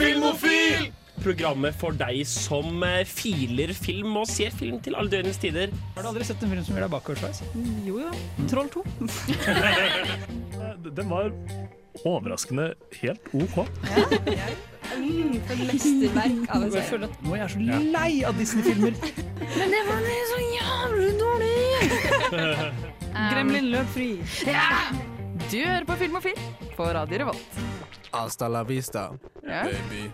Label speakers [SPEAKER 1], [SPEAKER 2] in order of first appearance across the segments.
[SPEAKER 1] Filmofil! Programmet for deg som eh, filer film og ser film til alle døgnets tider.
[SPEAKER 2] Har du aldri sett en film som gjør deg bakoversveis?
[SPEAKER 3] Jo jo. Troll 2.
[SPEAKER 4] Den var overraskende helt OK.
[SPEAKER 5] Mm, for mesterverk av en
[SPEAKER 2] Jeg
[SPEAKER 5] serie.
[SPEAKER 2] føler at nå er jeg så lei av Disney-filmer.
[SPEAKER 5] Men det var så jævlig dårlig!
[SPEAKER 3] Gremlin løp fri. Du hører på Film og Film på Radio Revolt.
[SPEAKER 6] Hasta la vista,
[SPEAKER 3] yeah.
[SPEAKER 6] baby.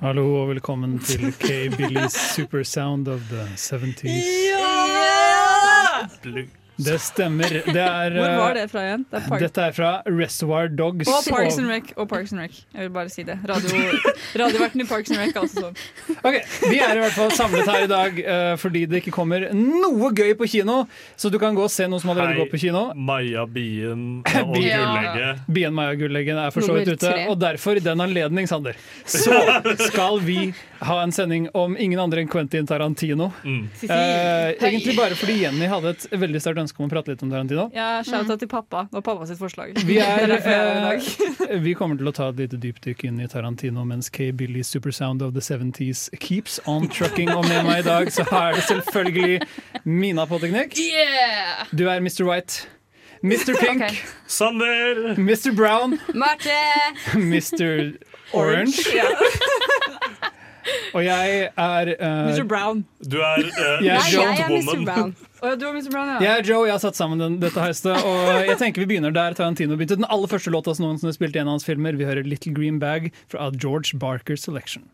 [SPEAKER 2] Hallo og velkommen til K. Billys Supersound of the 70s. Det stemmer. Det er
[SPEAKER 3] Hvor var
[SPEAKER 2] eh,
[SPEAKER 3] det fra igjen? Det er Park
[SPEAKER 2] Dette er fra Reservoir Dogs.
[SPEAKER 3] og Parks and Rec. Og Parks and Rec. Jeg vil bare si det. Radio, radioverten i Parks and Rec altså sånn.
[SPEAKER 2] Ok, Vi er i hvert fall samlet her i dag uh, fordi det ikke kommer noe gøy på kino. Så du kan gå og se noe som allerede
[SPEAKER 4] Hei.
[SPEAKER 2] går på kino.
[SPEAKER 4] Maja Bien og. Gullegget.
[SPEAKER 2] Bien Maja Gulleggen er for så vidt ute. Og derfor, i den anledning, Sander, så skal vi ha en sending om ingen andre enn Quentin Tarantino.
[SPEAKER 4] Mm.
[SPEAKER 2] Uh, egentlig bare fordi Jenny hadde et veldig sterkt ønske om å prate litt om Tarantino.
[SPEAKER 3] Ja, Shout-out til pappa. Det var pappa sitt forslag.
[SPEAKER 2] Vi, er, eh, vi kommer til å ta et lite dypdykk inn i Tarantino mens K. Billy's Supersound of the 70s keeps on trucking. Og med meg i dag så er det selvfølgelig Mina på teknikk.
[SPEAKER 5] Yeah!
[SPEAKER 2] Du er Mr. White. Mr. Pink.
[SPEAKER 5] Okay.
[SPEAKER 4] Sander!
[SPEAKER 2] Mr. Brown.
[SPEAKER 5] Marte!
[SPEAKER 2] Mr. Orange. Og jeg er uh,
[SPEAKER 3] Mr. Brown.
[SPEAKER 4] Du er uh,
[SPEAKER 2] Jeg er
[SPEAKER 5] Nei, jeg er Mr.
[SPEAKER 4] Woman.
[SPEAKER 5] Brown.
[SPEAKER 3] Ja, du var Mr. Brown, ja.
[SPEAKER 2] Jeg er Joe, jeg har satt sammen den, dette heistet. Og jeg tenker vi begynner der Tarantino begynte. Den aller første låta som noensinne spilte i en av hans filmer. Vi hører Little Green Bag fra George Barker Selection.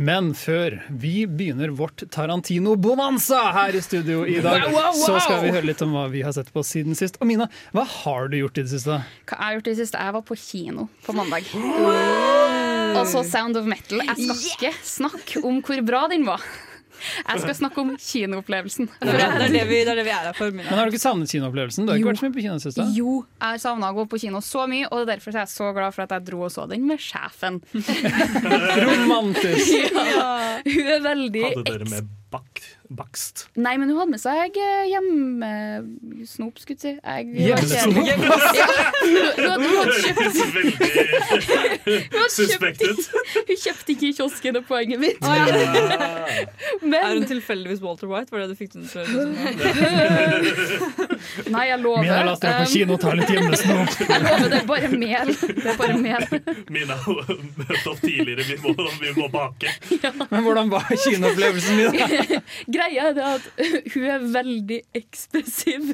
[SPEAKER 2] Men før vi begynner vårt Tarantino-bonanza her i studio i dag,
[SPEAKER 5] Wow, wow, wow!
[SPEAKER 2] så skal vi høre litt om hva vi har sett på siden sist. Og Mina, hva har du gjort i det siste?
[SPEAKER 5] Hva jeg har gjort i det siste? Jeg var på kino på mandag. Og så Sound of Metal. Jeg skal ikke snakke om hvor bra den var. Jeg skal snakke om kinoopplevelsen.
[SPEAKER 3] Det er det vi, det er det vi er her for.
[SPEAKER 2] Men Har du ikke savnet kinoopplevelsen? Du har
[SPEAKER 5] Jo.
[SPEAKER 2] ikke vært så mye på kino?
[SPEAKER 5] Jo, jeg har savna å gå på kino så mye, og derfor er jeg så glad for at jeg dro og så den med sjefen.
[SPEAKER 2] Romantisk!
[SPEAKER 5] Hun er veldig
[SPEAKER 4] Hadde dere med bak, bakst?
[SPEAKER 5] Nei, men hun hadde med seg eh, hjemmesnop, skulle jeg si. Jeg,
[SPEAKER 2] Hjemmesnop?
[SPEAKER 5] Ja, hun, hun, hadde kjøpt
[SPEAKER 4] Veldig suspekt ut.
[SPEAKER 5] Hun kjøpte ikke i kiosken, er poenget mitt.
[SPEAKER 3] Er
[SPEAKER 5] Men
[SPEAKER 3] hun tilfeldigvis Walter White? Var det du fikk den til å
[SPEAKER 5] nei, jeg lover.
[SPEAKER 2] Mina, la seg på kino og ta litt hjemmesnop.
[SPEAKER 5] Jeg lover, det er bare mel. Det er bare mel.
[SPEAKER 4] Mina møtte opp tidligere. Vi må, vi må bake.
[SPEAKER 2] Men hvordan var kinoopplevelsen min?
[SPEAKER 5] Greia er det at hun er veldig ekspressiv,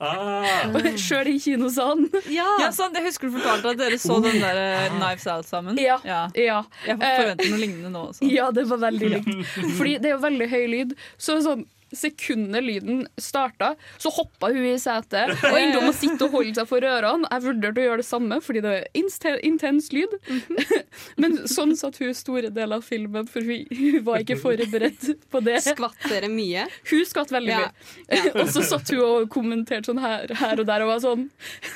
[SPEAKER 4] Ah,
[SPEAKER 5] sjøl i kinosalen.
[SPEAKER 3] Ja, sant, Jeg husker du fortalte at dere så den der eh, Knives Out sammen.
[SPEAKER 5] Ja.
[SPEAKER 3] ja.
[SPEAKER 5] Ja.
[SPEAKER 3] Jeg forventer noe lignende nå også.
[SPEAKER 5] Ja, det var veldig likt. Fordi det er jo veldig høy lyd. Så sånn Sekundet lyden starta, så hoppa hun i setet og endte om å sitte og holde seg for ørene. Jeg vurderte å gjøre det samme, fordi det er intens lyd. Men sånn satt hun store deler av filmen, for hun, hun var ikke forberedt på det.
[SPEAKER 7] Skvatt dere mye?
[SPEAKER 5] Hun skvatt veldig
[SPEAKER 7] Ja.
[SPEAKER 5] mye. og så satt hun og kommenterte sånn her, her og der og var sånn,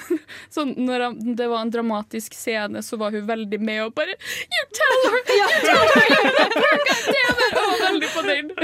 [SPEAKER 5] sånn Når han- det var en dramatisk scene, så var hun veldig med og bare You tell her! You tell her! God damn it! Og var veldig fornøyd.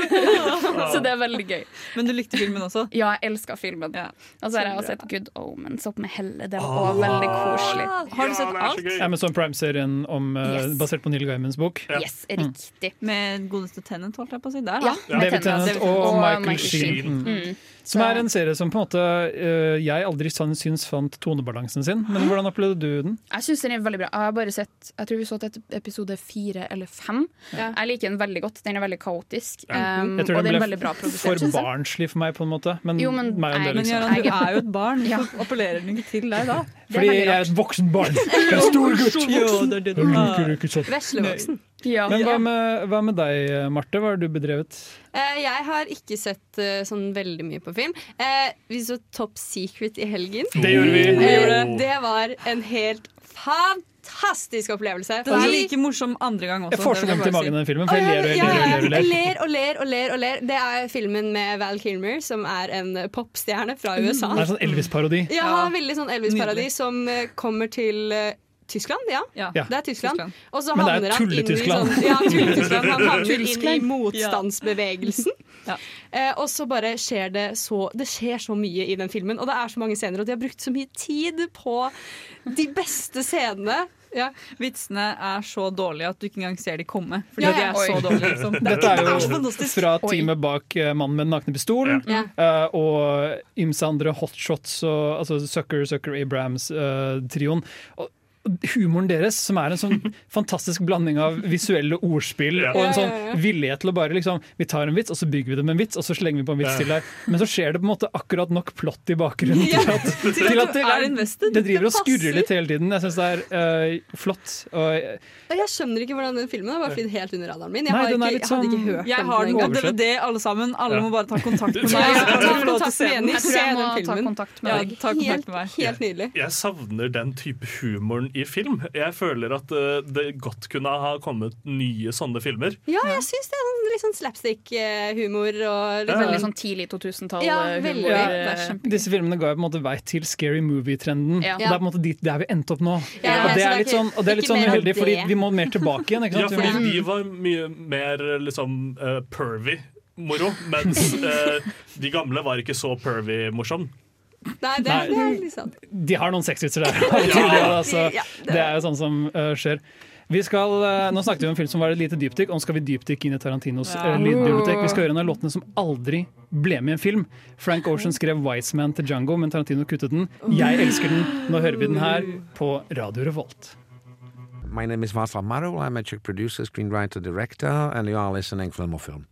[SPEAKER 5] så det er veldig gøy.
[SPEAKER 3] Men du likte filmen også?
[SPEAKER 5] Ja, jeg elska filmen.
[SPEAKER 3] Ja.
[SPEAKER 5] Og så har jeg også sett Good Omens opp med Helle. Det var også veldig koselig.
[SPEAKER 3] Har du sett
[SPEAKER 4] Ja, er så
[SPEAKER 3] alt?
[SPEAKER 2] Amazon Prime-serien om, eh,
[SPEAKER 5] Yes.
[SPEAKER 2] basert på Neil Gaimans bok.
[SPEAKER 4] Ja.
[SPEAKER 5] Yes, riktig.
[SPEAKER 3] Med godeste Tennant, holdt jeg på å si. Der,
[SPEAKER 5] Ja,
[SPEAKER 3] da.
[SPEAKER 5] Ja,
[SPEAKER 2] David
[SPEAKER 5] Tennant.
[SPEAKER 2] Tennant og,
[SPEAKER 5] Og
[SPEAKER 2] Michael
[SPEAKER 5] Michael
[SPEAKER 2] Sheen.
[SPEAKER 4] Sheen.
[SPEAKER 2] Mm. Som er en serie som på en måte eh, jeg aldri syns fant tonebalansen sin. Men hvordan opplevde du den?
[SPEAKER 5] Jeg syns den er veldig bra. Jeg har bare sett Jeg tror vi så til episode fire eller fem.
[SPEAKER 7] Ja.
[SPEAKER 5] Jeg liker den veldig godt. Den er veldig kaotisk. Um,
[SPEAKER 2] Jeg tror
[SPEAKER 5] og
[SPEAKER 2] den
[SPEAKER 5] den
[SPEAKER 2] ble for barnslig for meg, på en måte. Men,
[SPEAKER 5] Jo, men
[SPEAKER 2] meg
[SPEAKER 5] jeg-
[SPEAKER 2] det,
[SPEAKER 3] Men Jørgen, du er jo et barn.
[SPEAKER 5] Ja.
[SPEAKER 3] Hvorfor appellerer den ikke til deg da?
[SPEAKER 5] Er
[SPEAKER 2] Fordi jeg er et voksen barn. En stor gutt.
[SPEAKER 7] Veslevoksen.
[SPEAKER 5] Ja.
[SPEAKER 2] Men hva med, hva med deg, Marte? Hva har du bedrevet?
[SPEAKER 7] Eh, jeg har ikke sett uh, sånn veldig mye på film. Eh, vi så Top Secret i helgen.
[SPEAKER 2] Det gjorde vi.
[SPEAKER 7] Eh, det var en helt fantastisk opplevelse.
[SPEAKER 3] Den er like morsom andre gang også.
[SPEAKER 2] Jeg får så
[SPEAKER 3] det
[SPEAKER 2] vondt i magen av den filmen, for jeg ler og
[SPEAKER 7] ja,
[SPEAKER 2] jeg ler og
[SPEAKER 7] ja,
[SPEAKER 2] ler. ler.
[SPEAKER 7] og ler og ler og ler. Det er filmen med Val Kilmer, som er en popstjerne fra USA.
[SPEAKER 2] Det er sånn Elvis-parodi.
[SPEAKER 7] Ja, veldig sånn Elvis-parodi som eh, kommer til eh, Tyskland, ja.
[SPEAKER 3] Ja.
[SPEAKER 2] Ja.
[SPEAKER 7] Det er Tyskland.
[SPEAKER 3] Tyskland.
[SPEAKER 7] Og så
[SPEAKER 2] Men det er Tulle-Tyskland.
[SPEAKER 7] Sånn, ja, Tulle-Tyskland. Han havner inn i motstandsbevegelsen.
[SPEAKER 3] Ja.
[SPEAKER 7] Eh, og så bare skjer det så Det skjer så mye i den filmen, og det er så mange scener, og de har brukt så mye tid på de beste scenene. Ja.
[SPEAKER 3] Vitsene er så dårlige at du ikke engang ser de komme. Fordi
[SPEAKER 7] Ja,
[SPEAKER 3] de
[SPEAKER 7] er
[SPEAKER 3] er så dårlige. Liksom.
[SPEAKER 2] Dette er jo fra teamet bak uh, 'Mannen med den nakne pistolen'
[SPEAKER 7] Ja.
[SPEAKER 2] uh, og ymse andre hotshots, og, altså Sucker, Sucker Abrahams-trioen. og Humoren deres, som er en sånn fantastisk blanding av visuelle ordspill
[SPEAKER 4] Ja.
[SPEAKER 2] og en sånn villighet til å bare liksom Vi tar en vits, og så bygger vi det med en vits, og så slenger vi på en vits
[SPEAKER 4] Ja.
[SPEAKER 2] til der. Men så skjer det på en måte akkurat nok plott i bakgrunnen til at, til at det,
[SPEAKER 3] er
[SPEAKER 2] det driver og skurrer litt hele tiden. Jeg syns det er øh, flott. Og
[SPEAKER 7] Jeg skjønner ikke hvordan den filmen har bare flydd helt under radaren min. Jeg, har
[SPEAKER 2] er
[SPEAKER 7] ikke,
[SPEAKER 2] sånn,
[SPEAKER 7] jeg hadde ikke hørt
[SPEAKER 3] Jeg har den på DVD, alle sammen. Alle
[SPEAKER 4] Ja.
[SPEAKER 3] må bare ta kontakt med meg.
[SPEAKER 7] Ta
[SPEAKER 3] jeg å
[SPEAKER 7] kontakt med
[SPEAKER 3] den.
[SPEAKER 5] Jeg tror jeg må ta kontakt med deg.
[SPEAKER 3] ta
[SPEAKER 7] Helt, helt nydelig.
[SPEAKER 4] Jeg savner den type humoren i film. Jeg føler at eh, det godt kunne ha kommet nye sånne filmer.
[SPEAKER 7] Ja, jeg syns det er sånn, litt sånn slapstick-humor og litt
[SPEAKER 4] Ja.
[SPEAKER 5] Veldig sånn tidlig 2000-tall.
[SPEAKER 7] Ja,
[SPEAKER 5] eh,
[SPEAKER 7] veldig.
[SPEAKER 2] Ja, Disse filmene ga jo på en måte vei til scary movie-trenden.
[SPEAKER 5] Ja.
[SPEAKER 2] Og Det er på en måte dit der vi endte opp nå.
[SPEAKER 7] Ja,
[SPEAKER 2] og, det er litt sånn, og det er litt sånn uheldig, fordi vi må mer tilbake igjen. Ikke
[SPEAKER 4] Ja,
[SPEAKER 2] sant? Vi
[SPEAKER 4] fordi de var mye mer liksom uh, pervy moro, mens uh, de gamle var ikke så pervy morsom.
[SPEAKER 7] Nei, det,
[SPEAKER 2] Nei.
[SPEAKER 7] det er litt sant.
[SPEAKER 2] de har noen sexvitser der. altså,
[SPEAKER 7] Ja,
[SPEAKER 2] det er jo sånn som uh, skjer. Vi skal, uh, nå snakket vi om en film som var et lite dypdykk, og nå skal vi dypdykke inn i Tarantinos
[SPEAKER 3] Ja.
[SPEAKER 2] eh, lydbibliotek. Vi skal høre en av låtene som aldri ble med i en film. Frank Ocean skrev 'Wise Man' til Django, men Tarantino kuttet den. Jeg elsker den. Nå hører vi den her på Radio Revolt.
[SPEAKER 6] My name is Marul. I'm a Czech producer, screenwriter, director, and you are listening Film og Film.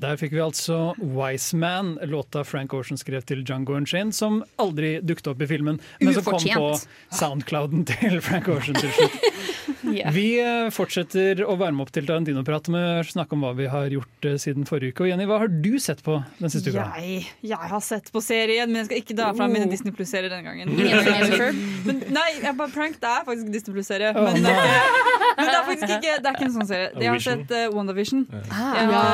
[SPEAKER 2] Der fikk vi altså 'Wise Man', låta Frank Ocean skrev til Django Shin, som aldri dukket opp i filmen, men som kom på soundclouden til Frank Ocean til slutt.
[SPEAKER 5] Ja.
[SPEAKER 2] Vi eh, fortsetter å varme opp til Tarantino-prat med å snakke om hva vi har gjort eh, siden forrige uke. Og Jenny, hva har du sett på den siste uka?
[SPEAKER 3] Jeg, jeg har sett på serien, men jeg skal ikke dra fra mine Disney Plus-serier denne gangen. Men, nei, jeg bare prank, det er faktisk Disney Plus-serie.
[SPEAKER 2] Oh,
[SPEAKER 3] men, er men det er faktisk ikke, det er ikke en sånn serie. Jeg har sett uh, WandaVision. Jeg,
[SPEAKER 7] Ja.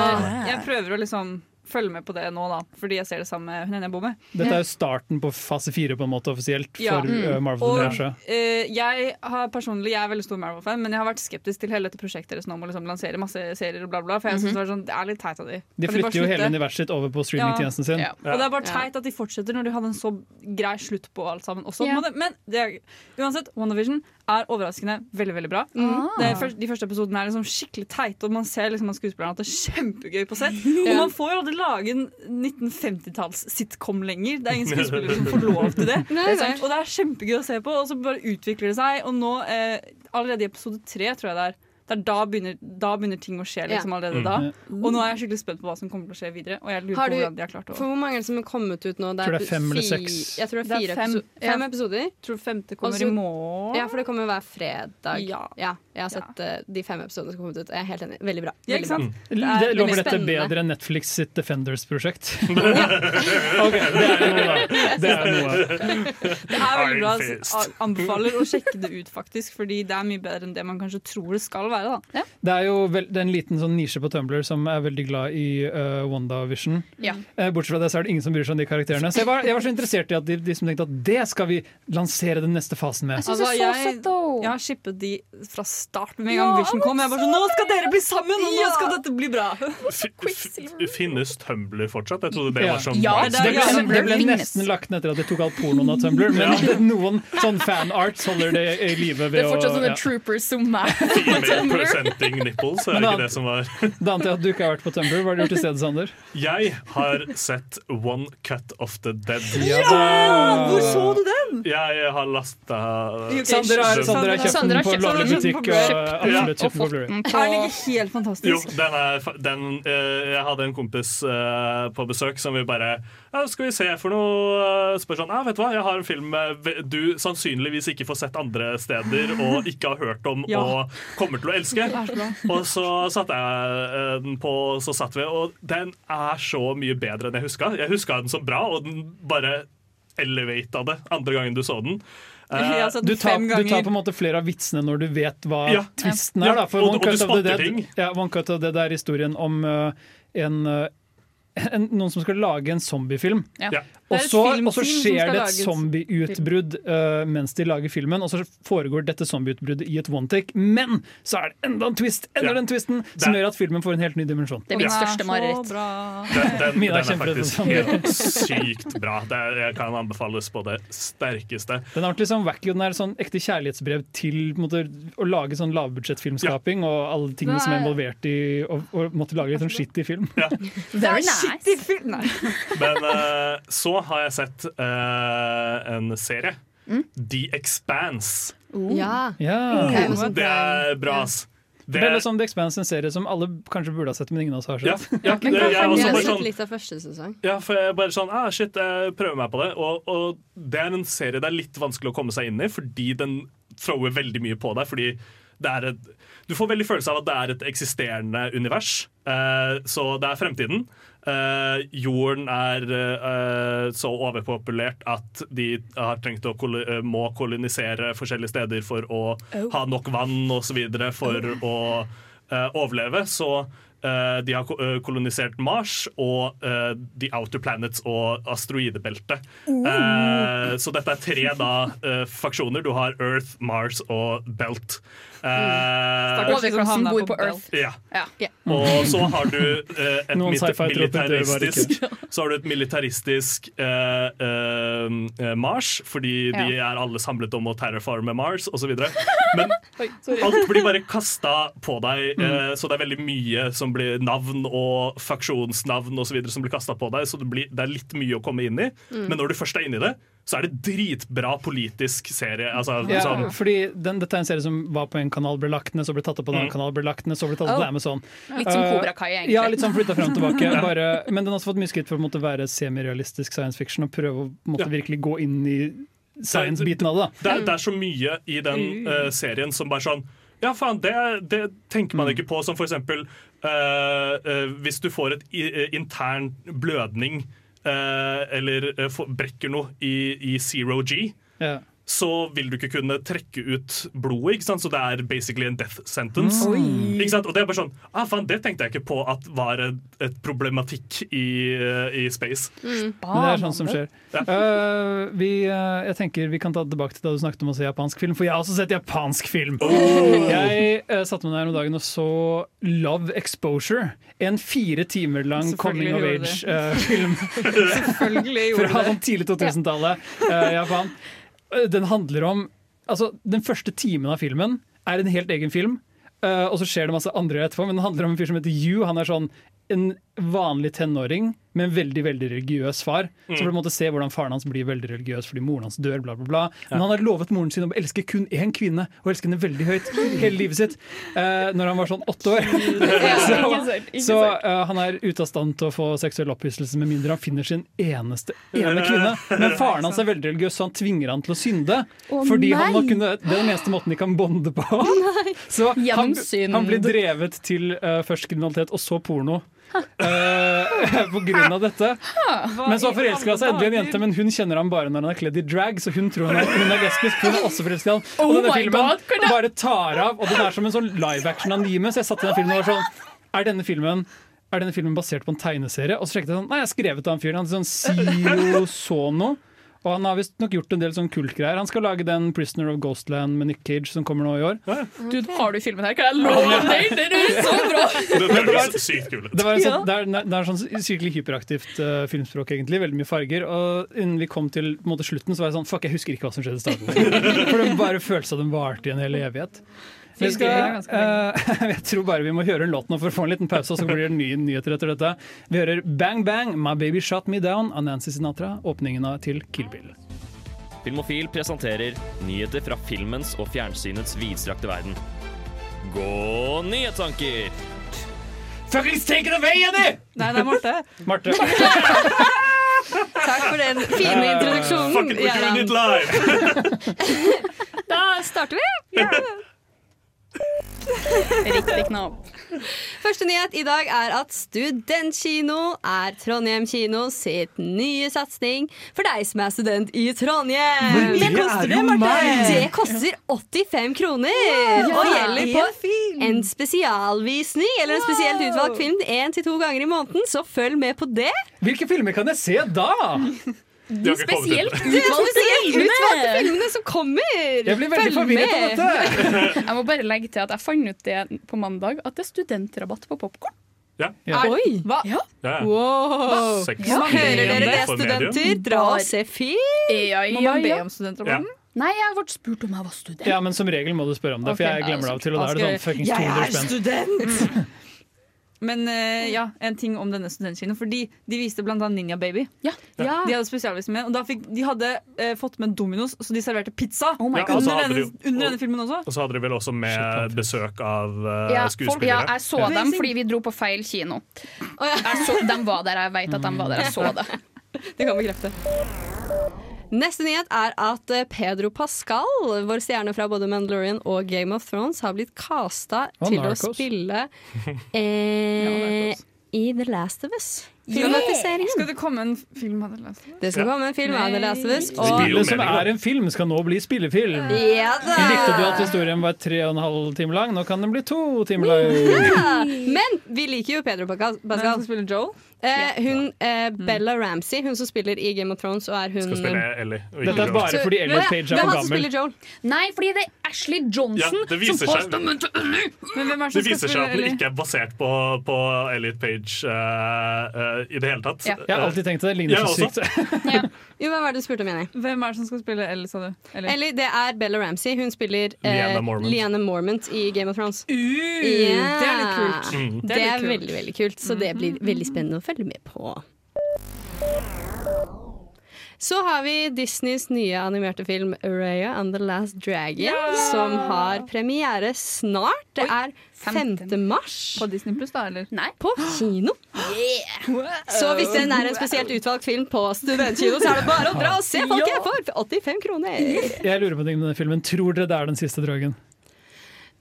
[SPEAKER 3] jeg prøver å liksom følge med på det nå, da, fordi jeg ser det samme med ene jeg bor med.
[SPEAKER 2] Dette er jo starten på fase fire på en måte offisielt
[SPEAKER 3] Ja.
[SPEAKER 2] for
[SPEAKER 5] Mm.
[SPEAKER 2] Marvel.
[SPEAKER 3] Og eh, jeg har personlig, jeg er veldig stor Marvel-fan, men jeg har vært skeptisk til hele dette prosjektet deres nå om å liksom lansere masse serier og bla, bla. For jeg synes det, var sånn, det er litt teit av de.
[SPEAKER 2] De flytter de
[SPEAKER 3] jo
[SPEAKER 2] hele universet sitt over på streamingtjenesten sin.
[SPEAKER 5] Ja.
[SPEAKER 3] Og det er bare teit at de fortsetter når de hadde en så grei slutt på alt sammen også. på en
[SPEAKER 5] Ja.
[SPEAKER 3] Men det er, uansett, WandaVision er overraskende veldig veldig bra.
[SPEAKER 5] Mm.
[SPEAKER 3] Det er, de første episodene er liksom skikkelig teite, og man ser liksom at skuespillerne har hatt det kjempegøy på sett. Og man får jo aldri lage en 1950-talls-sitcom lenger. Det er ingen skuespillere som får lov til det.
[SPEAKER 7] Nei,
[SPEAKER 3] det og det er kjempegøy å se på, og så bare utvikler det seg. Og nå, eh, allerede i episode tre, tror jeg det er, der da, begynner, da begynner ting å skje liksom allerede da. Og nå er jeg skikkelig spent på hva som kommer til å skje videre. Og jeg lurer
[SPEAKER 7] Har
[SPEAKER 3] på
[SPEAKER 7] du-
[SPEAKER 3] hvordan de har klart å
[SPEAKER 7] For hvor mange er det som er kommet ut nå?
[SPEAKER 2] Tror det er fem eller
[SPEAKER 7] fi-
[SPEAKER 2] seks.
[SPEAKER 7] Jeg tror det er
[SPEAKER 3] Det er
[SPEAKER 7] fire
[SPEAKER 3] fem.
[SPEAKER 7] episo- fem episoder.
[SPEAKER 3] tror femte kommer
[SPEAKER 7] Altså,
[SPEAKER 3] i morgen.
[SPEAKER 7] Ja, for det kommer hver fredag.
[SPEAKER 3] Ja.
[SPEAKER 7] jeg har sett eh, de fem episodene som har kommet ut. Jeg er helt enig. Veldig bra.
[SPEAKER 3] Ja,
[SPEAKER 7] Veldig
[SPEAKER 3] ikke
[SPEAKER 7] bra.
[SPEAKER 3] sant?
[SPEAKER 2] Det
[SPEAKER 3] er veldig
[SPEAKER 2] lover dette
[SPEAKER 7] spennende.
[SPEAKER 2] bedre enn Netflix sitt Defenders-prosjekt? ok, det er noe, da. Det er noe.
[SPEAKER 3] Det er veldig bra.
[SPEAKER 4] Iron Fist.
[SPEAKER 3] Anbefaler å sjekke det ut, faktisk. Fordi det er mye bedre enn det man kanskje tror det skal være. Da.
[SPEAKER 2] Det er jo vel, det er en liten sånn nisje på Tumblr som er veldig glad i uh, WandaVision.
[SPEAKER 5] Ja.
[SPEAKER 2] Uh, bortsett fra det så er det ingen som bryr seg om de karakterene. Så jeg var, jeg var så interessert i at de, de som tenkte at det skal vi lansere den neste fasen med.
[SPEAKER 5] Jeg syns det
[SPEAKER 3] Altså,
[SPEAKER 5] er så
[SPEAKER 3] jeg-
[SPEAKER 5] søtt, da.
[SPEAKER 3] Jeg har shippet de fra start med en gang Vision kom. Jeg bare sånn, Nå skal dere bli sammen, og nå skal dette bli bra!
[SPEAKER 4] Finnes Tumblr fortsatt? Jeg trodde det var som
[SPEAKER 5] Ja,
[SPEAKER 4] MySpace.
[SPEAKER 2] Det ble, det ble nesten lagt ned etter at de tok alt pornoen av Tumblr, men ja. noen sånn fanarts holder det i live
[SPEAKER 5] Det er fortsatt
[SPEAKER 2] å
[SPEAKER 5] sånne
[SPEAKER 2] ja.
[SPEAKER 5] troopers som meg.
[SPEAKER 4] Presenting nipples, er det ikke det som var
[SPEAKER 2] Det antar jeg at du ikke har vært på Tumblr. Hva har du gjort i stedet, Sander?
[SPEAKER 4] Jeg har sett One Cut of the Dead.
[SPEAKER 2] Ja!
[SPEAKER 3] Hvor så du den?
[SPEAKER 4] Jeg har lasta
[SPEAKER 2] Sander har, Sander har kjøpt
[SPEAKER 5] Sander
[SPEAKER 2] den
[SPEAKER 5] har
[SPEAKER 2] på
[SPEAKER 5] kjøpt den.
[SPEAKER 2] butikk og absolutt kjøpt den på
[SPEAKER 5] fått
[SPEAKER 2] Blu-ray.
[SPEAKER 3] Er den ikke helt
[SPEAKER 4] Jo,
[SPEAKER 3] fantastisk?
[SPEAKER 4] den er, den, eh, jeg hadde en kompis eh, på besøk som vi bare ja, Skal vi se for noe uh, Spør sånn ja, vet du hva, jeg har en film eh, du sannsynligvis ikke får sett andre steder og ikke har hørt om
[SPEAKER 3] Ja.
[SPEAKER 4] og kommer til å elske. Og så satte jeg eh, den på, så satt vi, og den er så mye bedre enn jeg huska. Jeg huska den som bra, og den bare elevata det andre gangen du så den. Eh,
[SPEAKER 3] Jeg har
[SPEAKER 2] Du tar, du tar på en måte flere av vitsene når du vet hva
[SPEAKER 4] Ja.
[SPEAKER 2] tvisten er. Da. For
[SPEAKER 4] Og-
[SPEAKER 2] One
[SPEAKER 4] og du
[SPEAKER 2] Cut of the
[SPEAKER 4] spotter
[SPEAKER 2] Dead
[SPEAKER 4] ting.
[SPEAKER 2] ja, One Cut of the Dead er historien om uh, en uh, en, noen som skal lage en zombiefilm.
[SPEAKER 5] Ja.
[SPEAKER 4] Ja.
[SPEAKER 2] Og så, og så skjer det et zombieutbrudd uh, mens de lager filmen, og så foregår dette zombieutbruddet i et one take. Men så er det enda en twist enda
[SPEAKER 4] Ja.
[SPEAKER 2] den twisten som
[SPEAKER 4] Det-
[SPEAKER 2] gjør at filmen får en helt ny dimensjon.
[SPEAKER 5] Det er mitt
[SPEAKER 3] Den
[SPEAKER 5] største mareritt.
[SPEAKER 4] Den, den, den er faktisk helt sykt bra. Det er, jeg kan anbefales på det sterkeste.
[SPEAKER 2] Den er ordentlig sånn wacky, den er sånn ekte kjærlighetsbrev til på måte, å lage sånn lavbudsjettfilmskaping og alle tingene som er involvert i å måtte lage litt sånn skittig film.
[SPEAKER 5] Very
[SPEAKER 3] Shitty
[SPEAKER 5] nice.
[SPEAKER 3] Fyr, Nei.
[SPEAKER 4] Men uh, så har jeg sett uh, en serie.
[SPEAKER 2] Mm.
[SPEAKER 4] The Expanse.
[SPEAKER 7] Ja.
[SPEAKER 2] Ja.
[SPEAKER 7] Okay. Amazon
[SPEAKER 4] Det er bra, ass. Det,
[SPEAKER 2] er som The Expanse, en serie som alle kanskje burde ha sett, men ingen av oss har sett.
[SPEAKER 4] ja,
[SPEAKER 5] Men kanskje
[SPEAKER 4] jeg
[SPEAKER 7] Jeg har sett
[SPEAKER 4] sånn
[SPEAKER 7] litt av første sesong.
[SPEAKER 4] Ja, for jeg bare sånn ah, Shit, jeg prøver meg på det. Og, og det er en serie det er litt vanskelig å komme seg inn i, fordi den thrower veldig mye på deg. Fordi det er et, du får veldig følelse av at det er et eksisterende univers. Eh, så det er fremtiden. Eh, jorden er uh, så overpopulert at de har trengt å kolo eh, må kolonisere forskjellige steder for å ha nok vann osv. for å uh, overleve. Så de har ko- kolonisert Mars og The Outer Planets og asteroidebeltet. Eh, så dette er tre da faksjoner. Du har Earth, Mars og Belt. Eh,
[SPEAKER 3] Stakkars de som
[SPEAKER 5] bor
[SPEAKER 3] på
[SPEAKER 5] Earth.
[SPEAKER 4] ja.
[SPEAKER 5] Ja.
[SPEAKER 4] Og så har du uh, et militaristisk Så har du et militaristisk uh, uh, Mars, fordi de er alle samlet om å terraforme Mars osv. Men alt blir bare kasta på deg,
[SPEAKER 2] Mm.
[SPEAKER 4] så det er veldig mye som blir navn og faksjonsnavn osv. som blir kasta på deg, så det, blir, det er litt mye å komme inn i.
[SPEAKER 2] Mm.
[SPEAKER 4] Men når du først er inni i det, så er det dritbra politisk serie. Altså,
[SPEAKER 2] Ja,
[SPEAKER 4] sånn,
[SPEAKER 2] fordi den, Dette er en serie som var på en kanal, ble lagt ned, så ble tatt opp på en annen
[SPEAKER 4] Mm.
[SPEAKER 2] kanal, ble lagt ned, så ble tatt opp på Amazon.
[SPEAKER 5] Litt som
[SPEAKER 2] Kobra
[SPEAKER 5] Cobra Kai, egentlig.
[SPEAKER 2] Ja, litt sånn flytta frem og tilbake. Bare, men den har også fått mye skritt for å måtte være semirealistisk science fiction og prøve å måtte
[SPEAKER 4] Ja.
[SPEAKER 2] virkelig gå inn i science-biten av det. da.
[SPEAKER 4] det, er, det er så mye i den uh, serien som bare sånn ja, faen, det, det tenker man ikke på. Som for eksempel uh, uh, hvis du får et i, eh, intern blødning eh, eller eh, brekker noe i, i zero G,
[SPEAKER 2] Ja.
[SPEAKER 4] Så vil du ikke kunne trekke ut blodet. ikke sant? Så det er basically en death sentence. Ikke sant? Og det er bare sånn ah, faen, Det tenkte jeg ikke på at var et, et problematikk i, i space.
[SPEAKER 2] Men det er sånn som skjer. Eh, vi, uh, jeg tenker Vi kan ta det tilbake til da du snakket om å se japansk film, for jeg har også sett japansk film. Jeg uh, satte meg ned her om dagen og så Love Exposure. En fire timer lang coming of age-film
[SPEAKER 3] Selvfølgelig gjorde
[SPEAKER 2] fra
[SPEAKER 3] det.
[SPEAKER 2] sånn tidlig 2000-tallet eh, i Japan. Eh, Den handler om Altså, den første timen av filmen er en helt egen film. Uh, og så skjer det masse andre etterpå, men den handler om en fyr som heter Hugh. Han er sånn en vanlig tenåring med en veldig veldig religiøs far. Så får du på en måte se hvordan faren hans blir veldig religiøs fordi moren hans dør. bla bla bla Men han har lovet moren sin å elske kun én kvinne, og elske henne veldig høyt hele livet sitt. Uh, når han var sånn åtte år. så så uh, han er ute av stand til å få seksuell opphisselse med mindre han finner sin eneste ene kvinne. Men faren hans er veldig religiøs, så han tvinger han til å synde.
[SPEAKER 5] Oh,
[SPEAKER 2] fordi han må kunne, det er den eneste måten de kan bonde på. Så han, han blir drevet til uh, først kriminalitet og så porno. Eh, på grunn av dette. Men så forelsker han seg endelig en jente, men hun kjenner ham bare når han er kledd i drag, så hun tror hun er, hun er lesbisk. Hun er også forelska i ham. Og
[SPEAKER 5] Oh
[SPEAKER 2] denne filmen bare tar av, og den er som en sånn live action-anime. Så jeg satt i den filmen og var sånn Er denne filmen er denne filmen basert på en tegneserie? Og så sjekket jeg sånn, nei, jeg har skrevet av en fyr. Han sier sånn Sio Sono. Og han har visstnok gjort en del sånn kultgreier. Han skal lage den 'Prisoner of Ghostland' med Nick Cage som kommer nå i år.
[SPEAKER 5] Du, har du filmen her? Kan jeg love deg?! Den er så bra!
[SPEAKER 4] Det høres sykt kul.
[SPEAKER 2] Det,
[SPEAKER 5] Ja.
[SPEAKER 2] sånn, det, er, det er sånn skikkelig hyperaktivt uh, filmspråk, egentlig. Veldig mye farger. Og innen vi kom til på måte, slutten, så var jeg sånn Fuck, jeg husker ikke hva som skjedde i starten. For det bare føltes som den varte i en hel evighet. Vi skal, uh, jeg tror bare vi må høre en låt nå for å få en liten pause, og så blir det nye nyheter etter dette. Vi hører Bang Bang, My Baby Shot Me Down av Nancy Sinatra. Åpningen av til Kill Bill.
[SPEAKER 8] Filmofil presenterer nyheter fra filmens og fjernsynets vidstrakte verden. Gå nyhetstanker!
[SPEAKER 2] Fuckings take it away, Jenny!
[SPEAKER 3] Nei, det er Marte.
[SPEAKER 2] Marte.
[SPEAKER 7] Takk for den fine introduksjonen.
[SPEAKER 4] Fucking we're doing it live!
[SPEAKER 7] Da starter vi.
[SPEAKER 5] Riktig knapp.
[SPEAKER 7] Første nyhet i dag er at Studentkino er Trondheim kino sitt nye satsing for deg som er student i Trondheim.
[SPEAKER 9] Men det koster det, Marte!
[SPEAKER 7] Det koster 85 kroner og gjelder på en spesialvisning eller en spesielt utvalgt film én til to ganger i måneden, så følg med på det.
[SPEAKER 2] Hvilke filmer kan jeg se da?
[SPEAKER 4] De
[SPEAKER 5] Spesielt
[SPEAKER 7] er utvalgte filmene som kommer.
[SPEAKER 2] Jeg blir veldig forvirret av dette.
[SPEAKER 5] Jeg må bare legge til at jeg fant ut det på mandag, at det er studentrabatt på popkorn.
[SPEAKER 4] Ja.
[SPEAKER 2] Ja.
[SPEAKER 7] Oi!
[SPEAKER 3] Hva?
[SPEAKER 5] Ja.
[SPEAKER 7] Wow. Ja. Hører dere det, studenter? Dra og se film.
[SPEAKER 5] Ja,
[SPEAKER 3] Må
[SPEAKER 5] ja,
[SPEAKER 3] man be om studentrabatten?
[SPEAKER 5] Nei, jeg ble spurt om jeg var student.
[SPEAKER 2] Ja, men som regel må du spørre om det, for jeg glemmer det av og til. Og da er det sånn fuckings 200 spenn.
[SPEAKER 7] student!
[SPEAKER 3] Men eh, ja, en ting om denne studentkinoen. Fordi de viste annet Ninja Baby.
[SPEAKER 5] Ja.
[SPEAKER 3] De hadde spesialvis med, og da fikk, De hadde eh, fått med Dominos, så de serverte pizza
[SPEAKER 5] Oh my God.
[SPEAKER 4] og så
[SPEAKER 3] under,
[SPEAKER 4] hadde
[SPEAKER 3] denne,
[SPEAKER 4] de-
[SPEAKER 3] under denne filmen også.
[SPEAKER 4] Og så hadde de vel også med besøk av uh,
[SPEAKER 5] Ja, folk, ja,
[SPEAKER 4] skuespillere.
[SPEAKER 5] jeg så dem fordi vi dro på feil kino. Jeg så, de var der, jeg vet at de var der. Jeg så det.
[SPEAKER 7] Det kan bekrefte. Neste nyhet er at eh, Pedro Pascal, vår stjerne fra både Mandalorian og Game of Thrones, har blitt casta til
[SPEAKER 2] Narcos.
[SPEAKER 7] å spille eh,
[SPEAKER 3] ja,
[SPEAKER 7] i The Last of Us. Filmatiseringen.
[SPEAKER 3] Skal det komme en film av det?
[SPEAKER 7] Det skal
[SPEAKER 4] Ja.
[SPEAKER 7] komme en film av.
[SPEAKER 4] Det Lasevus.
[SPEAKER 2] Spillet som er en film, skal nå bli spillefilm.
[SPEAKER 7] ja da
[SPEAKER 2] Likte du at historien var tre og en halv time lang? Nå kan den bli to timer lang.
[SPEAKER 7] Ja. Men vi liker jo Pedro Pascal.
[SPEAKER 3] Hvem skal spiller Joel?
[SPEAKER 7] Eh, hun eh, Bella Ramsey, hun som spiller i Game of Thrones, og er hun
[SPEAKER 4] Skal spille Ellie.
[SPEAKER 2] Dette er bare fordi Ellie
[SPEAKER 7] Ja,
[SPEAKER 2] Page er for gammel.
[SPEAKER 7] Joel.
[SPEAKER 5] Nei, fordi det er Ashley
[SPEAKER 4] Ja,
[SPEAKER 5] Johnson
[SPEAKER 4] det viser
[SPEAKER 5] som
[SPEAKER 4] får
[SPEAKER 5] stemmen til Ellie.
[SPEAKER 3] Men det
[SPEAKER 4] viser seg at den ikke er basert på, på Elliot Page Uh, eh, i det hele tatt.
[SPEAKER 5] Ja.
[SPEAKER 2] Jeg har alltid tenkt det. Det ligner så
[SPEAKER 4] sykt.
[SPEAKER 2] sykt.
[SPEAKER 7] Jo, Hvem var det du spurte om, Jenny?
[SPEAKER 3] Hvem er det som skal spille Ellie, sa du? Ellie.
[SPEAKER 7] Ellie, det er Bella Ramsey. Hun spiller eh,
[SPEAKER 4] Mormont.
[SPEAKER 7] Mormont i Game of Thrones.
[SPEAKER 3] Uh, Det er litt kult.
[SPEAKER 4] Mm.
[SPEAKER 7] Det er,
[SPEAKER 3] litt kult.
[SPEAKER 7] veldig veldig kult, så det blir veldig spennende å følge med på. Så har vi Disneys nye animerte film Raya and the Last Dragon, som har premiere snart. Det er 5. mars
[SPEAKER 3] På Disney Pluss, da, eller?
[SPEAKER 5] Nei.
[SPEAKER 7] på kino. Så hvis den er en spesielt utvalgt film på studentkino, så er det bare å dra og se folket for 85 kroner.
[SPEAKER 2] Jeg lurer på ting med denne filmen. Tror dere det er den siste dragen?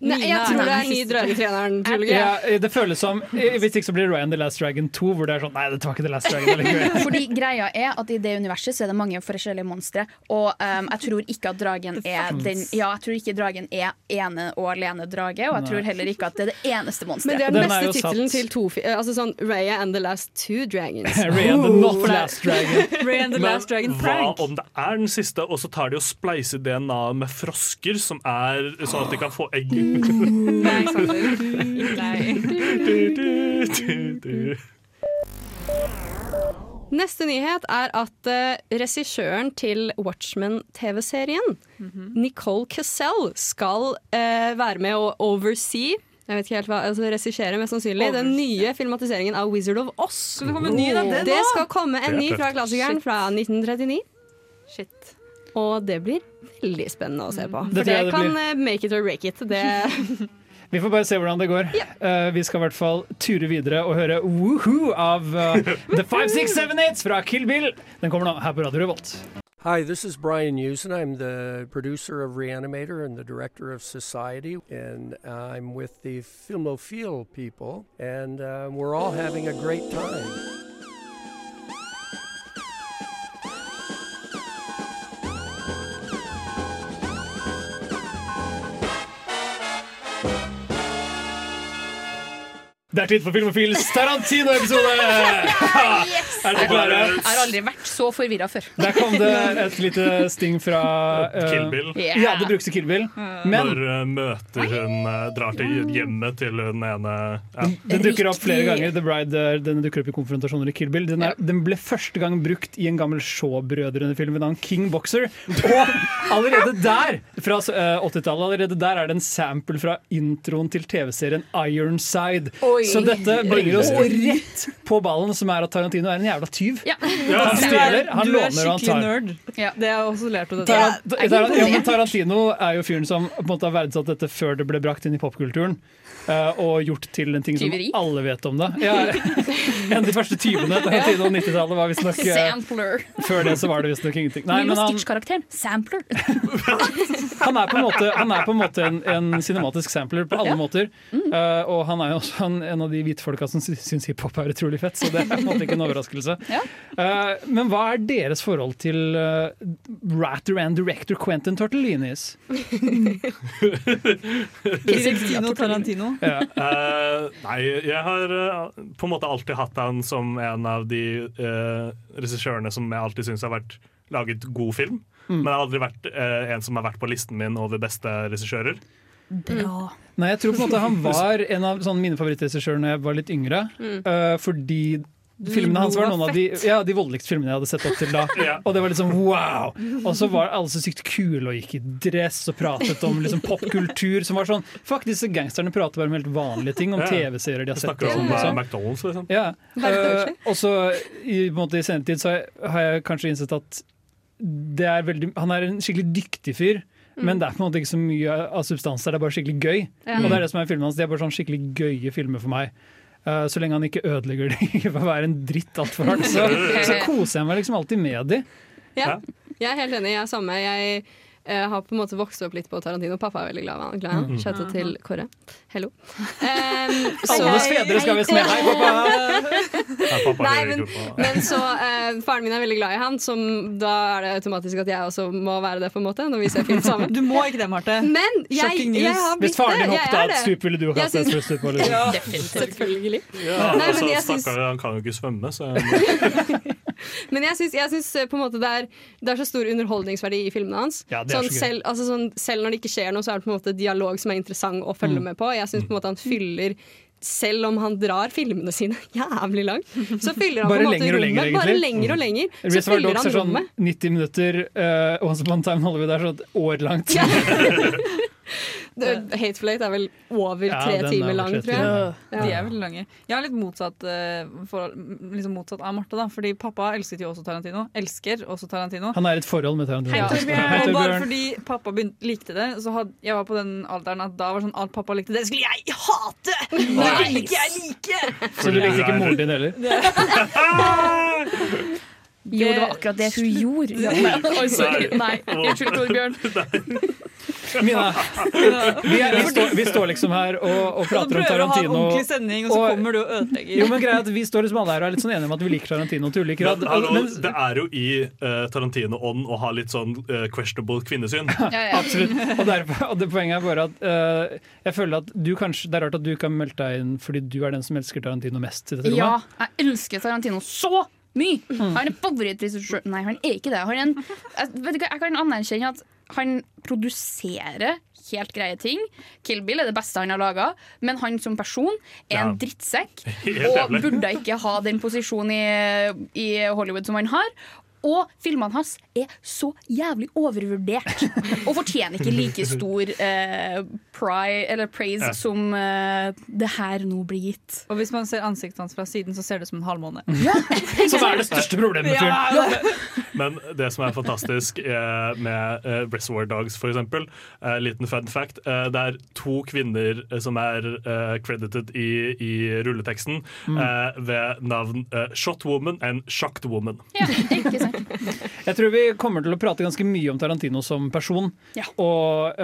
[SPEAKER 7] Nei, jeg tror det er ny Drøyetreneren-trilogi.
[SPEAKER 2] Ja, det føles som Hvis ikke så blir Ryan The Last Dragon 2, hvor det er sånn Nei, det var ikke The Last Dragon.
[SPEAKER 5] Fordi greia er at I det universet så er det mange forskjellige monstre. Og um, jeg tror ikke at dragen er den Ja, jeg tror ikke dragen er ene og alene drage. Og jeg tror heller ikke at det er det eneste
[SPEAKER 7] Men det er den
[SPEAKER 2] Den
[SPEAKER 7] beste tittelen til to Altså sånn Raya and the Last Two Dragons.
[SPEAKER 2] Ryan The Not Last Dragon.
[SPEAKER 3] Ray and the
[SPEAKER 4] Men
[SPEAKER 3] Last Dragon
[SPEAKER 4] hva
[SPEAKER 3] Prank.
[SPEAKER 4] om det er den siste, og så tar de og spleiser DNA med frosker, som er sånn at de kan få egg?
[SPEAKER 3] Nei, Sander.
[SPEAKER 7] Neste nyhet er at uh, regissøren til Watchmen-TV-serien, Nicole Cassell, skal uh, være med å oversee jeg vet ikke helt hva, altså Regissere, mest sannsynlig. Den nye filmatiseringen av Wizard of Oz.
[SPEAKER 3] Skal det komme en ny av den
[SPEAKER 7] Det skal komme en ny fra klassikeren fra 1939.
[SPEAKER 3] Shit.
[SPEAKER 7] Og det blir veldig spennende å se på. For det
[SPEAKER 2] det
[SPEAKER 7] kan
[SPEAKER 2] blir.
[SPEAKER 7] eh, make it or break it. Det,
[SPEAKER 2] Vi får bare se hvordan det går. Eh, vi skal i hvert fall ture videre og høre Woohoo av uh, The 5678 fra Kill Bill. Den kommer nå her på Radio Revolt.
[SPEAKER 10] Hi, this is Brian Usen. I'm the producer of Reanimator and the director of Society, and I'm with the Filmophile people, and uh, we're all having a great time.
[SPEAKER 2] Det er tid for Filmofils Tarantino-episode! Er dere klare?
[SPEAKER 5] Jeg har aldri vært så forvirra før.
[SPEAKER 2] Der kom det et lite sting fra uh,
[SPEAKER 4] Kill Bill.
[SPEAKER 5] Yeah.
[SPEAKER 2] Ja, det brukes i Kill Bill. Men
[SPEAKER 4] Når uh, møter hun uh, drar til hjemmet til hun ene ja.
[SPEAKER 2] Den dukker opp flere ganger. The Bride den dukker opp i konfrontasjoner i Kill Bill. Den, er, den ble første gang brukt i en gammel Shaw-brødrene-film ved navn King Boxer. Og allerede der, fra eh, 80-tallet, allerede der er det en sample fra introen til TV-serien Ironside.
[SPEAKER 5] Oi.
[SPEAKER 2] Så dette bringer oss rett på ballen, som er at Tarantino er en jævla tyv.
[SPEAKER 5] Ja.
[SPEAKER 2] Han stjeler, han
[SPEAKER 3] er
[SPEAKER 2] låner og han
[SPEAKER 3] skikkelig
[SPEAKER 2] tar.
[SPEAKER 3] nerd.
[SPEAKER 5] Ja.
[SPEAKER 3] Det har jeg også lært av dette.
[SPEAKER 2] Tarant Tarant ja, Tarantino er jo fyren som på en måte har verdsatt dette før det ble brakt inn i popkulturen. Eh, og gjort til en ting som alle vet om det. Ja, en av de første tyvene Tarantino 90-tallet var visstnok uh,
[SPEAKER 5] Sampler.
[SPEAKER 2] Før det så var det visstnok ingenting. Nei, men han.
[SPEAKER 5] Sampler.
[SPEAKER 2] han er på en måte, han er på en, måte en, en cinematisk sampler på alle
[SPEAKER 5] Ja.
[SPEAKER 2] måter.
[SPEAKER 5] Mm.
[SPEAKER 2] Eh, og han er jo også en, en av de hvite folka som sy- syns hiphop er utrolig fett, så det er på en måte ikke en overraskelse.
[SPEAKER 5] Ja.
[SPEAKER 2] Eh, men hva er deres forhold til uh, writer and director Quentin Tortellinis?
[SPEAKER 3] Tarantino, Tarantino.
[SPEAKER 2] Ja.
[SPEAKER 4] Eh, nei, jeg har uh, på en måte alltid hatt han som en av de uh, regissørene som jeg alltid syns har vært laget god film.
[SPEAKER 2] Mm.
[SPEAKER 4] Men jeg har aldri vært en som har vært på listen min over beste regissører.
[SPEAKER 5] Bra.
[SPEAKER 2] Nei, jeg tror på en måte han var en av sånn, mine favorittregissører da jeg var litt yngre.
[SPEAKER 7] Mm.
[SPEAKER 2] eh, fordi filmene hans var noen av de, ja, de voldeligste filmene jeg hadde sett opp til da.
[SPEAKER 4] Ja.
[SPEAKER 2] Og det var liksom wow! Og så var alle så sykt kule og gikk i dress og pratet om liksom popkultur. Som var sånn Fuck, disse gangsterne prater bare om helt vanlige ting, om
[SPEAKER 4] Ja.
[SPEAKER 2] TV-serier de har sett.
[SPEAKER 4] snakker
[SPEAKER 2] og
[SPEAKER 4] om
[SPEAKER 2] sånn,
[SPEAKER 4] eh,
[SPEAKER 2] liksom.
[SPEAKER 4] McDonald's, liksom.
[SPEAKER 2] Ja. Eh, og så i, på en måte, i senere tid så har jeg kanskje innsett at det er veldig, han er en skikkelig dyktig fyr. Men det er på en måte ikke så mye av substans der, det er bare skikkelig gøy.
[SPEAKER 7] Ja.
[SPEAKER 2] Og det er det som er filmene hans, de er bare sånn skikkelig gøye filmer for meg. Eh, så lenge han ikke ødelegger det ved å være en dritt altfor hardt, så, så koser jeg meg liksom alltid med de.
[SPEAKER 7] Ja. Jeg er helt enig. Jeg er samme. Jeg eh, har på en måte vokst opp litt på Tarantino. Pappa er veldig glad i han.
[SPEAKER 2] Mm.
[SPEAKER 7] Out til Kåre. Hello. Um,
[SPEAKER 2] Alles fedre skal visst med. Hei, pappa!
[SPEAKER 4] Hei, pappa
[SPEAKER 7] Nei, men, men så uh, Faren min er veldig glad i han, som da er det automatisk at jeg også må være det, på en måte, når vi ser film sammen.
[SPEAKER 3] Du må ikke det, Marte.
[SPEAKER 7] Men jeg, jeg har blitt
[SPEAKER 2] Hvis faren din hoppet av et stup, ville du
[SPEAKER 7] hatt
[SPEAKER 2] kastet et stup på?
[SPEAKER 7] Ja, selvfølgelig.
[SPEAKER 4] Ja,
[SPEAKER 7] Nei,
[SPEAKER 4] altså,
[SPEAKER 7] men jeg syns-
[SPEAKER 4] Stakkar, han kan jo ikke svømme, så
[SPEAKER 7] Men jeg syns, eh, det er, det er så stor underholdningsverdi i filmene hans.
[SPEAKER 2] Ja,
[SPEAKER 7] sånn,
[SPEAKER 2] så
[SPEAKER 7] selv, altså sånn, selv når det ikke skjer noe, så er det på en måte dialog som er interessant å følge
[SPEAKER 2] Mm.
[SPEAKER 7] med på. Jeg syns han fyller selv om han drar filmene sine jævlig langt, så fyller han
[SPEAKER 2] Bare
[SPEAKER 7] på en måte
[SPEAKER 2] lenger
[SPEAKER 7] rommet.
[SPEAKER 2] lenger,
[SPEAKER 7] bare lenger og lenger. Så
[SPEAKER 2] Reservoir
[SPEAKER 7] fyller han
[SPEAKER 2] rommet. sånn 90 minutter, uh, Once Upon a Time holder Hollywood er sånn et år langt.
[SPEAKER 7] Det- Hateful Eight er vel over tre
[SPEAKER 2] er
[SPEAKER 7] timer lang, tror jeg. Ja.
[SPEAKER 3] De er veldig lange. Jeg er litt motsatt, eh, forhold, liksom motsatt av Marte. da Fordi pappa elsket jo også Tarantino. Elsker også Tarantino.
[SPEAKER 2] Han er i et forhold med Tarantino.
[SPEAKER 3] Ja. Og bare fordi pappa begynte, likte det, så hadde jeg var på den alderen at da var sånn alt pappa likte, det skulle jeg hate! Det ville ikke jeg like!
[SPEAKER 2] Så du likte ikke moren din heller?
[SPEAKER 5] Jo, det var akkurat det hun gjorde.
[SPEAKER 3] Ja.
[SPEAKER 5] Oi, sorry. Nei, unnskyld, Torbjørn.
[SPEAKER 2] Mina, vi, er, vi, står, vi står liksom her og, og prater om Tarantino.
[SPEAKER 3] Og, sending, og så kommer du og ødelegger.
[SPEAKER 2] Jo, men greia at Vi står liksom alle her og er litt sånn enige om at vi liker Tarantino til ulik grad.
[SPEAKER 4] Men, det er jo i uh, Tarantino-ånd å ha litt sånn uh, questionable kvinnesyn.
[SPEAKER 2] Absolutt. Og, derfor, og det poenget er bare at uh, jeg føler at du kanskje, Det er rart at du ikke har meldt deg inn fordi du er den som elsker Tarantino mest. i dette.
[SPEAKER 5] Ja, jeg elsker Tarantino så mye! Han er favorittregissør Nei, han er ikke det. Han er en, jeg, vet du hva, jeg kan anerkjenne at han produserer helt greie ting. Kill Bill er det beste han har laga, men han som person er en drittsekk. Og burde ikke ha den posisjonen i, i Hollywood som han har. Og filmene hans er så jævlig overvurdert og fortjener ikke like stor eh, pri, eller praise
[SPEAKER 3] Ja.
[SPEAKER 5] som eh, det her nå blir gitt.
[SPEAKER 3] Og hvis man ser ansiktet hans fra siden, så ser det ut som en halvmåne.
[SPEAKER 2] Som er det største problemet med film.
[SPEAKER 3] Ja.
[SPEAKER 4] Men det som er fantastisk eh, med eh, Reservoir Dogs, eksempel, eh, liten fun fact, eh, det er to kvinner eh, som er eh, credited i, i rulleteksten
[SPEAKER 2] Mm.
[SPEAKER 4] eh, ved navn eh, Shot Woman and Shocked Woman.
[SPEAKER 2] Jeg tror vi kommer til å prate ganske mye om Tarantino som person, ja. og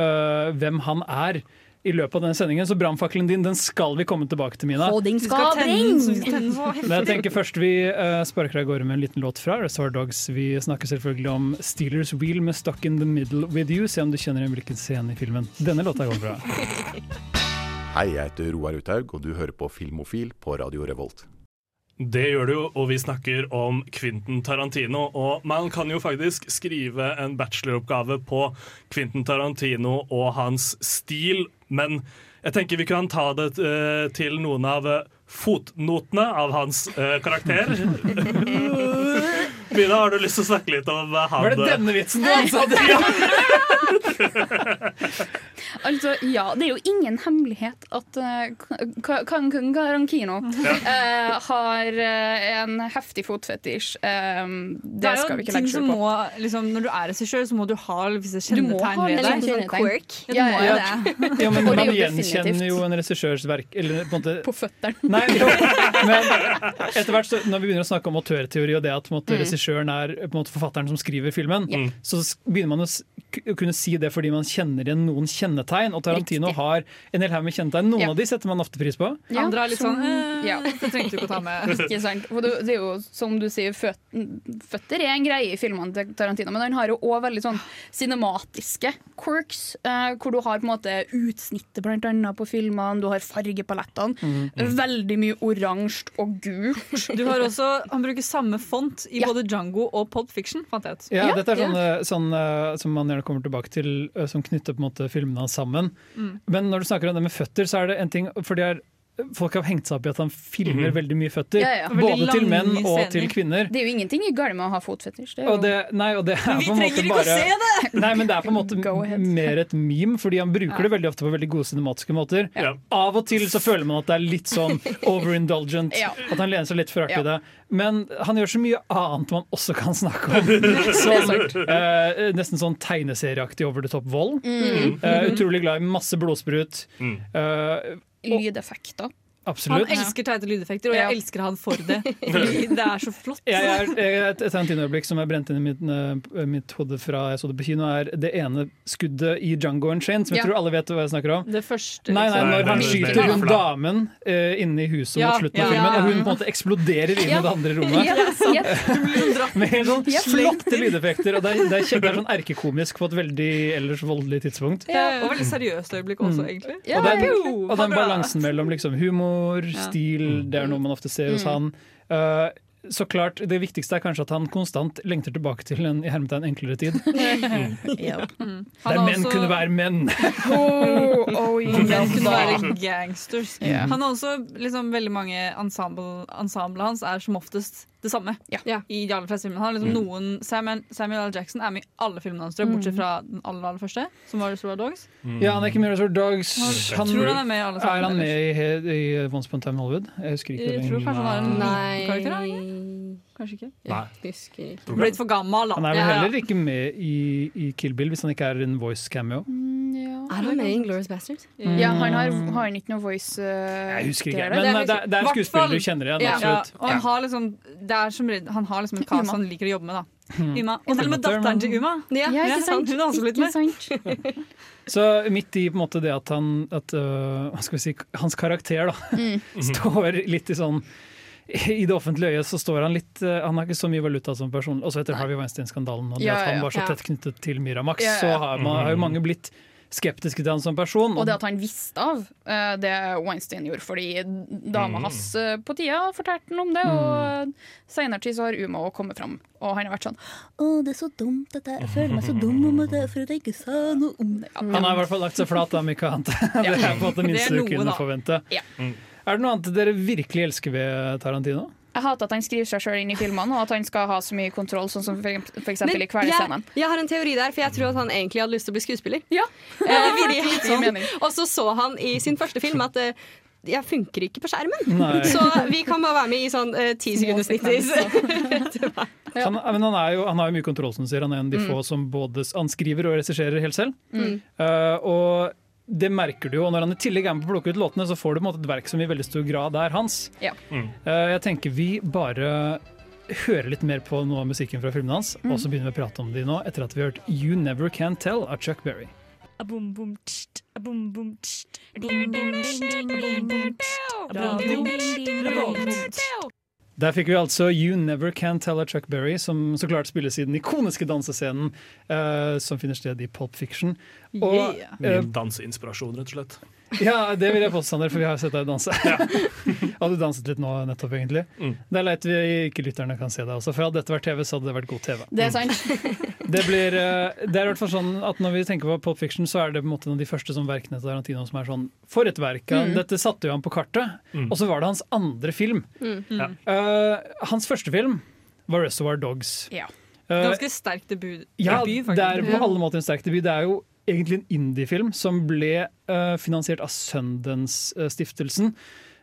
[SPEAKER 2] hvem han er. I løpet av denne sendingen, Så brannfakkelen din den skal vi komme tilbake til, Mina.
[SPEAKER 5] Og den
[SPEAKER 3] skal
[SPEAKER 5] skal.
[SPEAKER 2] Men jeg tenker først vi uh, sparker av gårde med en liten låt fra Reservoir Dogs. Vi snakker selvfølgelig om Steelers Wheel med Stuck in the Middle With You. Se om du kjenner igjen hvilken scene i filmen denne låta går fra.
[SPEAKER 11] Hei, jeg heter Roar Uthaug, og du hører på Filmofil på Radio Revolt.
[SPEAKER 4] Det gjør du, og vi snakker om Quentin Tarantino. Og man kan jo faktisk skrive en bacheloroppgave på Quentin Tarantino og hans stil, men jeg tenker vi kan ta det eh, til noen av eh, fotnotene av hans eh, karakter. Mina, har du lyst til å snakke litt om han
[SPEAKER 2] Var det denne vitsen du sa?
[SPEAKER 5] Altså, ja, det er jo ingen hemmelighet at uh, Quentin Tarantino eh, har eh, en heftig fotfetisj. Um,
[SPEAKER 3] Det
[SPEAKER 5] det skal vi ikke legge skjul på.
[SPEAKER 3] må liksom, Når du er regissør, så må du ha visse
[SPEAKER 5] Du må ha
[SPEAKER 3] kjennetegn ved
[SPEAKER 5] en
[SPEAKER 3] deg.
[SPEAKER 5] sånn kjennetegn.
[SPEAKER 3] Quirk. Ja,
[SPEAKER 5] Ja, ja, ja.
[SPEAKER 2] men man gjenkjenner jo en regissørs verk eller på en måte
[SPEAKER 5] På føttene.
[SPEAKER 2] Nei, men etter hvert så, når vi begynner å snakke om autørteori og det at på måte,
[SPEAKER 5] Mm.
[SPEAKER 2] regissøren er på en måte, forfatteren som skriver filmen, så begynner man å kunne si det fordi man kjenner igjen noen kjennetegn. Og Tarantino har en hel haug med kjennetegn. Noen
[SPEAKER 5] Ja.
[SPEAKER 2] av de setter man ofte pris på.
[SPEAKER 5] Ja,
[SPEAKER 3] Andre er litt sånn eh,
[SPEAKER 5] ja.
[SPEAKER 3] Det trengte du ikke å ta med.
[SPEAKER 5] Ikke sant? For det, det er jo som du sier, føt, føtter er en greie i filmene til Tarantino, men han har jo òg veldig sånn cinematiske quirks, eh, hvor du har på en måte utsnittet blant annet på filmene, du har fargepalettene.
[SPEAKER 3] Mhm.
[SPEAKER 5] Veldig mye oransje og gult.
[SPEAKER 3] Du har også, Han bruker samme font i
[SPEAKER 5] Ja.
[SPEAKER 3] både Django og Pop Fiction, fant jeg ut.
[SPEAKER 2] Ja, dette er sånn, eh, sånn eh, som man gjerne kommer tilbake til, eh, som knytter på en måte filmene hans sammen.
[SPEAKER 3] Mm.
[SPEAKER 2] Men når du snakker om det med føtter, så er det en ting For det er, folk har hengt seg opp i at han filmer
[SPEAKER 4] Mhm.
[SPEAKER 2] veldig mye føtter.
[SPEAKER 5] Ja, ja.
[SPEAKER 2] Både til menn og
[SPEAKER 3] scener.
[SPEAKER 2] til kvinner.
[SPEAKER 5] Det er jo ingenting i galt med å ha fotfetisj. Det er jo
[SPEAKER 2] Og det, nei, og det er
[SPEAKER 3] Vi
[SPEAKER 2] på en
[SPEAKER 3] trenger
[SPEAKER 2] måte bare
[SPEAKER 3] se det!
[SPEAKER 2] Nei, men det er på en måte mer et meme, fordi han bruker det veldig ofte på veldig gode cinematiske måter.
[SPEAKER 4] Ja.
[SPEAKER 2] Av og til så føler man at det er litt sånn overindulgent,
[SPEAKER 5] Ja.
[SPEAKER 2] at han lener seg litt for
[SPEAKER 5] Ja.
[SPEAKER 2] i det. Men han gjør så mye annet man også kan snakke om. Som eh, nesten sånn tegneserieaktig over the top vold.
[SPEAKER 5] Mm.
[SPEAKER 2] Eh, utrolig glad i masse blodsprut.
[SPEAKER 4] Mm.
[SPEAKER 2] Eh,
[SPEAKER 5] lydeffekter.
[SPEAKER 3] Han elsker teite lydeffekter, og jeg
[SPEAKER 5] Ja.
[SPEAKER 3] elsker han for det. Det er så flott.
[SPEAKER 2] Jeg jeg, et Tarantino-øyeblikk som er brent inn i mitt, uh, mitt hode fra jeg så det på kino, er det ene skuddet i Django Unchained, som jeg
[SPEAKER 5] Ja.
[SPEAKER 2] tror alle vet hva jeg snakker om.
[SPEAKER 3] Det første
[SPEAKER 2] Nei, nei, når han
[SPEAKER 4] er
[SPEAKER 2] skyter hun damen uh, inne i huset
[SPEAKER 3] Ja,
[SPEAKER 2] mot slutten
[SPEAKER 3] ja,
[SPEAKER 2] av filmen, og hun på en måte eksploderer inn i
[SPEAKER 5] Ja.
[SPEAKER 2] det andre rommet. Med helt sånn flotte lydeffekter. Og det er, det er, kjent, det er sånn erkekomisk på et veldig ellers voldelig tidspunkt.
[SPEAKER 3] Ja, og veldig seriøst øyeblikk også,
[SPEAKER 2] Mm.
[SPEAKER 3] egentlig.
[SPEAKER 5] Ja,
[SPEAKER 2] og den,
[SPEAKER 3] jo,
[SPEAKER 2] og den balansen mellom liksom humor,
[SPEAKER 3] Ja.
[SPEAKER 2] stil, det er noe man ofte ser hos han. Uh, så klart, Det viktigste er kanskje at han konstant lengter tilbake til en i hermetegn enklere tid.
[SPEAKER 5] Ja.
[SPEAKER 3] Han
[SPEAKER 2] Der menn
[SPEAKER 3] også-
[SPEAKER 2] kunne være menn!
[SPEAKER 5] Oh, oh,
[SPEAKER 3] Menn kunne være gangsters.
[SPEAKER 5] Yeah.
[SPEAKER 3] Han har også liksom, veldig mange ensemble, Ensemblet hans er som oftest det samme.
[SPEAKER 5] Ja.
[SPEAKER 3] I de aller fleste filmene. Han har liksom noen, Samuel, Samuel L. Jackson er med i alle filmene hans, tror bortsett fra den aller, aller første, som var Reservoir Dogs.
[SPEAKER 2] Ja, han er ikke med i Reservoir Dogs.
[SPEAKER 3] Jeg
[SPEAKER 2] Han,
[SPEAKER 3] tror han er med i alle
[SPEAKER 2] er
[SPEAKER 3] sammen.
[SPEAKER 2] han med i, i Once Upon a Time Hollywood? Jeg husker ikke.
[SPEAKER 3] Jeg tror kanskje han er en-
[SPEAKER 7] Nei
[SPEAKER 3] Karakter, er han Kanskje ikke.
[SPEAKER 4] Nei.
[SPEAKER 7] Jeg husker ikke.
[SPEAKER 3] Han ble litt for gammel, da.
[SPEAKER 2] Han er vel
[SPEAKER 3] Ja, ja.
[SPEAKER 2] heller ikke med i, i Kill Bill, hvis han ikke er en voice cameo.
[SPEAKER 5] Mm, ja.
[SPEAKER 7] Er han med i Glorious Bastards? Mm.
[SPEAKER 5] Ja, han har, har han ikke noe voice uh,
[SPEAKER 2] Jeg husker ikke,
[SPEAKER 5] det er
[SPEAKER 2] men
[SPEAKER 5] det.
[SPEAKER 2] er, det, det er skuespillere du kjenner igjen.
[SPEAKER 3] Ja,
[SPEAKER 2] absolutt.
[SPEAKER 3] og han har liksom, det er som, han har liksom en cast han liker å jobbe med. da. Uma. Og til og med datteren til Uma.
[SPEAKER 7] Ja.
[SPEAKER 5] Ja,
[SPEAKER 3] Ja,
[SPEAKER 5] ikke sant?
[SPEAKER 3] hun har også blitt
[SPEAKER 5] med.
[SPEAKER 2] Så midt i på en måte det at han at, uh, hva skal vi si, Hans karakter da
[SPEAKER 5] Mm.
[SPEAKER 2] står litt i sånn i det offentlige øyet så står han litt øh, Han har ikke så mye valuta som person. Også etter Harvey Weinstein-skandalen og det
[SPEAKER 5] Ja,
[SPEAKER 2] at han var så
[SPEAKER 7] ja.
[SPEAKER 2] tett knyttet til Miramax,
[SPEAKER 5] Ja, ja.
[SPEAKER 2] så har, man, har jo mange blitt skeptiske til han som person.
[SPEAKER 5] Og det at han visste av uh, det Weinstein gjorde, fordi dama
[SPEAKER 2] Mm.
[SPEAKER 5] hans uh, på tida fortalte han om det, og seinere tid så har Uma også kommet fram, og han har vært sånn Å, det er så dumt at jeg, jeg føler meg så dum om det, for at jeg ikke sa noe om det. Ja.
[SPEAKER 2] Han har i hvert fall lagt seg flat, da, ikke Ante. Det er på en måte det minste du kunne forvente.
[SPEAKER 5] Ja.
[SPEAKER 2] Er det noe annet dere virkelig elsker ved Tarantino?
[SPEAKER 5] Jeg hater at han skriver seg sjøl inn i filmene, og at han skal ha så mye kontroll, sånn som for for eksempel
[SPEAKER 7] Men
[SPEAKER 5] i Kvelersscenen.
[SPEAKER 7] jeg, jeg har en teori der, for jeg tror at han egentlig hadde lyst til å bli skuespiller.
[SPEAKER 5] Ja,
[SPEAKER 7] Eh,
[SPEAKER 5] mening.
[SPEAKER 7] og så så han i sin første film at eh, jeg funker ikke på skjermen.
[SPEAKER 2] Nei.
[SPEAKER 7] Så vi kan bare være med i sånn ti ti sekunders snittis.
[SPEAKER 2] Han, men han, er jo, han har jo mye kontroll, som du sier. Han er en av de få som både han skriver og regisserer helt selv. Eh, og det merker du jo, når han i tillegg er med på å plukke ut låtene, så får du måte et verk som i veldig stor grad er hans.
[SPEAKER 5] Ja.
[SPEAKER 2] Mm. jeg tenker vi bare hører litt mer på noe av musikken fra filmene hans, og så begynner vi å prate om de nå, etter at vi har hørt You Never Can Tell av Chuck Berry. Der fikk vi altså You Never Can Tell a Chuck Berry, som så klart spilles i den ikoniske dansescenen uh, som finner sted i Pulp Fiction. Og,
[SPEAKER 3] Yeah.
[SPEAKER 2] eh,
[SPEAKER 4] Min danseinspirasjon, rett og slett.
[SPEAKER 2] Ja, det vil jeg påstå, Sander, for vi har jo sett deg danse. og du danset litt nå nettopp, egentlig.
[SPEAKER 4] Mm.
[SPEAKER 2] Det er leit vi ikke lytterne kan se deg også, for hadde dette vært TV, så hadde det vært god TV.
[SPEAKER 5] Det er sant.
[SPEAKER 2] Det, blir, eh, det er i hvert fall sånn at Når vi tenker på Pop Fiction, så er det på en måte en av de første sånn verkene til Tarantino som er sånn For et verk!
[SPEAKER 5] Mm.
[SPEAKER 2] Dette satte jo han på kartet,
[SPEAKER 4] Mm.
[SPEAKER 2] og så var det hans andre film.
[SPEAKER 4] Ja.
[SPEAKER 2] Uh, hans første film var 'Reservoir Dogs'.
[SPEAKER 5] Ja.
[SPEAKER 2] Eh,
[SPEAKER 3] Ganske sterk debut.
[SPEAKER 2] ja,
[SPEAKER 3] debut,
[SPEAKER 2] det er på alle måter en sterk debut. Det er jo egentlig en indie-film som ble uh, finansiert av Sundance-stiftelsen.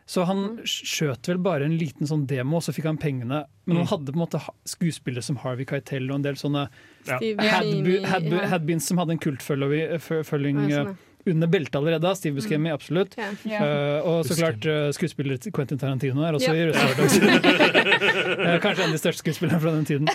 [SPEAKER 2] Så han skjøt vel bare en liten sånn demo, og så fikk han pengene. Men han
[SPEAKER 4] Mm.
[SPEAKER 2] hadde på en måte skuespillere som Harvey Keitel og en del sånne
[SPEAKER 4] Ja.
[SPEAKER 2] hadbeens
[SPEAKER 7] Buscemi, ja.
[SPEAKER 2] Som hadde en kultfølging
[SPEAKER 7] sånn,
[SPEAKER 2] eh, under beltet allerede. da. Steve Buscemi, absolutt.
[SPEAKER 7] Yeah.
[SPEAKER 5] Yeah.
[SPEAKER 2] Uh, og så klart uh, skuespiller Quentin Tarantino er også
[SPEAKER 7] yeah.
[SPEAKER 2] i. Eh, Kanskje en av de største skuespillerne fra den tiden.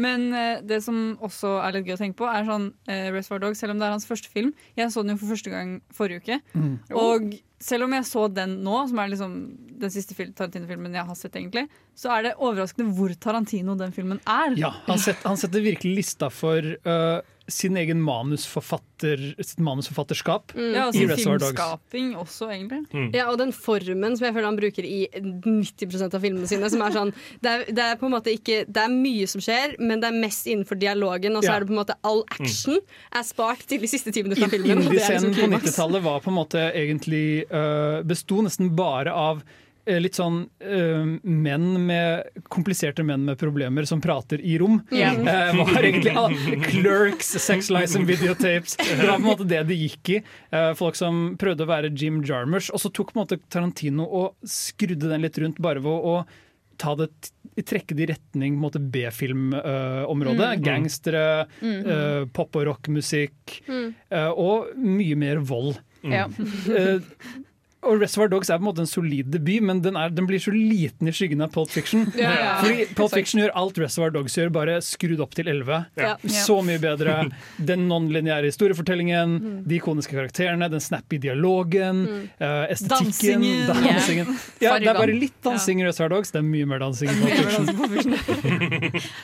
[SPEAKER 3] Men eh, det som også er litt gøy å tenke på, er sånn uh, Reservoir Dogs, selv om det er hans første film. Jeg så den jo for første gang forrige uke.
[SPEAKER 2] Mm.
[SPEAKER 3] Og selv om jeg så den nå, som er liksom den siste Tarantino-filmen jeg har sett, egentlig, så er det overraskende hvor Tarantino den filmen er.
[SPEAKER 2] Ja, han, set, han setter virkelig lista for eh, sin egen manusforfatter, sitt manusforfatterskap
[SPEAKER 3] Ja, og
[SPEAKER 2] i Reservoir Dogs.
[SPEAKER 3] filmskaping også, egentlig.
[SPEAKER 7] Ja, og den formen som jeg føler han bruker i 90 av filmene sine. Som er sånn, det, er, det er på en måte ikke Det er mye som skjer, men det er mest innenfor dialogen. Og så
[SPEAKER 2] Ja.
[SPEAKER 7] er det på en måte all action er spart til de siste ti minuttene av filmen. er
[SPEAKER 2] Indie-scenen
[SPEAKER 7] liksom
[SPEAKER 2] på 90-tallet var på en måte egentlig uh, Besto nesten bare av Litt sånn uh, menn med kompliserte menn med problemer som prater i rom.
[SPEAKER 5] Yeah.
[SPEAKER 2] Uh, var egentlig uh, Clerks, Sex Lies and Videotapes. Det var på en måte det det gikk i. Eh, folk som prøvde å være Jim Jarmers. Og så tok på en måte Tarantino og skrudde den litt rundt bare ved å ta det trekke det i retning B-filmområdet.
[SPEAKER 5] Mm.
[SPEAKER 2] Gangstere,
[SPEAKER 5] Mm.
[SPEAKER 2] uh, pop- og rockmusikk.
[SPEAKER 7] Mm.
[SPEAKER 2] Uh, og mye mer vold.
[SPEAKER 5] Ja.
[SPEAKER 2] Og Reservoir Dogs er på en måte en solid debut, men den, er, den blir så liten i skyggen av Pulp Fiction.
[SPEAKER 7] Ja, ja.
[SPEAKER 2] Fordi Pulp Fiction gjør alt Reservoir Dogs gjør, bare skrudd opp til 11.
[SPEAKER 7] Ja.
[SPEAKER 2] Så mye bedre. Den non-lineære historiefortellingen, de ikoniske karakterene, den snappy dialogen, eh, estetikken,
[SPEAKER 3] Dansingen.
[SPEAKER 2] dansingen. Ja, det er bare litt dansing i Reservoir Dogs, det er mye mer dansing i Pulp Fiction.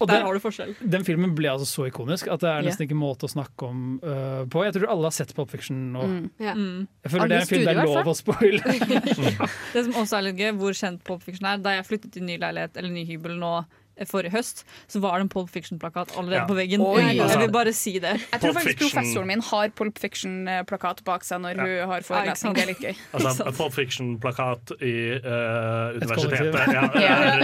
[SPEAKER 2] Og
[SPEAKER 3] Der
[SPEAKER 2] den,
[SPEAKER 3] har du forskjell.
[SPEAKER 2] den filmen ble altså så ikonisk at det er nesten ikke måte å snakke om uh, på. Jeg tror alle har sett Pulp Fiction nå.
[SPEAKER 5] Mm.
[SPEAKER 7] Ja.
[SPEAKER 3] Mm.
[SPEAKER 2] Jeg føler
[SPEAKER 5] Alle
[SPEAKER 2] det er en film det er lov å spoile.
[SPEAKER 3] Det som også er litt gøy, hvor kjent Pulp er Da jeg flyttet til ny leilighet, eller ny hybel nå forrige høst, så var det en Pulp Fiction-plakat allerede
[SPEAKER 4] Ja.
[SPEAKER 3] på veggen.
[SPEAKER 5] Oi.
[SPEAKER 3] Jeg vil bare si det.
[SPEAKER 5] Jeg tror faktisk professoren min har Pulp Fiction-plakat bak seg når
[SPEAKER 4] Ja.
[SPEAKER 5] hun har forelesning. Det er litt gøy.
[SPEAKER 4] Altså, en Pulp Fiction-plakat i uh, universitetet ja, er,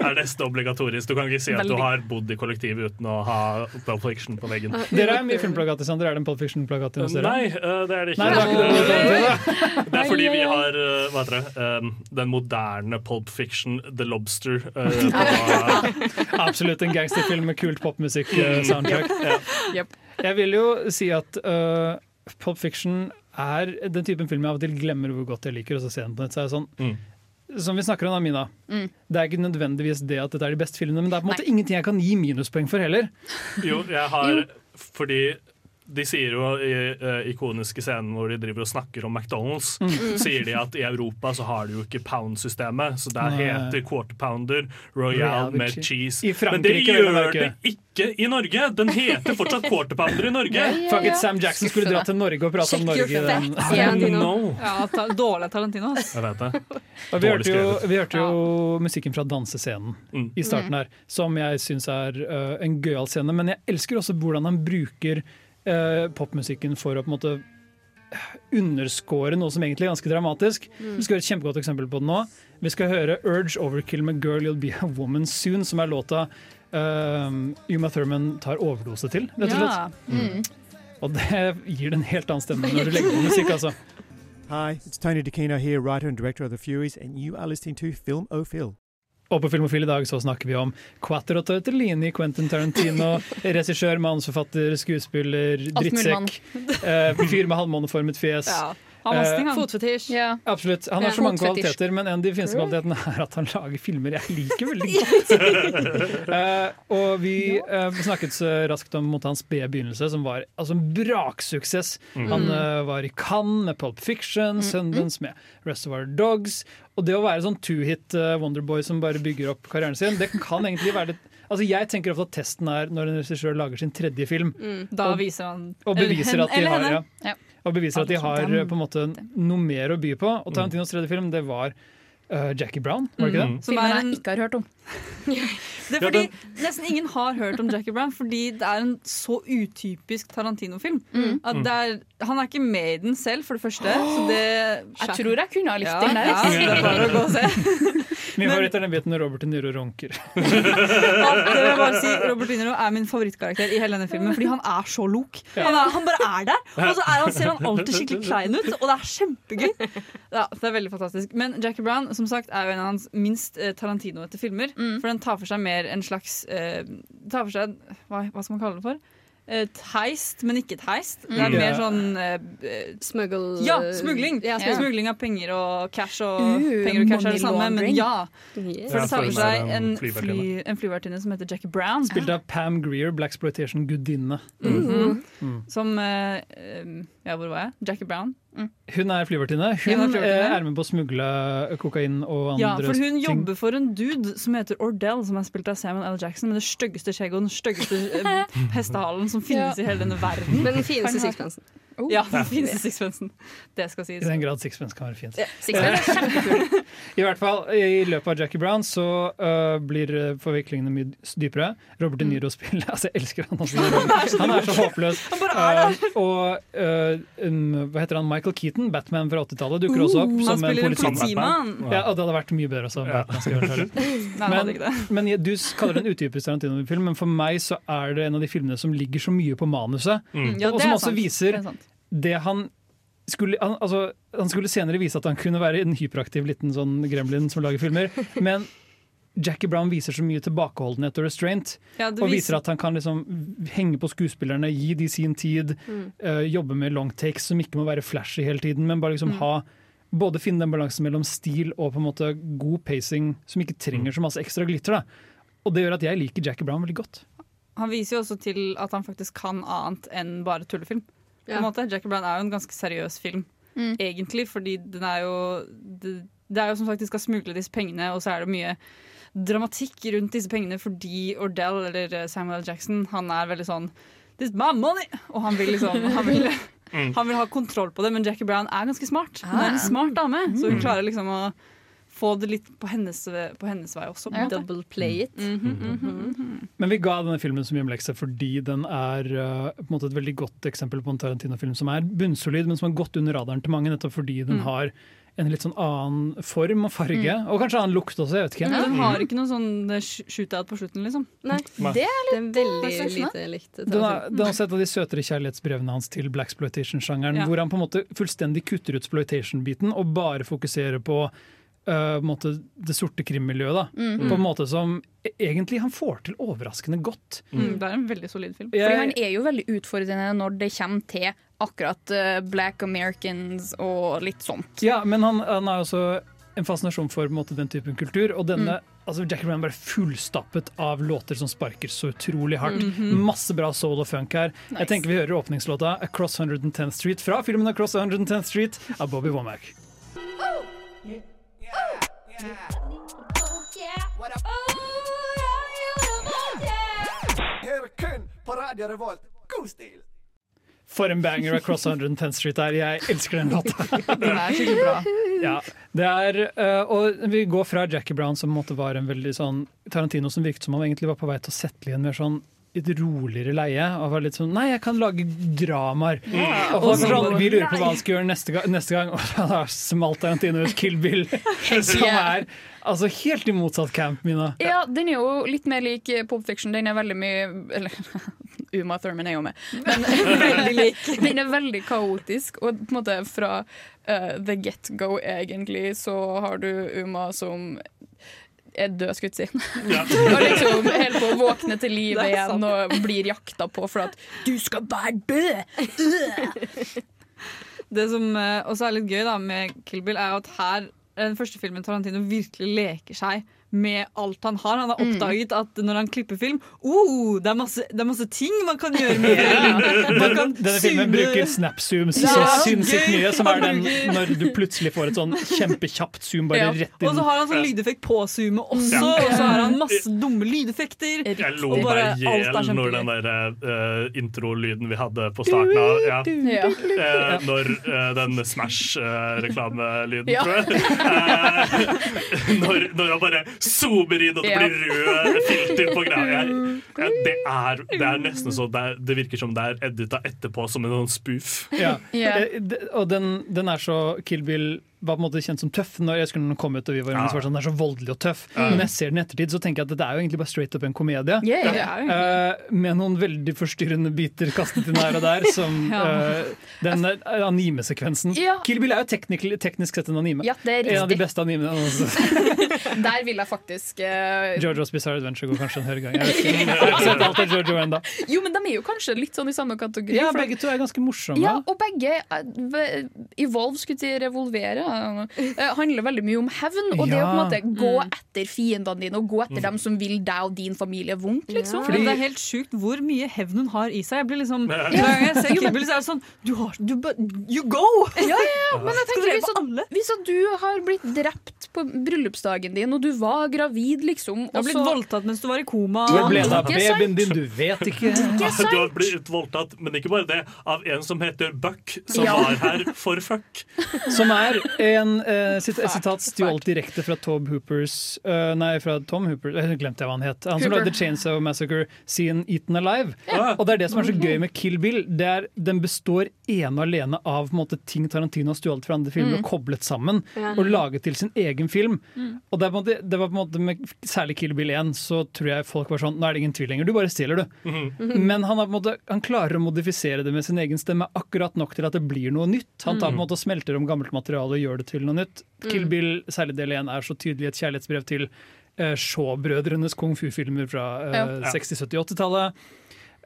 [SPEAKER 4] er nesten obligatorisk. Du kan ikke si at du har bodd i kollektiv uten å ha Pulp Fiction på veggen.
[SPEAKER 2] Dere er mye filmplakater, Sander. Er det en Pulp Fiction-plakat hos dere?
[SPEAKER 4] Nei, eh, det er det ikke.
[SPEAKER 2] Nei, det er ikke det.
[SPEAKER 4] Det fordi vi har uh, hva heter det, den moderne Pulp Fiction, The Lobster. Uh, på,
[SPEAKER 2] Absolutt en gangsterfilm med kult popmusikk-soundtrack.
[SPEAKER 5] Jep.
[SPEAKER 2] Jeg vil jo si at uh, Pop Fiction er den typen film jeg av og til glemmer hvor godt jeg liker, og så ser jeg den på nett, så er jeg sånn
[SPEAKER 4] Mm.
[SPEAKER 2] Som vi snakker om, da, Mina.
[SPEAKER 5] Mm.
[SPEAKER 2] Det er ikke nødvendigvis det at dette er de beste filmene, men det er på en måte
[SPEAKER 5] Nei.
[SPEAKER 2] ingenting jeg kan gi minuspoeng for heller.
[SPEAKER 4] jo, jeg har Fordi de sier jo i uh, ikoniske scenen hvor de driver og snakker om McDonald's,
[SPEAKER 2] Mm.
[SPEAKER 4] sier de at i Europa så har de jo ikke pound-systemet, så der heter quarter pounder Royal med cheese.
[SPEAKER 2] I
[SPEAKER 4] Men det gjør det ikke i Norge! Den heter fortsatt quarter pounder i Norge.
[SPEAKER 2] Fuck it, Sam Jackson skulle dra til Norge og prate om Norge.
[SPEAKER 4] know.
[SPEAKER 3] Ja, ta, dårlig Tarantino.
[SPEAKER 4] Jeg vet det.
[SPEAKER 2] Og vi hørte, jo, vi hørte jo musikken fra dansescenen
[SPEAKER 4] Mm.
[SPEAKER 2] i starten her, som jeg syns er uh, en gøyal scene. Men jeg elsker også hvordan han bruker uh, popmusikken for å på en måte underscore noe som egentlig er ganske dramatisk. Vi skal høre et kjempegodt eksempel på det nå. Vi skal høre Urge Overkill med 'Girl You'll Be A Woman Soon', som er låta Yuma Uma Thurman tar overdose til, rett og slett.
[SPEAKER 3] Ja.
[SPEAKER 2] Og det gir det en helt annen stemme når du legger på musikk, altså.
[SPEAKER 12] Hi, it's Tony DeCino here, writer and director of The Furies, and you are listening to Film O Phil.
[SPEAKER 2] Og på Filmofil i dag så snakker vi om Quattro Tortellini, Quentin Tarantino, regissør, manusforfatter, skuespiller, drittsekk. Uh, fyr med halvmåneformet fjes.
[SPEAKER 3] Ja. Han han.
[SPEAKER 7] Fotfetisj.
[SPEAKER 5] Yeah.
[SPEAKER 2] Absolutt. Han har så mange kvaliteter, men en av de fineste kvalitetene er at han lager filmer jeg liker veldig godt. uh, og vi uh, snakket så raskt om mot hans spede begynnelse, som var altså en braksuksess. Han eh, var i Cannes med Pulp Fiction, Sundance med Reservoir Dogs. Og det å være sånn two-hit eh, Wonderboy som bare bygger opp karrieren sin, det kan egentlig være litt Altså Jeg tenker ofte at testen er når en regissør lager sin tredje film,
[SPEAKER 3] Da
[SPEAKER 2] Og-
[SPEAKER 3] viser han
[SPEAKER 2] og beviser at de har ja,
[SPEAKER 5] Ja.
[SPEAKER 2] Og beviser at de har eh, på en måte noe mer å by på. Og Tarantinos tredje film det var eh, Jackie Brown, var det ikke det?
[SPEAKER 3] Som
[SPEAKER 5] Filmen
[SPEAKER 3] en...
[SPEAKER 5] jeg ikke har hørt om.
[SPEAKER 3] det er fordi nesten ingen har hørt om Jackie Brown, fordi det er en så utypisk Tarantino-film.
[SPEAKER 5] Mm.
[SPEAKER 3] At det er, han er ikke med i den selv, for det første. Så det
[SPEAKER 5] Jeg tror jeg kunne ha likt
[SPEAKER 3] ja,
[SPEAKER 5] den der.
[SPEAKER 3] ja, det er bare å gå og se.
[SPEAKER 2] Min favoritt er den biten når Robert De Niro ronker.
[SPEAKER 3] Alt det vil jeg bare si, Robert De Niro er min favorittkarakter i hele denne filmen, fordi han er så lok. Han, er, han bare er der, og så er han, ser han alltid skikkelig klein ut, og det er kjempegøy. Ja, det er veldig fantastisk. Men Jackie Brown som sagt, er jo en av hans minst eh, Tarantino-ete filmer. For den tar for seg mer en slags eh, tar for seg, hva, hva skal man kalle det for? Et heist, men ikke et heist. Det er
[SPEAKER 7] Mm.
[SPEAKER 3] mer sånn uh,
[SPEAKER 7] Smuggle-
[SPEAKER 3] Ja, smugling.
[SPEAKER 7] Ja,
[SPEAKER 3] smugling.
[SPEAKER 7] smugling.
[SPEAKER 3] av penger og cash og
[SPEAKER 7] Uh,
[SPEAKER 3] Penger og cash er det samme, men ja.
[SPEAKER 7] Yes.
[SPEAKER 3] For det tar for seg en, fly, en flyvertinne som heter Jackie Brown.
[SPEAKER 2] Spilt av Pam Greer, Blaxploitation-gudinne.
[SPEAKER 3] Mhm.
[SPEAKER 2] Mm.
[SPEAKER 3] Som eh, eh, Ja, hvor var jeg? Jackie Brown.
[SPEAKER 2] Hun er flyvertinne.
[SPEAKER 3] Hun er
[SPEAKER 2] Hun eh, er med på å smugle kokain og andre
[SPEAKER 3] Ja, for hun
[SPEAKER 2] ting.
[SPEAKER 3] jobber for en dude som heter Ordell, som er spilt av Samuel L. Jackson, med det styggeste skjegget og den styggeste eh, hestehalen som finnes
[SPEAKER 7] Ja.
[SPEAKER 3] i hele denne verden.
[SPEAKER 7] Men den fineste
[SPEAKER 3] Han
[SPEAKER 7] sixpensen.
[SPEAKER 3] Ja, den fineste sixpensen. Det skal sies.
[SPEAKER 2] I den grad Sixpence kan være fint.
[SPEAKER 3] Sixpence er.
[SPEAKER 2] I hvert fall, I løpet av Jackie Brown så uh, blir forviklingene mye dypere. Robert De Niro spiller altså, Jeg elsker han også. Han er så håpløs. Uh, og uh, um, hva heter han? Michael Keaton, Batman fra 80-tallet, dukker også opp
[SPEAKER 3] Uh,
[SPEAKER 2] som en
[SPEAKER 3] spiller
[SPEAKER 2] politimann. Ja, og det hadde vært mye bedre også.
[SPEAKER 3] Det.
[SPEAKER 2] Men jeg- du kaller det en utypisk Tarantino-film, men for meg så er det en av de filmene som ligger så mye på manuset.
[SPEAKER 3] Mm. Ja,
[SPEAKER 2] og som også viser
[SPEAKER 3] Det
[SPEAKER 2] han skulle, han, altså, han skulle senere vise at han kunne være en hyperaktiv liten sånn gremlin som lager filmer, men Jackie Brown viser så mye tilbakeholdenhet og restraint.
[SPEAKER 3] Ja,
[SPEAKER 2] og
[SPEAKER 3] viser-
[SPEAKER 2] viser at han kan liksom henge på skuespillerne, gi de sin tid,
[SPEAKER 3] Mm.
[SPEAKER 2] uh, jobbe med long takes som ikke må være flashy hele tiden, men bare liksom
[SPEAKER 3] Mm.
[SPEAKER 2] ha både finne den balansen mellom stil og på en måte god pacing som ikke trenger så masse ekstra glitter. Da. Og det gjør at jeg liker Jackie Brown veldig godt.
[SPEAKER 3] Han viser jo også til at han faktisk kan annet enn bare tullefilm. På en
[SPEAKER 7] Ja.
[SPEAKER 3] måte. Jackie Brown er jo en ganske seriøs film, egentlig, fordi den er jo det, det er jo som sagt de skal smugle disse pengene, og så er det mye dramatikk rundt disse pengene fordi Ordell, eller eh, Samuel L. Jackson, han er veldig sånn This is my money! Og han vil liksom han vil,
[SPEAKER 4] Mm.
[SPEAKER 3] han vil ha kontroll på det, men Jackie Brown er ganske smart. Hun er
[SPEAKER 7] Ah.
[SPEAKER 3] en smart dame, så hun
[SPEAKER 7] Mm.
[SPEAKER 3] klarer liksom å få det litt på hennes, på hennes vei også.
[SPEAKER 7] Ja. Double play it.
[SPEAKER 3] Mhm, mhm, mhm.
[SPEAKER 2] Men vi ga denne filmen som hjemmelekse fordi den er uh, på en måte et veldig godt eksempel på en Tarantino-film som er bunnsolid, men som har gått under radaren til mange, nettopp fordi den
[SPEAKER 3] Mm.
[SPEAKER 2] har en litt sånn annen form og farge.
[SPEAKER 3] Mm.
[SPEAKER 2] Og kanskje annen lukt også, jeg vet ikke.
[SPEAKER 3] Ja, den har ikke noe sånn eh, sh- shootout på slutten, liksom.
[SPEAKER 7] Nei,
[SPEAKER 2] Nei.
[SPEAKER 7] det er litt veldig lite likt.
[SPEAKER 2] Den er, den er også et av de søtere kjærlighetsbrevene hans til blaxploitation-sjangeren,
[SPEAKER 7] Ja.
[SPEAKER 2] hvor han på en måte fullstendig kutter ut exploitation-biten og bare fokuserer på uh, måte det sorte krimmiljøet. da.
[SPEAKER 5] Mm.
[SPEAKER 2] På en måte som e- egentlig han får til overraskende godt.
[SPEAKER 3] Mm, det er en veldig solid film.
[SPEAKER 5] Fordi han er jo veldig utfordrende når det kommer til akkurat uh, black Americans og litt sånt.
[SPEAKER 2] Ja, men han, han har også en fascinasjon for på en måte, den typen kultur. Og denne, altså Jackie Brown bare fullstappet av låter som sparker så utrolig hardt.
[SPEAKER 3] Mhm.
[SPEAKER 2] Masse bra soul og funk her. Jeg tenker Vi hører åpningslåta 'Across 110th Street' fra filmen 'Across 110th Street' av Bobby Womack.
[SPEAKER 9] Her kun på Radio Revolt. God stil!
[SPEAKER 2] For en banger 'Across 110th Street' er. Jeg elsker den låta.
[SPEAKER 3] Den er skikkelig bra.
[SPEAKER 2] Ja, det er, øh, og Vi går fra Jackie Brown, som på en måte var en veldig sånn Tarantino som virket som han egentlig var på vei til å settle i en mer sånn et roligere leie. Og var litt sånn Nei, jeg kan lage dramaer.
[SPEAKER 3] Ja.
[SPEAKER 2] Og
[SPEAKER 3] Og så-
[SPEAKER 2] sånn, Vi lurer på hva han skal gjøre neste gang, neste gang. og da smalt Tarantino ut Kill Bill, som er altså helt i motsatt camp, Mina.
[SPEAKER 5] Ja, den er jo litt mer lik Pop Fiction. Den er veldig mye Eller Uma Thurman er jo med. Men veldig lik. Den er veldig kaotisk, og på en måte fra uh, the get go, egentlig, så har du Uma som er død, skulle jeg si. og liksom helt på å våkne til live igjen
[SPEAKER 3] sant.
[SPEAKER 5] og blir jakta på for at du skal være død!
[SPEAKER 3] Det som eh, også er litt gøy da med Kill Bill, er at her er den første filmen Tarantino virkelig leker seg med alt han har. Han har
[SPEAKER 5] Mm.
[SPEAKER 3] oppdaget at når han klipper film oh, det, er masse, det er masse ting man kan gjøre med film. Man kan
[SPEAKER 2] denne filmen
[SPEAKER 3] zoome-
[SPEAKER 2] bruker snap-zooms
[SPEAKER 3] Ja,
[SPEAKER 2] så sinnssykt mye, som er den når du plutselig får et sånn kjempekjapt zoom bare
[SPEAKER 3] Ja.
[SPEAKER 2] rett inn.
[SPEAKER 3] Og så har han sånn lydeffekt på zoomet også,
[SPEAKER 4] Ja.
[SPEAKER 3] og så har han masse dumme lydeffekter.
[SPEAKER 4] Jeg lo meg i hjel når den der uh, introlyden vi hadde på starten av ja.
[SPEAKER 3] Ja.
[SPEAKER 4] Uh, Når uh, den Smash-reklamelyden,
[SPEAKER 3] Ja.
[SPEAKER 4] tror jeg. Eh, når, når han bare zoomer inn, og det
[SPEAKER 3] Ja.
[SPEAKER 4] blir rød filter på greia. Ja, det, er, det er nesten så det, er, det virker som det er edita etterpå som en sånn spoof.
[SPEAKER 2] Ja.
[SPEAKER 5] Ja.
[SPEAKER 2] Eh, Og den, den er så Kill Bill var på en måte kjent som tøff når jeg skulle komme ut og vi var ja. var det sånn, Den er så voldelig og tøff.
[SPEAKER 1] Mm.
[SPEAKER 2] Men når jeg ser den i ettertid, så tenker jeg at det er jo egentlig bare straight up en komedie.
[SPEAKER 3] Yeah, yeah, jo
[SPEAKER 2] Eh, med noen veldig forstyrrende biter kastet inn her og der, som
[SPEAKER 5] Ja.
[SPEAKER 2] uh, den eh, animesekvensen.
[SPEAKER 5] Ja.
[SPEAKER 2] Kill Bill er jo teknisk, teknisk sett en anime.
[SPEAKER 5] Ja, det er riktig.
[SPEAKER 2] En av de beste animene.
[SPEAKER 5] Der vil jeg faktisk uh...
[SPEAKER 2] Jojo's Bizarre Adventure går kanskje en høyere gang. Jeg vet ikke. Jeg har sett alt av Jojo enda.
[SPEAKER 5] Jo, men de er jo kanskje litt sånn i samme kategori.
[SPEAKER 2] Ja, begge to er ganske morsomme.
[SPEAKER 5] Ja, og begge uh, Evolve, skulle til revolvere, eh, handler veldig mye om hevn. Og det å på en måte gå etter fiendene dine og gå etter dem som vil deg og din familie vondt. liksom.
[SPEAKER 3] Fordi det er helt sjukt hvor mye hevn hun har i seg. Jeg blir liksom,
[SPEAKER 5] Ja.
[SPEAKER 3] Hver gang jeg ser Kill Bill, så er det sånn Du har du, You go!
[SPEAKER 5] Ja, ja, ja, men jeg tenker hvis at, hvis at du har blitt drept på bryllupsdagen din, og du var gravid, liksom
[SPEAKER 3] Du har
[SPEAKER 5] og
[SPEAKER 3] blitt voldtatt mens du var i koma.
[SPEAKER 2] Du ble det av
[SPEAKER 5] Ikke sant?
[SPEAKER 2] babyen din? Du vet ikke.
[SPEAKER 4] Du har blitt voldtatt, men ikke bare det, av en som heter Buck, som
[SPEAKER 2] Ja.
[SPEAKER 4] var her for fuck.
[SPEAKER 2] Som er en eh, sit, et sitat stjålet direkte fra Tom Hoopers uh, Nei, fra Tom Hooper, jeg glemte jeg hva han het. Han som lagde Chainsaw Massacre, Scene Eaten Alive.
[SPEAKER 5] Ja.
[SPEAKER 2] Og det er det som er så gøy med Kill Bill. Det er, den består ene og alene av på en måte, ting Tarantino har stjålet fra andre filmer
[SPEAKER 5] Mm.
[SPEAKER 2] og koblet sammen.
[SPEAKER 5] Ja.
[SPEAKER 2] Og laget til sin egen film.
[SPEAKER 5] Mm.
[SPEAKER 2] Og det, er på en måte, det var på en måte med særlig Kill Bill 1 så tror jeg folk var sånn Nå er det ingen tvil lenger, du bare stjeler, du.
[SPEAKER 5] Mhm.
[SPEAKER 2] Men han, har på en måte, han klarer å modifisere det med sin egen stemme akkurat nok til at det blir noe nytt. Han tar på en
[SPEAKER 5] Mm.
[SPEAKER 2] måte og smelter om gammelt materiale og gjør det til noe nytt. Kill
[SPEAKER 5] Mm.
[SPEAKER 2] Bill, særlig del 1, er så tydelig et kjærlighetsbrev til uh, Shaw-brødrenes kung fu-filmer fra uh,
[SPEAKER 5] Ja.
[SPEAKER 2] 60-, 70-, 80-tallet.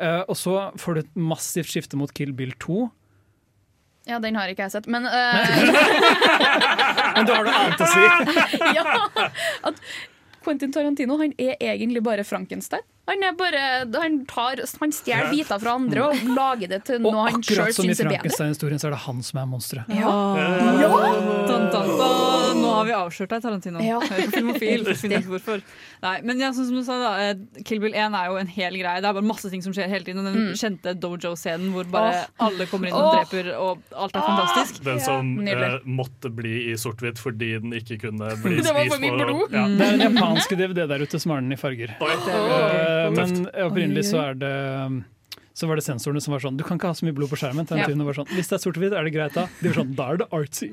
[SPEAKER 2] Uh, og så får du et massivt skifte mot Kill Bill 2.
[SPEAKER 5] Ja, den har ikke jeg sett, men eh,
[SPEAKER 2] Men du har noe annet å si!
[SPEAKER 5] ja, at Quentin Tarantino han er egentlig bare Frankenstein. Han, er bare, han, tar, han stjeler biter fra andre og lager det til noe han sjøl
[SPEAKER 2] akkurat som i
[SPEAKER 5] syns er bedre.
[SPEAKER 2] Frankenstein-historien, så er det han som er monsteret.
[SPEAKER 5] Ja.
[SPEAKER 3] Ja! Dun, dun, dun. Nå har vi avslørt deg, Tarantino.
[SPEAKER 5] Ja.
[SPEAKER 3] Filmofil. Finner ikke hvorfor. Nei, men ja, sånn som du sa da, eh, Kill Bill 1 er jo en hel greie. Det er bare masse ting som skjer hele tiden. Og den
[SPEAKER 5] Mm.
[SPEAKER 3] kjente dojo-scenen hvor bare alle kommer inn og dreper, og alt er fantastisk.
[SPEAKER 4] Den som eh, måtte bli i sort-hvitt fordi den ikke kunne bli
[SPEAKER 3] Det var
[SPEAKER 4] spist
[SPEAKER 3] for mye
[SPEAKER 4] på-
[SPEAKER 3] blod.
[SPEAKER 4] Ja.
[SPEAKER 2] Det er en japansk DVD der ute som har den i farger. Eh, men opprinnelig så er det så var det sensorene som var sånn Du kan ikke ha så mye blod på skjermen. Var sånn, Hvis det er sort og hvitt, er det greit da? De var sånn, Da er det artsy.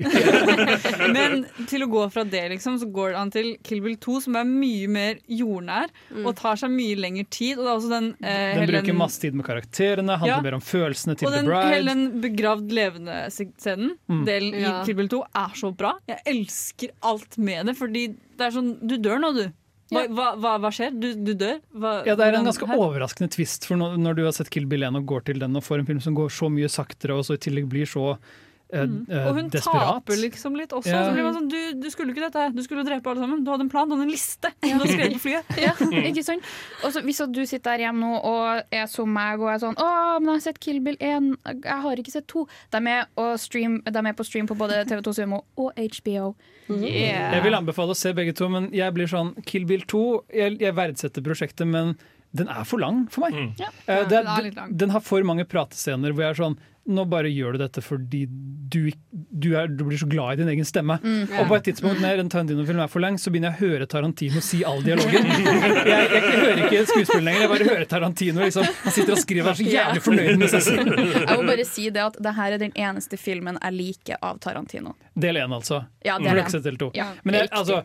[SPEAKER 3] Men til å gå fra det, liksom, så går det an til Kill Bill 2, som er mye mer jordnær og tar seg mye lengre tid. Og det er også den, eh,
[SPEAKER 2] Den bruker
[SPEAKER 3] den-
[SPEAKER 2] masse tid med karakterene, handler
[SPEAKER 3] Ja.
[SPEAKER 2] mer om følelsene til
[SPEAKER 3] Og
[SPEAKER 2] The
[SPEAKER 3] den, hele den begravd levende-scenen,
[SPEAKER 2] Mm.
[SPEAKER 3] delen
[SPEAKER 7] Ja.
[SPEAKER 3] i Kill Bill 2, er så bra. Jeg elsker alt med det, fordi det er sånn Du dør nå, du. Hva, hva, hva, hva skjer? Du, du dør?
[SPEAKER 2] Ja, Det er en ganske
[SPEAKER 3] her?
[SPEAKER 2] overraskende twist, for når, når du har sett Kill Bill 1 og går til den og får en film som går så mye saktere, og så i tillegg blir så
[SPEAKER 3] Mm.
[SPEAKER 2] eh,
[SPEAKER 3] Og hun
[SPEAKER 2] desperat.
[SPEAKER 3] taper liksom litt også.
[SPEAKER 2] Ja.
[SPEAKER 3] Så blir man sånn, du, du skulle ikke dette, her. du skulle drepe alle sammen. Du hadde en plan, du hadde en liste. Du hadde skrevet på flyet.
[SPEAKER 5] Ja, ikke sant? Også, hvis du sitter der hjemme nå og er som meg og er sånn Å, men jeg har sett Kill Bill 1, jeg har ikke sett 2. De er, og stream, de er på stream på både TV2 Sumo og HBO. Yeah.
[SPEAKER 2] Jeg vil anbefale å se begge to, men jeg blir sånn Kill Bill 2 Jeg, jeg verdsetter prosjektet, men den er for lang for meg.
[SPEAKER 5] Ja.
[SPEAKER 2] Eh,
[SPEAKER 3] Ja,
[SPEAKER 2] det,
[SPEAKER 3] den er litt lang.
[SPEAKER 2] den har for mange pratescener hvor jeg er sånn Nå bare gjør du dette fordi du, du, er, du blir så glad i din egen stemme.
[SPEAKER 5] Mm.
[SPEAKER 2] Og på et tidspunkt når en Tarantino-film er for lang, så begynner jeg å høre Tarantino si all dialogen. Jeg, jeg, jeg hører ikke skuespill lenger, jeg bare hører Tarantino. Liksom. Han sitter og skriver og er så jævlig fornøyd med seg selv.
[SPEAKER 5] Jeg må bare si det at det her er den eneste filmen jeg liker av Tarantino.
[SPEAKER 2] Del én, altså.
[SPEAKER 5] Ja, del én. Ja,
[SPEAKER 2] Men jeg, altså,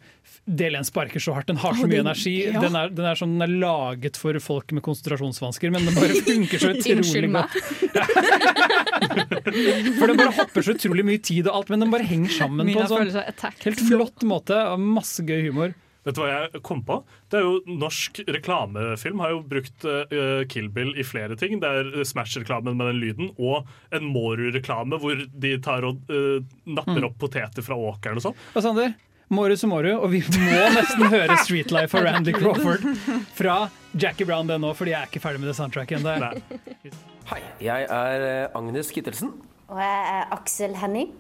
[SPEAKER 2] del én sparker så hardt. Den har så mye energi. Den, er, den, er sånn, den er laget for folk med konsentrasjonsvansker, men den bare funker så utrolig
[SPEAKER 5] Unnskyld meg.
[SPEAKER 2] For den bare hopper så utrolig mye tid og alt, men den bare henger sammen
[SPEAKER 3] Mina
[SPEAKER 2] på en sånn helt flott måte. og Masse gøy humor.
[SPEAKER 4] Vet du hva jeg kom på? Det er jo Norsk reklamefilm har jo brukt uh, Kill Bill i flere ting. Det er Smash-reklamen med den lyden, og en Mårud-reklame hvor de tar og uh, napper
[SPEAKER 2] Mm.
[SPEAKER 4] opp poteter fra åkeren og sånn.
[SPEAKER 2] Og Sander, Moru som Moru, og vi må nesten høre 'Streetlife' av Randy Crawford fra Jackie Brown det nå, fordi jeg er ikke ferdig med det soundtracket ennå.
[SPEAKER 13] Hei, jeg er eh, Agnes Kittelsen,
[SPEAKER 14] Og jeg er Aksel Henning,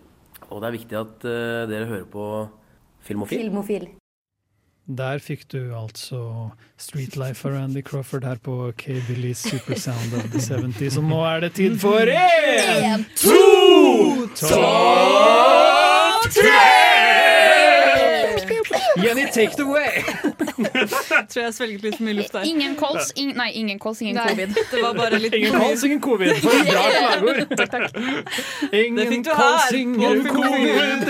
[SPEAKER 13] og det er viktig at uh, dere hører på Filmofil.
[SPEAKER 14] filmofil.
[SPEAKER 2] Der fikk du altså Streetlife av Randy Crawford her på K-Billys Super of the 70s. Og nå er det tid for én, to, topp tre! Jenny take it away!
[SPEAKER 3] Tror jeg svelget litt for mye luft der.
[SPEAKER 5] Ingen kols, in, nei, ingen kols, ingen
[SPEAKER 3] Nei,
[SPEAKER 5] covid.
[SPEAKER 3] det var bare litt
[SPEAKER 2] Ingen kols, ingen covid. For et bra slagord!
[SPEAKER 5] Takk, takk.
[SPEAKER 3] Det
[SPEAKER 2] Ingen
[SPEAKER 3] fikk du
[SPEAKER 2] kols,
[SPEAKER 3] her
[SPEAKER 2] ingen covid.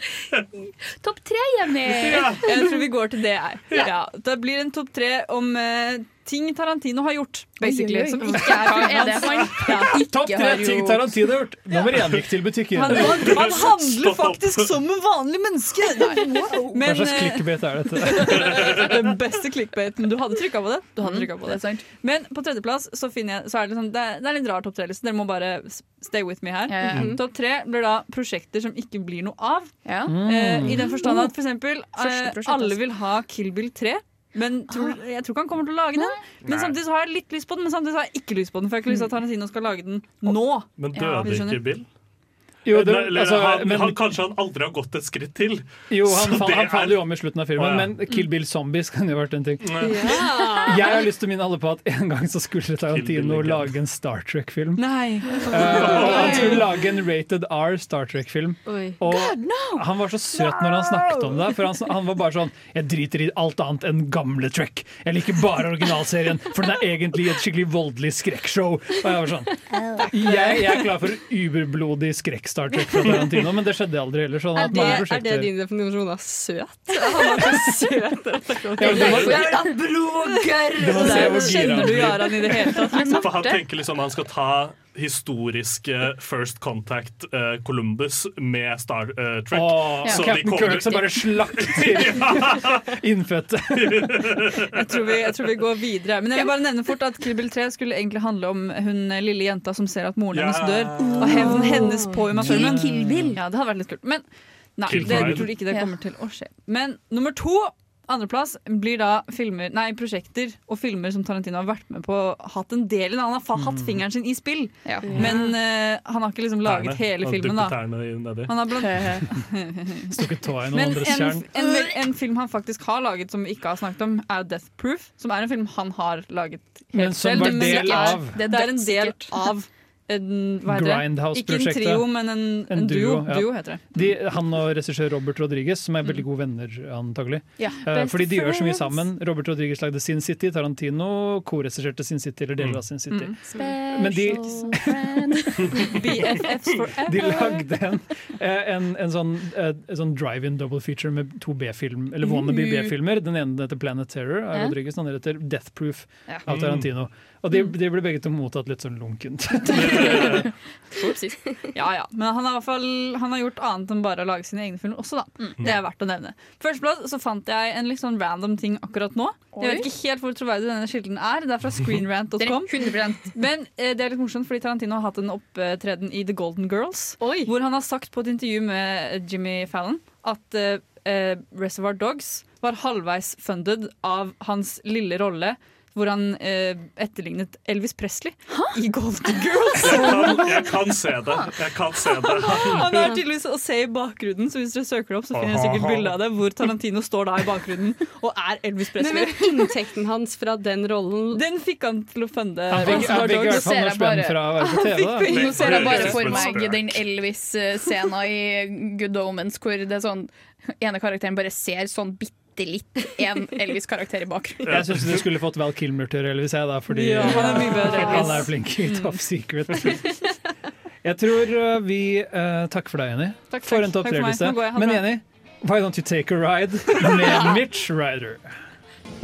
[SPEAKER 5] Topp tre, Jenny!
[SPEAKER 3] Jeg tror vi går til det her. Ja. Det blir en topp tre om eh, ting Tarantino har gjort, basically.
[SPEAKER 5] Oi, oi, oi.
[SPEAKER 3] Som ikke er filmen hans.
[SPEAKER 2] Topp tre ting. Tarantino har gjort. Nummer én gikk til butikken.
[SPEAKER 3] Han, han, han handler faktisk som en vanlig menneske!
[SPEAKER 2] Hva
[SPEAKER 3] Men
[SPEAKER 2] slags
[SPEAKER 3] eh,
[SPEAKER 2] clickbait er dette?
[SPEAKER 3] den beste clickbaiten. Du hadde trykka på det. Du hadde
[SPEAKER 5] Mm,
[SPEAKER 3] på
[SPEAKER 5] det
[SPEAKER 3] det. Men på tredjeplass så finner jeg, så er det, liksom, det, er, det er litt rar topp tre-liste. Dere må bare stay with me her.
[SPEAKER 5] Ja, ja.
[SPEAKER 3] Mm. Topp tre blir da prosjekter som ikke blir noe av.
[SPEAKER 5] Ja.
[SPEAKER 3] Eh, I den forstand at for eksempel eh, alle
[SPEAKER 5] altså.
[SPEAKER 3] vil ha Kill Bill 3. Men tror, jeg tror ikke han kommer til å lage den. Men
[SPEAKER 4] Nei.
[SPEAKER 3] samtidig så har jeg litt lyst på den, men samtidig så har jeg ikke lyst på den. For jeg har ikke lyst til at Tarantino skal lage den nå.
[SPEAKER 4] Men døde
[SPEAKER 3] ja.
[SPEAKER 4] ikke Bill?
[SPEAKER 2] Jo, det,
[SPEAKER 4] eller,
[SPEAKER 2] altså,
[SPEAKER 4] han,
[SPEAKER 2] men,
[SPEAKER 4] han, kanskje han aldri har gått et skritt til.
[SPEAKER 2] jo, han,
[SPEAKER 4] han,
[SPEAKER 2] han
[SPEAKER 4] er-
[SPEAKER 2] faller jo om i slutten av filmen,
[SPEAKER 4] Å, ja.
[SPEAKER 2] men Kill Bill Zombies kan jo ha vært en ting.
[SPEAKER 7] Ja.
[SPEAKER 2] Jeg har lyst til å minne alle på at en gang så skulle Tarantino lage en Star Trek-film.
[SPEAKER 3] Nei.
[SPEAKER 2] Uh, han skulle lage en rated R Star Trek-film. Og God, no. han var så søt når han snakket om det. For han, han var bare sånn Jeg driter i alt annet enn gamle Trek. Jeg liker bare originalserien, for den er egentlig et skikkelig voldelig skrekkshow. Og jeg var sånn Jeg, jeg er klar for uberblodig skrekk-Star Trek fra Tarantino, men det skjedde aldri heller. Sånn
[SPEAKER 7] Er det,
[SPEAKER 2] mange
[SPEAKER 7] er det din definisjon av søt? Han var så søt.
[SPEAKER 2] Ja, det var-
[SPEAKER 3] Kjenner du. Jaran i det hele tatt?
[SPEAKER 4] For han tenker liksom han skal ta historiske First Contact uh, Columbus med Star uh, Trek.
[SPEAKER 2] Oh,
[SPEAKER 4] Så de
[SPEAKER 2] Captain
[SPEAKER 4] kommer-
[SPEAKER 2] Kirk som bare slakter innfødte.
[SPEAKER 3] Jeg tror, vi, jeg tror vi går videre. Men jeg vil bare nevne fort at Bill 3 skulle egentlig handle om hun lille jenta som ser at moren hennes dør, og hevnen hennes på Uma Thurman. Ja, det hadde vært litt kult. Men nei, det
[SPEAKER 4] jeg
[SPEAKER 3] tror ikke det kommer til å skje. Men nummer to Andreplass blir da filmer, nei, prosjekter og filmer som Tarantino har vært med på hatt en del i. Han har hatt fingeren sin i spill,
[SPEAKER 5] Ja.
[SPEAKER 3] men uh, han har ikke liksom laget
[SPEAKER 4] terne.
[SPEAKER 3] hele
[SPEAKER 4] Han
[SPEAKER 3] filmen. da. Han har blant
[SPEAKER 2] Stukket tåa i noen
[SPEAKER 3] Men
[SPEAKER 2] andres
[SPEAKER 3] en,
[SPEAKER 2] tjern.
[SPEAKER 3] en, en, en film han faktisk har laget som vi ikke har snakket om, er Death Proof. Som er en film han har laget
[SPEAKER 2] Men
[SPEAKER 3] helt
[SPEAKER 2] som
[SPEAKER 3] selv.
[SPEAKER 2] var
[SPEAKER 3] men
[SPEAKER 2] del
[SPEAKER 3] det er,
[SPEAKER 2] av-
[SPEAKER 3] Det er en del av heter? Ikke en trio, men en, en,
[SPEAKER 2] En
[SPEAKER 3] duo.
[SPEAKER 2] duo, ja.
[SPEAKER 3] duo heter det.
[SPEAKER 2] De, han og regissør Robert Rodriguez, som er veldig gode venner, antagelig.
[SPEAKER 5] Ja.
[SPEAKER 2] Uh, fordi de gjør så mye sammen. Robert Rodriguez lagde Sin City, Tarantino koregisserte Sin City, eller deler av Sin City.
[SPEAKER 3] Mm.
[SPEAKER 2] Men de,
[SPEAKER 3] BFFs forever.
[SPEAKER 2] de lagde en, eh, en, en sånn, eh, sånn drive-in double feature med to B-film, eller wannabe
[SPEAKER 3] Uh.
[SPEAKER 2] B-filmer. Den ene heter Planet Terror av
[SPEAKER 5] Ja.
[SPEAKER 2] Rodriguez, den andre heter Death Proof
[SPEAKER 5] Ja.
[SPEAKER 2] av Tarantino. Og de, de ble begge to mottatt litt sånn lunkent.
[SPEAKER 3] Ja, ja. Men han har, i hvert fall, han har gjort annet enn bare å lage sine egne filmer også, da.
[SPEAKER 5] Mm.
[SPEAKER 3] Det er verdt å nevne. Førsteplass så fant jeg en litt sånn random ting akkurat nå. Jeg vet ikke helt hvor troverdig denne kilden er. Det er fra screenrant.com.
[SPEAKER 5] 100
[SPEAKER 3] Men eh, det er litt morsomt, fordi Tarantino har hatt en opptreden i The Golden Girls.
[SPEAKER 7] Oi.
[SPEAKER 3] Hvor han har sagt på et intervju med Jimmy Fallon at eh, eh, Reservoir Dogs var halvveis funded av hans lille rolle. Hvor han eh, etterlignet Elvis Presley i Golden Girls.
[SPEAKER 4] Jeg kan, jeg kan se det. Jeg kan se det.
[SPEAKER 3] Han er tydeligvis å se i bakgrunnen, så hvis dere søker det opp, så finner dere sikkert bilde av det, hvor Tarantino står da i bakgrunnen og er Elvis
[SPEAKER 7] Men,
[SPEAKER 3] Presley.
[SPEAKER 7] men inntekten hans fra den rollen
[SPEAKER 3] Den fikk han til å funde
[SPEAKER 2] Han fikk, han fikk i hvert fall
[SPEAKER 5] ser
[SPEAKER 2] noe
[SPEAKER 5] bare-
[SPEAKER 2] fra å være på TV.
[SPEAKER 5] Nå ser jeg bare for meg den Elvis-scena i Good Omens hvor det er sånn ene karakteren bare ser sånn bitte litt en Elvis-karakter i bakgrunnen.
[SPEAKER 2] Jeg syns du skulle fått Val Kilmer til Elvis, jeg, da, fordi
[SPEAKER 3] Ja, han er mye bedre
[SPEAKER 2] han er flink i Top Secret. Jeg tror uh, vi uh, Takker for deg, Jenny.
[SPEAKER 3] Takk,
[SPEAKER 2] For en topp
[SPEAKER 3] Takk
[SPEAKER 2] tre-liste. Men. Jenny, why don't you take a ride med Mitch Ryder?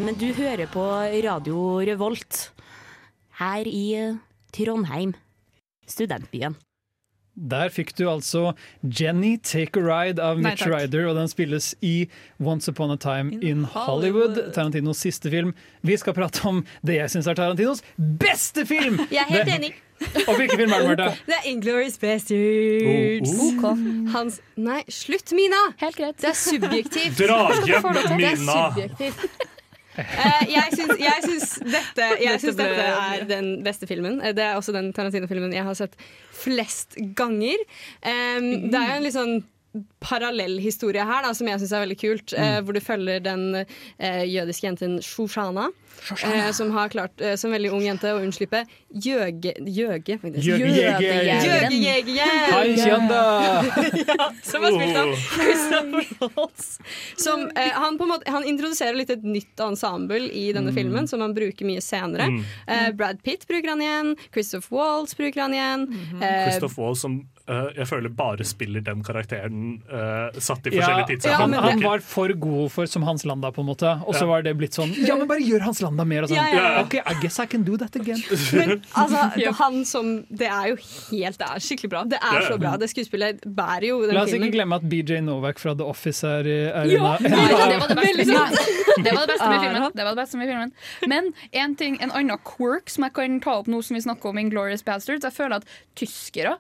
[SPEAKER 15] Men du hører på Radio Revolt her i eh, Trondheim, studentbyen.
[SPEAKER 2] Der fikk du altså Jenny Take a Ride av Mitch
[SPEAKER 3] Nei,
[SPEAKER 2] Ryder, og den spilles i Once Upon a Time in, Hollywood. Tarantinos siste film. Vi skal prate om det jeg syns er Tarantinos beste film!
[SPEAKER 7] Jeg er helt
[SPEAKER 2] Det-
[SPEAKER 7] enig.
[SPEAKER 2] Og hvilken film er det, Marte?
[SPEAKER 7] Det er Inglourious Bastards.
[SPEAKER 2] Oh, oh.
[SPEAKER 7] Hans Nei, slutt, Mina!
[SPEAKER 5] Helt greit.
[SPEAKER 7] Det er subjektivt.
[SPEAKER 4] Dra
[SPEAKER 7] Hvordan
[SPEAKER 4] hjem,
[SPEAKER 7] får du til? Det er subjektivt. Eh, jeg syns, jeg syns dette, jeg syns dette er den beste filmen. Eh, Det er også den Tarantino-filmen jeg har sett flest ganger. Um, det er jo en litt sånn parallellhistorie her da, som jeg syns er veldig kult. eh, hvor du følger den eh, jødiske jenten Shoshana. Eh, som har klart, eh, som veldig ung jente, å unnslippe jøge... Jøge, faktisk.
[SPEAKER 2] Jøgejegeren!
[SPEAKER 7] Ja, som er spilt av Christopher Waltz. Som, eh, han, på en måte, han introduserer litt et nytt ensemble i denne
[SPEAKER 4] Mm.
[SPEAKER 7] filmen, som han bruker mye senere.
[SPEAKER 4] Mm.
[SPEAKER 7] Eh, Brad Pitt bruker han igjen. Christopher Waltz bruker han igjen. eh,
[SPEAKER 4] Christopher Waltz som eh, jeg føler bare spiller den karakteren eh, satt i
[SPEAKER 2] Ja,
[SPEAKER 4] forskjellige Ja,
[SPEAKER 2] han, han var for god for som Hans Landa, på en måte. Og så
[SPEAKER 4] Ja.
[SPEAKER 2] var det blitt sånn Ja, men bare gjør Hans Landa mer! Og sånn.
[SPEAKER 7] Ja, ja, ja.
[SPEAKER 2] OK, I guess I can do that again.
[SPEAKER 7] Men altså, det, han som Det er jo helt Det er skikkelig bra. Det er
[SPEAKER 2] Ja.
[SPEAKER 7] så bra. Det skuespillet bærer jo den
[SPEAKER 2] La oss ikke glemme at BJ Novak fra The Office er, er
[SPEAKER 7] Ja,
[SPEAKER 5] det var det beste med filmen. Det var det beste med Det var det beste med filmen. Men en, ting, en annen quirk som jeg kan ta opp nå som vi snakker om Inglorious Bastards, jeg føler at tyskere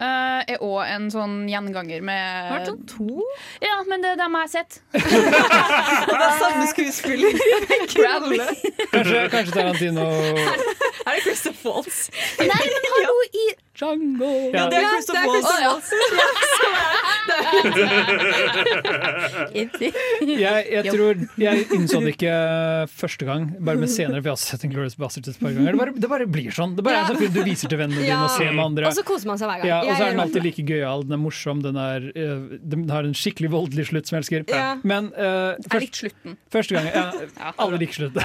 [SPEAKER 5] eh, er òg en sånn gjenganger med
[SPEAKER 3] Har sånn to?
[SPEAKER 5] Ja, men det er dem jeg har sett.
[SPEAKER 3] Det er samme skuespiller.
[SPEAKER 2] Kanskje, kanskje Tarantino
[SPEAKER 3] Er det Christopher Waltz?
[SPEAKER 5] Nei, men hallo i Django.
[SPEAKER 3] Ja, det er
[SPEAKER 2] Ja,
[SPEAKER 3] Christopher
[SPEAKER 7] er
[SPEAKER 3] Waltz.
[SPEAKER 2] jeg, jeg tror Jeg innså det ikke første gang, bare med senere, for jeg har sett Inglorious Bastards et par ganger. Det bare, det bare blir sånn. Det bare er sånn film du viser til vennene dine og ser med andre.
[SPEAKER 7] Og så koser man seg hver gang.
[SPEAKER 2] Ja, og så er den alltid like gøyal, den er morsom, den, er, eh, den har en skikkelig voldelig slutt som jeg elsker. Men uh, først,
[SPEAKER 5] Jeg likte slutten.
[SPEAKER 2] første gang ja, Alle liker slutten.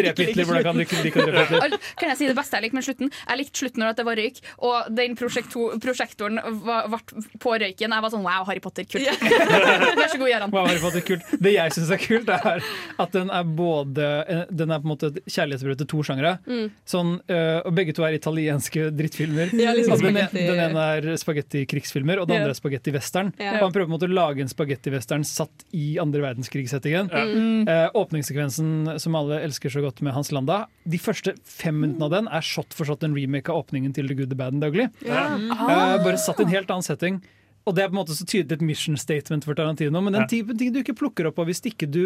[SPEAKER 2] Drep Hitler, hvordan kan du ikke like å drepe Hitler?
[SPEAKER 5] Kan jeg si det beste jeg likte med slutten? Jeg likte slutten når det var røyk, og den prosjektoren var, ble på røyken. Jeg var sånn wow, Harry Potter, kult. Vær så god, Gøran.
[SPEAKER 2] Wow, Harry Potter, kult. Det jeg syns er kult, er at den er både eh, Den er på en måte et kjærlighetsbrev til to sjangere.
[SPEAKER 7] Mm.
[SPEAKER 2] Sånn, eh, og begge to er italienske drittfilmer.
[SPEAKER 7] Ja, liksom
[SPEAKER 2] altså, den, ene- den ene er spagetti-krigsfilmer, og den andre er spagetti-western.
[SPEAKER 7] Ja.
[SPEAKER 2] Og han prøver på en måte å lage en spagetti-western satt i andre verdenskrigssettingen.
[SPEAKER 7] Ja. Mm.
[SPEAKER 2] Eh, åpningssekvensen som alle elsker så godt med Hans Landa, de første fem minuttene av den er shot for shot en remake av åpningen til The Good, The Bad The Ugly.
[SPEAKER 7] Ja.
[SPEAKER 2] Eh, bare satt i en helt annen setting. Og det er på en måte så tydelig et mission statement for Tarantino, men den typen ting du ikke plukker opp av hvis ikke du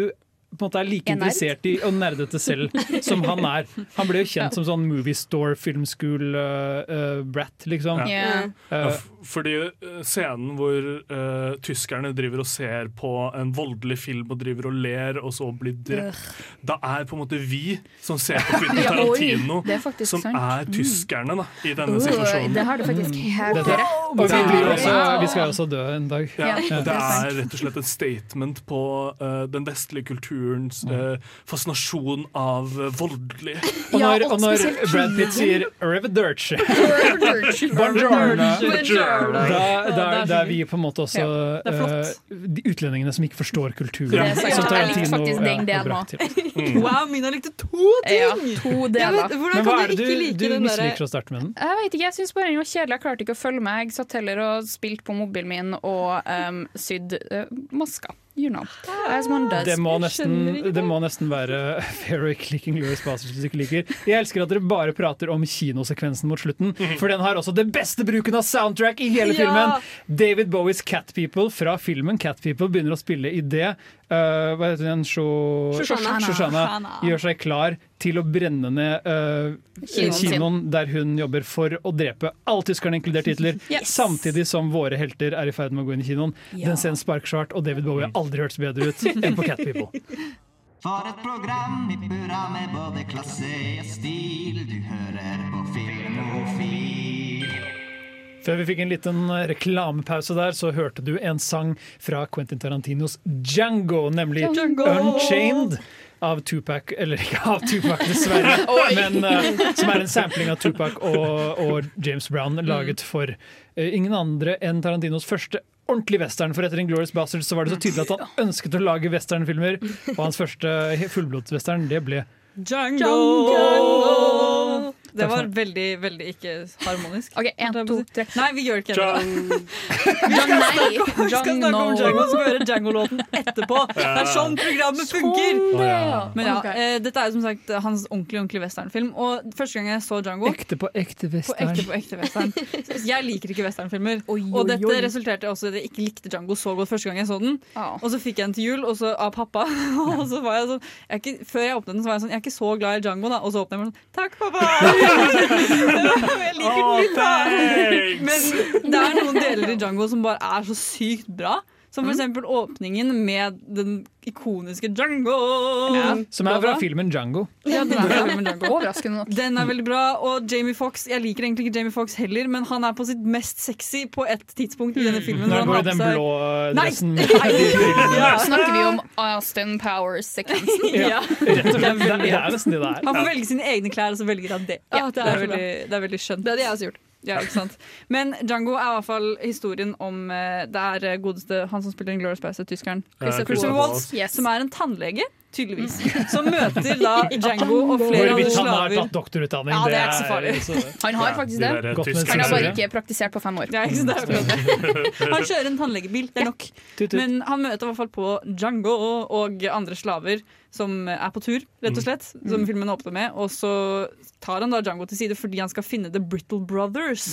[SPEAKER 2] på en måte er like
[SPEAKER 5] Er
[SPEAKER 2] interessert i å nerdete selv som han er. Han ble jo kjent som sånn movie store, film school, uh, uh, brat, liksom.
[SPEAKER 4] Ja. Ja,
[SPEAKER 2] Uh,
[SPEAKER 4] fordi eh, scenen hvor uh, tyskerne driver og ser på en voldelig film og driver og ler, og så blir drept, da er på en måte vi som ser på Quentin Tarantino,
[SPEAKER 5] det er
[SPEAKER 4] som
[SPEAKER 5] sant.
[SPEAKER 4] er
[SPEAKER 5] Mm.
[SPEAKER 4] tyskerne da, i denne situasjonen.
[SPEAKER 5] det har du faktisk helt rett.
[SPEAKER 2] og vi, også, vi skal jo også dø en dag.
[SPEAKER 4] Ja,
[SPEAKER 5] Ja,
[SPEAKER 4] det
[SPEAKER 5] det er
[SPEAKER 4] rett og slett et statement på eh, den vestlige kulturens eh, fascinasjon av eh, voldelig.
[SPEAKER 2] Og
[SPEAKER 5] Ja,
[SPEAKER 2] når,
[SPEAKER 5] og
[SPEAKER 2] og når Brad Pitt sier. 'Arrivederci', da, da, da er vi på en måte også
[SPEAKER 3] Ja,
[SPEAKER 2] eh, de utlendingene som ikke forstår kulturen. Som
[SPEAKER 5] Jeg likte
[SPEAKER 2] Tarantino,
[SPEAKER 5] faktisk den
[SPEAKER 2] ja, har brakt til.
[SPEAKER 3] Wow, Mina likte to ting!
[SPEAKER 5] Ja, to deler.
[SPEAKER 7] men,
[SPEAKER 2] hva
[SPEAKER 7] kan
[SPEAKER 2] er
[SPEAKER 7] du
[SPEAKER 2] det du,
[SPEAKER 7] like
[SPEAKER 2] du misliker å starte med den?
[SPEAKER 5] Jeg vet ikke, jeg syns bare den var kjedelig. Jeg klarte ikke å følge med. Jeg satt heller og spilte på mobilen min og um, sydd uh, masker. You know. As one does.
[SPEAKER 2] Det må, nesten, det må nesten være fair clicking Louis Basers hvis du ikke liker. Jeg elsker at dere bare prater om kinosekvensen mot slutten, for den har også det beste bruken av soundtrack i hele
[SPEAKER 7] Ja!
[SPEAKER 2] filmen! David Bowies Cat People fra filmen Cat People begynner å spille i det. Uh, hva heter den? Sho-
[SPEAKER 7] Shoshana.
[SPEAKER 2] Shoshana
[SPEAKER 3] Shoshana.
[SPEAKER 2] gjør seg klar til å brenne ned uh,
[SPEAKER 5] Kinoen
[SPEAKER 2] kinoen der hun jobber for å drepe alle tyskerne, inkludert Hitler,
[SPEAKER 5] Yes.
[SPEAKER 2] samtidig som våre helter er i ferd med å gå inn i kinoen.
[SPEAKER 5] Ja.
[SPEAKER 2] Den scenen sparker svart, og David Bowie har aldri hørtes bedre ut enn på Cat People.
[SPEAKER 16] For et program i burra med både klasse og stil. Du hører på Filmofil.
[SPEAKER 2] Før vi fikk en liten reklamepause der, så hørte du en sang fra Quentin Tarantinos Django, nemlig
[SPEAKER 3] Django!
[SPEAKER 2] Unchained. Av Tupac, eller ikke av Tupac, dessverre, men uh, som er en sampling av Tupac og, og James Brown, laget for uh, ingen andre enn Tarantinos første ordentlig western. For etter Inglorious Bastards så var det så tydelig at han ønsket å lage westernfilmer, og hans første fullblodswestern, det ble
[SPEAKER 3] Django! Det var veldig, veldig ikke harmonisk.
[SPEAKER 5] OK, én, to, tre.
[SPEAKER 3] Nei, vi gjør ikke det. Vi skal snakke om Django, så skal vi høre Django-låten etterpå. Det er sånn programmet funker! Men ja, eh, Dette er jo som sagt hans ordentlig ordentlig westernfilm. Og første gang jeg så Django
[SPEAKER 2] ekte på ekte
[SPEAKER 3] på
[SPEAKER 2] western.
[SPEAKER 3] ekte på ekte western Jeg liker ikke westernfilmer. Og dette resulterte også i at jeg ikke likte Django så godt første gang jeg så den. Og så fikk jeg den til jul og så av pappa. Og så var jeg sånn jeg er ikke, Før jeg åpnet den, så var jeg sånn Jeg er ikke så glad i Django, da. Og så åpner jeg den sånn Takk, pappa! jeg liker den litt, da. Men det er noen deler i Django som bare er så sykt bra. Som for eksempel åpningen med den ikoniske Django.
[SPEAKER 2] Som er fra filmen Django.
[SPEAKER 3] Ja, den er fra filmen Django.
[SPEAKER 5] Overraskende nok.
[SPEAKER 3] Den er veldig bra, og Jamie Fox Jeg liker egentlig ikke Jamie Fox heller, men han er på sitt mest sexy på et tidspunkt i denne filmen.
[SPEAKER 2] Når han går i den blå dressen.
[SPEAKER 3] Nei. Ja.
[SPEAKER 5] Snakker vi om Austin Powers-sekvensen?
[SPEAKER 3] Ja.
[SPEAKER 2] Det er nesten det det er.
[SPEAKER 3] Han får velge sine egne klær, og så velger han det.
[SPEAKER 7] Ja,
[SPEAKER 3] det,
[SPEAKER 7] det er
[SPEAKER 3] er veldig, det er veldig skjønt.
[SPEAKER 7] Det hadde jeg også gjort.
[SPEAKER 3] Ja, ikke sant? Men Django er i hvert fall historien om eh, Det er eh, godeste han som spiller Inglorious Bastard, tyskeren. Christopher
[SPEAKER 4] Christopher
[SPEAKER 3] Waltz,
[SPEAKER 5] Waltz.
[SPEAKER 3] som er en tannlege, tydeligvis. Som møter da Django og flere andre
[SPEAKER 2] slaver. han har tatt doktorutdanning,
[SPEAKER 3] Ja, det er ikke så farlig.
[SPEAKER 5] Han har faktisk
[SPEAKER 4] de
[SPEAKER 5] det.
[SPEAKER 4] tyske-
[SPEAKER 5] Han har bare ikke praktisert på fem år.
[SPEAKER 3] Ja, ikke? Det er akkurat det. Han kjører en tannlegebil, det er nok. Men han møter i hvert fall på Django og andre slaver som er på tur, rett og slett. Som filmen åpner med. Og så tar han da Django til side fordi han skal finne The Brittle Brothers.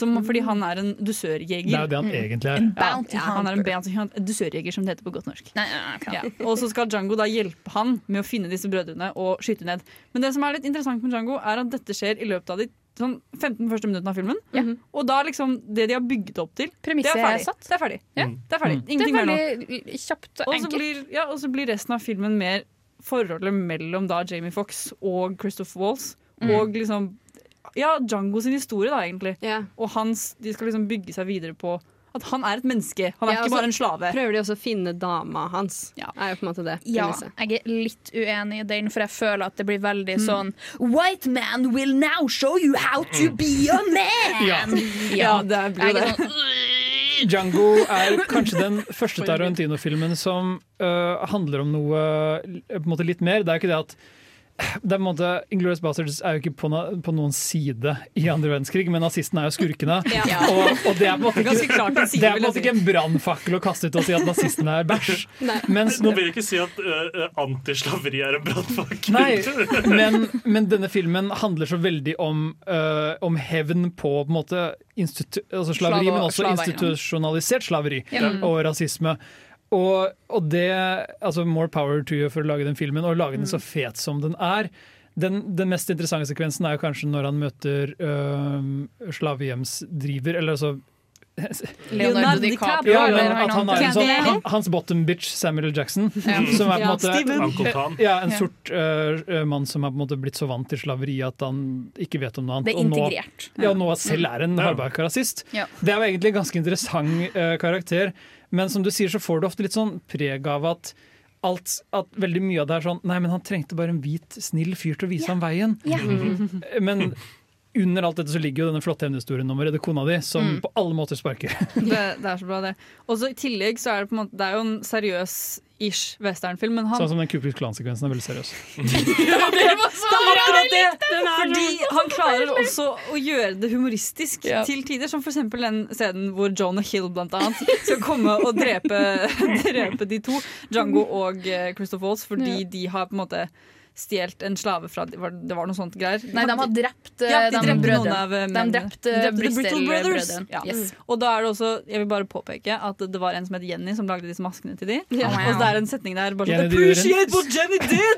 [SPEAKER 3] Som, fordi han er en dusørjeger.
[SPEAKER 2] Det er jo det han egentlig er.
[SPEAKER 5] En bounty
[SPEAKER 3] Ja, han er en bounty hunter, dusørjeger, som det heter på godt norsk.
[SPEAKER 5] Nei,
[SPEAKER 3] Ja. Og så skal Django da hjelpe han med å finne disse brødrene og skyte ned. Men det som er litt interessant med Django, er at dette skjer i løpet av de sånn 15 første minuttene av filmen. Og da liksom det de har bygget opp til, det
[SPEAKER 5] Premisset
[SPEAKER 3] er
[SPEAKER 5] er
[SPEAKER 3] ferdig.
[SPEAKER 5] satt.
[SPEAKER 3] Det er ferdig.
[SPEAKER 5] Ja.
[SPEAKER 3] Det er ferdig.
[SPEAKER 5] Det
[SPEAKER 3] Ingenting
[SPEAKER 5] er
[SPEAKER 3] mer nå.
[SPEAKER 5] veldig kjapt og
[SPEAKER 3] Og så
[SPEAKER 5] enkelt.
[SPEAKER 3] blir, ja, og så blir resten av filmen mer forholdet mellom da Jamie Fox og Christopher Walls.
[SPEAKER 5] Mm.
[SPEAKER 3] Og liksom Ja, Django sin historie, da, egentlig.
[SPEAKER 7] Yeah.
[SPEAKER 3] Og hans, de skal liksom bygge seg videre på at han er et menneske. Han er
[SPEAKER 7] Ja,
[SPEAKER 3] ikke bare en slave.
[SPEAKER 7] Prøver de også å finne dama hans.
[SPEAKER 3] Ja.
[SPEAKER 7] Er jo på en måte det
[SPEAKER 5] Ja, jeg er litt uenig i den, for jeg føler at det blir veldig
[SPEAKER 3] Mm.
[SPEAKER 5] sånn White man will now show you how to be a man!
[SPEAKER 2] Ja.
[SPEAKER 3] Ja, det blir det.
[SPEAKER 5] sånn,
[SPEAKER 2] Django er kanskje den første Tarantino-filmen som uh, handler om noe øh, på en måte litt mer. Det er jo ikke det at det er på en måte, Inglourious Bastards er jo ikke på, na, på noen side i andre verdenskrig, men nazistene er jo skurkene.
[SPEAKER 3] Ja.
[SPEAKER 2] Og, og det er på en måte ikke, det er på en måte ikke en brannfakkel å kaste ut og si at nazistene er bæsj. Mens
[SPEAKER 4] Nå vil jeg ikke si at uh, antislaveri er en brannfakkel.
[SPEAKER 2] Nei, men, men denne filmen handler så veldig om, uh, om hevn på, på en måte altså slaveri,
[SPEAKER 5] Slave-
[SPEAKER 2] men også
[SPEAKER 5] slaveri, ja.
[SPEAKER 2] institusjonalisert slaveri
[SPEAKER 5] Ja.
[SPEAKER 2] og rasisme. Og, og det altså More power to you for å lage den filmen, og lage den så fet som den er. Den, den mest interessante sekvensen er jo kanskje når han møter øh, slavehjemsdriver, eller altså
[SPEAKER 5] Leonardo DiCaprio.
[SPEAKER 2] ja,
[SPEAKER 5] eller
[SPEAKER 2] at han er en sånn, han, Hans bottom bitch, Samuel Jackson.
[SPEAKER 5] Ja.
[SPEAKER 2] Som er på en
[SPEAKER 3] Ja,
[SPEAKER 2] måte ja, en sort øh, mann som er på en måte blitt så vant til slaveri at han ikke vet om noe annet.
[SPEAKER 5] Det er
[SPEAKER 2] og nå- ja, nå selv er en
[SPEAKER 4] Ja.
[SPEAKER 2] hardbarka rasist.
[SPEAKER 5] Ja.
[SPEAKER 2] Det er jo egentlig en ganske interessant øh, karakter, men som du sier så får du ofte litt sånn preg av at alt, at veldig mye av det er sånn Nei, men han trengte bare en hvit, snill fyr til å vise ham veien.
[SPEAKER 5] Ja.
[SPEAKER 2] Men under alt dette så ligger jo denne flotte evnehistorien om å redde kona di, som
[SPEAKER 5] Mm.
[SPEAKER 2] på alle måter sparker.
[SPEAKER 3] Det, det er så bra, det. Og så I tillegg så er det på en måte Det er jo en seriøs-ish westernfilm, men han
[SPEAKER 2] Sånn som den Ku Klux Klan-sekvensen er veldig seriøs.
[SPEAKER 5] Det var så
[SPEAKER 3] Det er akkurat det! Fordi han klarer også å gjøre det humoristisk
[SPEAKER 5] Ja.
[SPEAKER 3] til tider. Som f.eks. den scenen hvor John og Hill blant annet skal komme og drepe, drepe de to. Django og eh, Christopher Waltz, fordi de har på en måte stjålet en slave fra Det var, det var noe sånt greier.
[SPEAKER 5] Nei, de har drept eh,
[SPEAKER 3] Ja, de
[SPEAKER 5] de
[SPEAKER 3] drepte noen av eh,
[SPEAKER 5] De
[SPEAKER 3] mennene.
[SPEAKER 5] drepte
[SPEAKER 3] De drepte The Brittle Brothers. Ja.
[SPEAKER 5] Yes.
[SPEAKER 3] Og da er det også, jeg vil bare påpeke at det var en som het Jenny som lagde disse maskene til de.
[SPEAKER 5] Ja.
[SPEAKER 3] Og det er en setning der bare sånn Appreciate what Jenny did!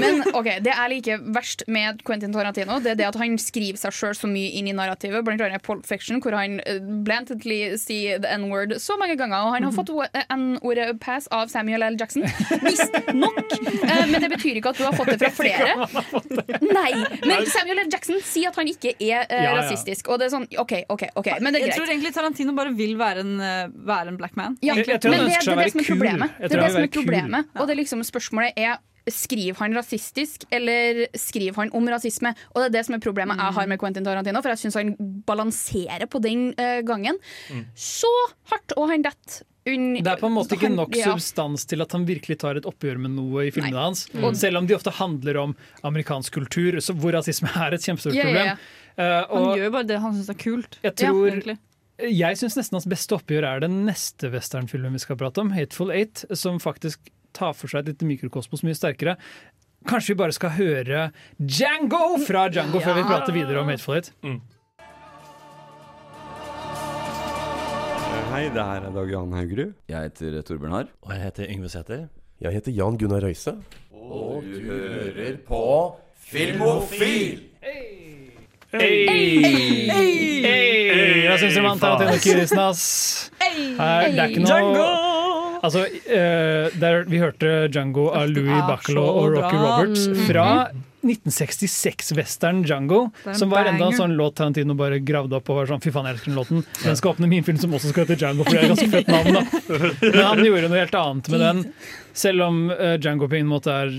[SPEAKER 5] Men ok, det jeg liker verst med Quentin Tarantino, Det er det at han skriver seg sjøl så mye inn i narrativet. Blant annet Pole Fiction, hvor han blantedly sier the n-word så mange ganger. Og han har fått o- eh, n-ordet pass av Samuel L. Jackson. Visstnok. Eh, men det betyr ikke at du har fått det fra flere. Nei, men Samuel L. Jackson sier at han ikke er eh,
[SPEAKER 2] Ja,
[SPEAKER 5] rasistisk. Og det er sånn, OK, OK, ok, men det er
[SPEAKER 3] Jeg tror egentlig Tarantino bare vil være en, eh, være en black man.
[SPEAKER 5] Ja,
[SPEAKER 2] Jeg- jeg
[SPEAKER 5] men det, det er det som er problemet. Det er det som er problemet. Og det er liksom spørsmålet er Skriver han rasistisk, eller skriver han om rasisme? Og det er det som er problemet jeg har med Quentin Tarantino, for jeg syns han balanserer på den uh, gangen så hardt, og han detter
[SPEAKER 2] Det er på en måte ikke nok
[SPEAKER 5] ja.
[SPEAKER 2] substans til at han virkelig tar et oppgjør med noe i filmene
[SPEAKER 5] Nei.
[SPEAKER 2] hans.
[SPEAKER 5] Mm.
[SPEAKER 2] Selv om de ofte handler om amerikansk kultur, så hvor rasisme er et kjempestort
[SPEAKER 3] yeah, ja,
[SPEAKER 2] problem.
[SPEAKER 3] yeah.
[SPEAKER 2] Eh,
[SPEAKER 3] Han
[SPEAKER 2] og
[SPEAKER 3] gjør jo bare det han syns er kult.
[SPEAKER 2] jeg tror
[SPEAKER 3] Ja,
[SPEAKER 2] Jeg syns nesten hans beste oppgjør er den neste westernfilmen vi skal prate om, 'Hateful Eight', som faktisk tar for seg et lite mikrokosmos mye sterkere. Kanskje vi bare skal høre Django fra Django før vi prater videre om 'Hateful Eight'.
[SPEAKER 17] Hei, det her er Dag Jan Haugerud.
[SPEAKER 18] Jeg heter Torbjørn Harr. Og jeg heter Yngve Sæther.
[SPEAKER 19] Jeg heter Jan Gunnar Røise.
[SPEAKER 18] Og du hører på Filmofil!
[SPEAKER 2] Hey! Hey! Hey! Jeg syns det var Tarantino Kirisnas. Her, det er ikke noe Altså, uh, der, vi hørte Django av Louis
[SPEAKER 3] Bacalow
[SPEAKER 2] Bacalo og Rocky
[SPEAKER 3] bra.
[SPEAKER 2] Roberts
[SPEAKER 3] Mhm.
[SPEAKER 2] fra 1966-western Django. Som var enda en sånn låt Tarantino bare gravde opp og var sånn Fy faen, jeg elsker den låten. Den skal åpne min film som også skal hete Django, for det er ganske fett navn. da Men han gjorde noe helt annet med den. Selv om uh, Django på en måte er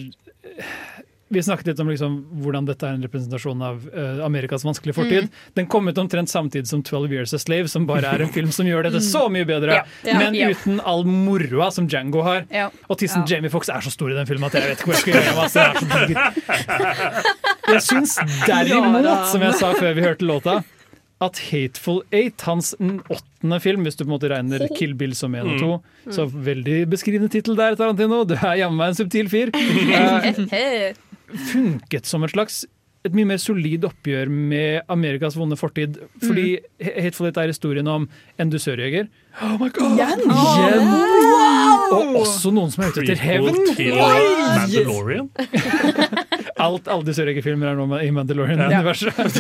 [SPEAKER 2] vi snakket litt om liksom, hvordan dette er en representasjon av uh, Amerikas vanskelige fortid.
[SPEAKER 5] Mm.
[SPEAKER 2] Den kom ut omtrent samtidig som 12 Years a Slave, som bare er en film som gjør dette så mye bedre.
[SPEAKER 5] Ja. Ja.
[SPEAKER 2] Men
[SPEAKER 5] Ja.
[SPEAKER 2] uten all moroa som Django har.
[SPEAKER 5] Ja.
[SPEAKER 2] Og tissen Jamie Fox er så stor i den filmen at jeg vet ikke hvor jeg skal gjøre av meg. altså. Jeg syns derimot, som jeg sa før vi hørte låta, at Hateful Eight, hans åttende film, hvis du på en måte regner Kill Bill som én og to
[SPEAKER 5] Mm.
[SPEAKER 2] Så veldig beskrivende tittel der, Tarantino. Du er jammen meg en subtil fyr. Funket som et slags et mye mer solid oppgjør med Amerikas vonde fortid. Fordi Hateful Eight er historien om en dusørjeger. Oh my god!
[SPEAKER 5] Igjen?
[SPEAKER 2] Wow! Og også noen som er ute etter hevn.
[SPEAKER 4] Til! Mandalorian.
[SPEAKER 2] Alt, alle dusørjegerfilmer er nå i Mandalorian-universet.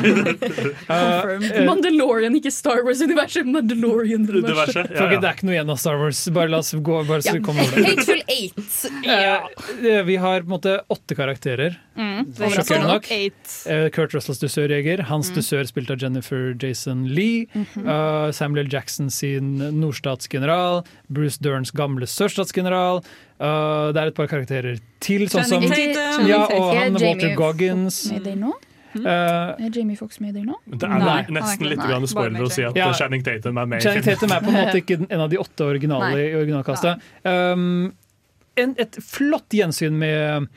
[SPEAKER 2] Uh,
[SPEAKER 5] Mandalorian, ikke Star Wars-universet. Mandalorian-universet.
[SPEAKER 2] Ja, ja. det er ikke noe igjen av Star Wars. Bare la oss gå bare så ja. kommer over det.
[SPEAKER 5] Hateful Eight. Ja.
[SPEAKER 2] Eh, Vi har på en måte åtte karakterer.
[SPEAKER 5] Mm.
[SPEAKER 2] Sjokkerende nok. Eh, Kurt Russells dusørjeger. Hans
[SPEAKER 5] Mm.
[SPEAKER 2] dusør spilt av Jennifer Jason Lee.
[SPEAKER 5] Mhm.
[SPEAKER 2] Eh, Samuel Jackson sin nordstatsgeneral. Bruce Derns gamle sørstatsgeneral. Eh, det er et par karakterer til, sånn som Ja, og han
[SPEAKER 5] Er
[SPEAKER 2] Walter Goggins.
[SPEAKER 5] Mm.
[SPEAKER 2] Eh,
[SPEAKER 5] Er Jamie Fox med der nå?
[SPEAKER 4] Det er
[SPEAKER 2] Nei.
[SPEAKER 4] nesten litt
[SPEAKER 5] Nei,
[SPEAKER 4] spoiler å si at
[SPEAKER 2] Ja.
[SPEAKER 4] Channing Tatum er med
[SPEAKER 2] Channing. Tatum er på en måte ikke en av de åtte originale
[SPEAKER 5] Nei.
[SPEAKER 2] i originalkastet. Um, en, et flott gjensyn med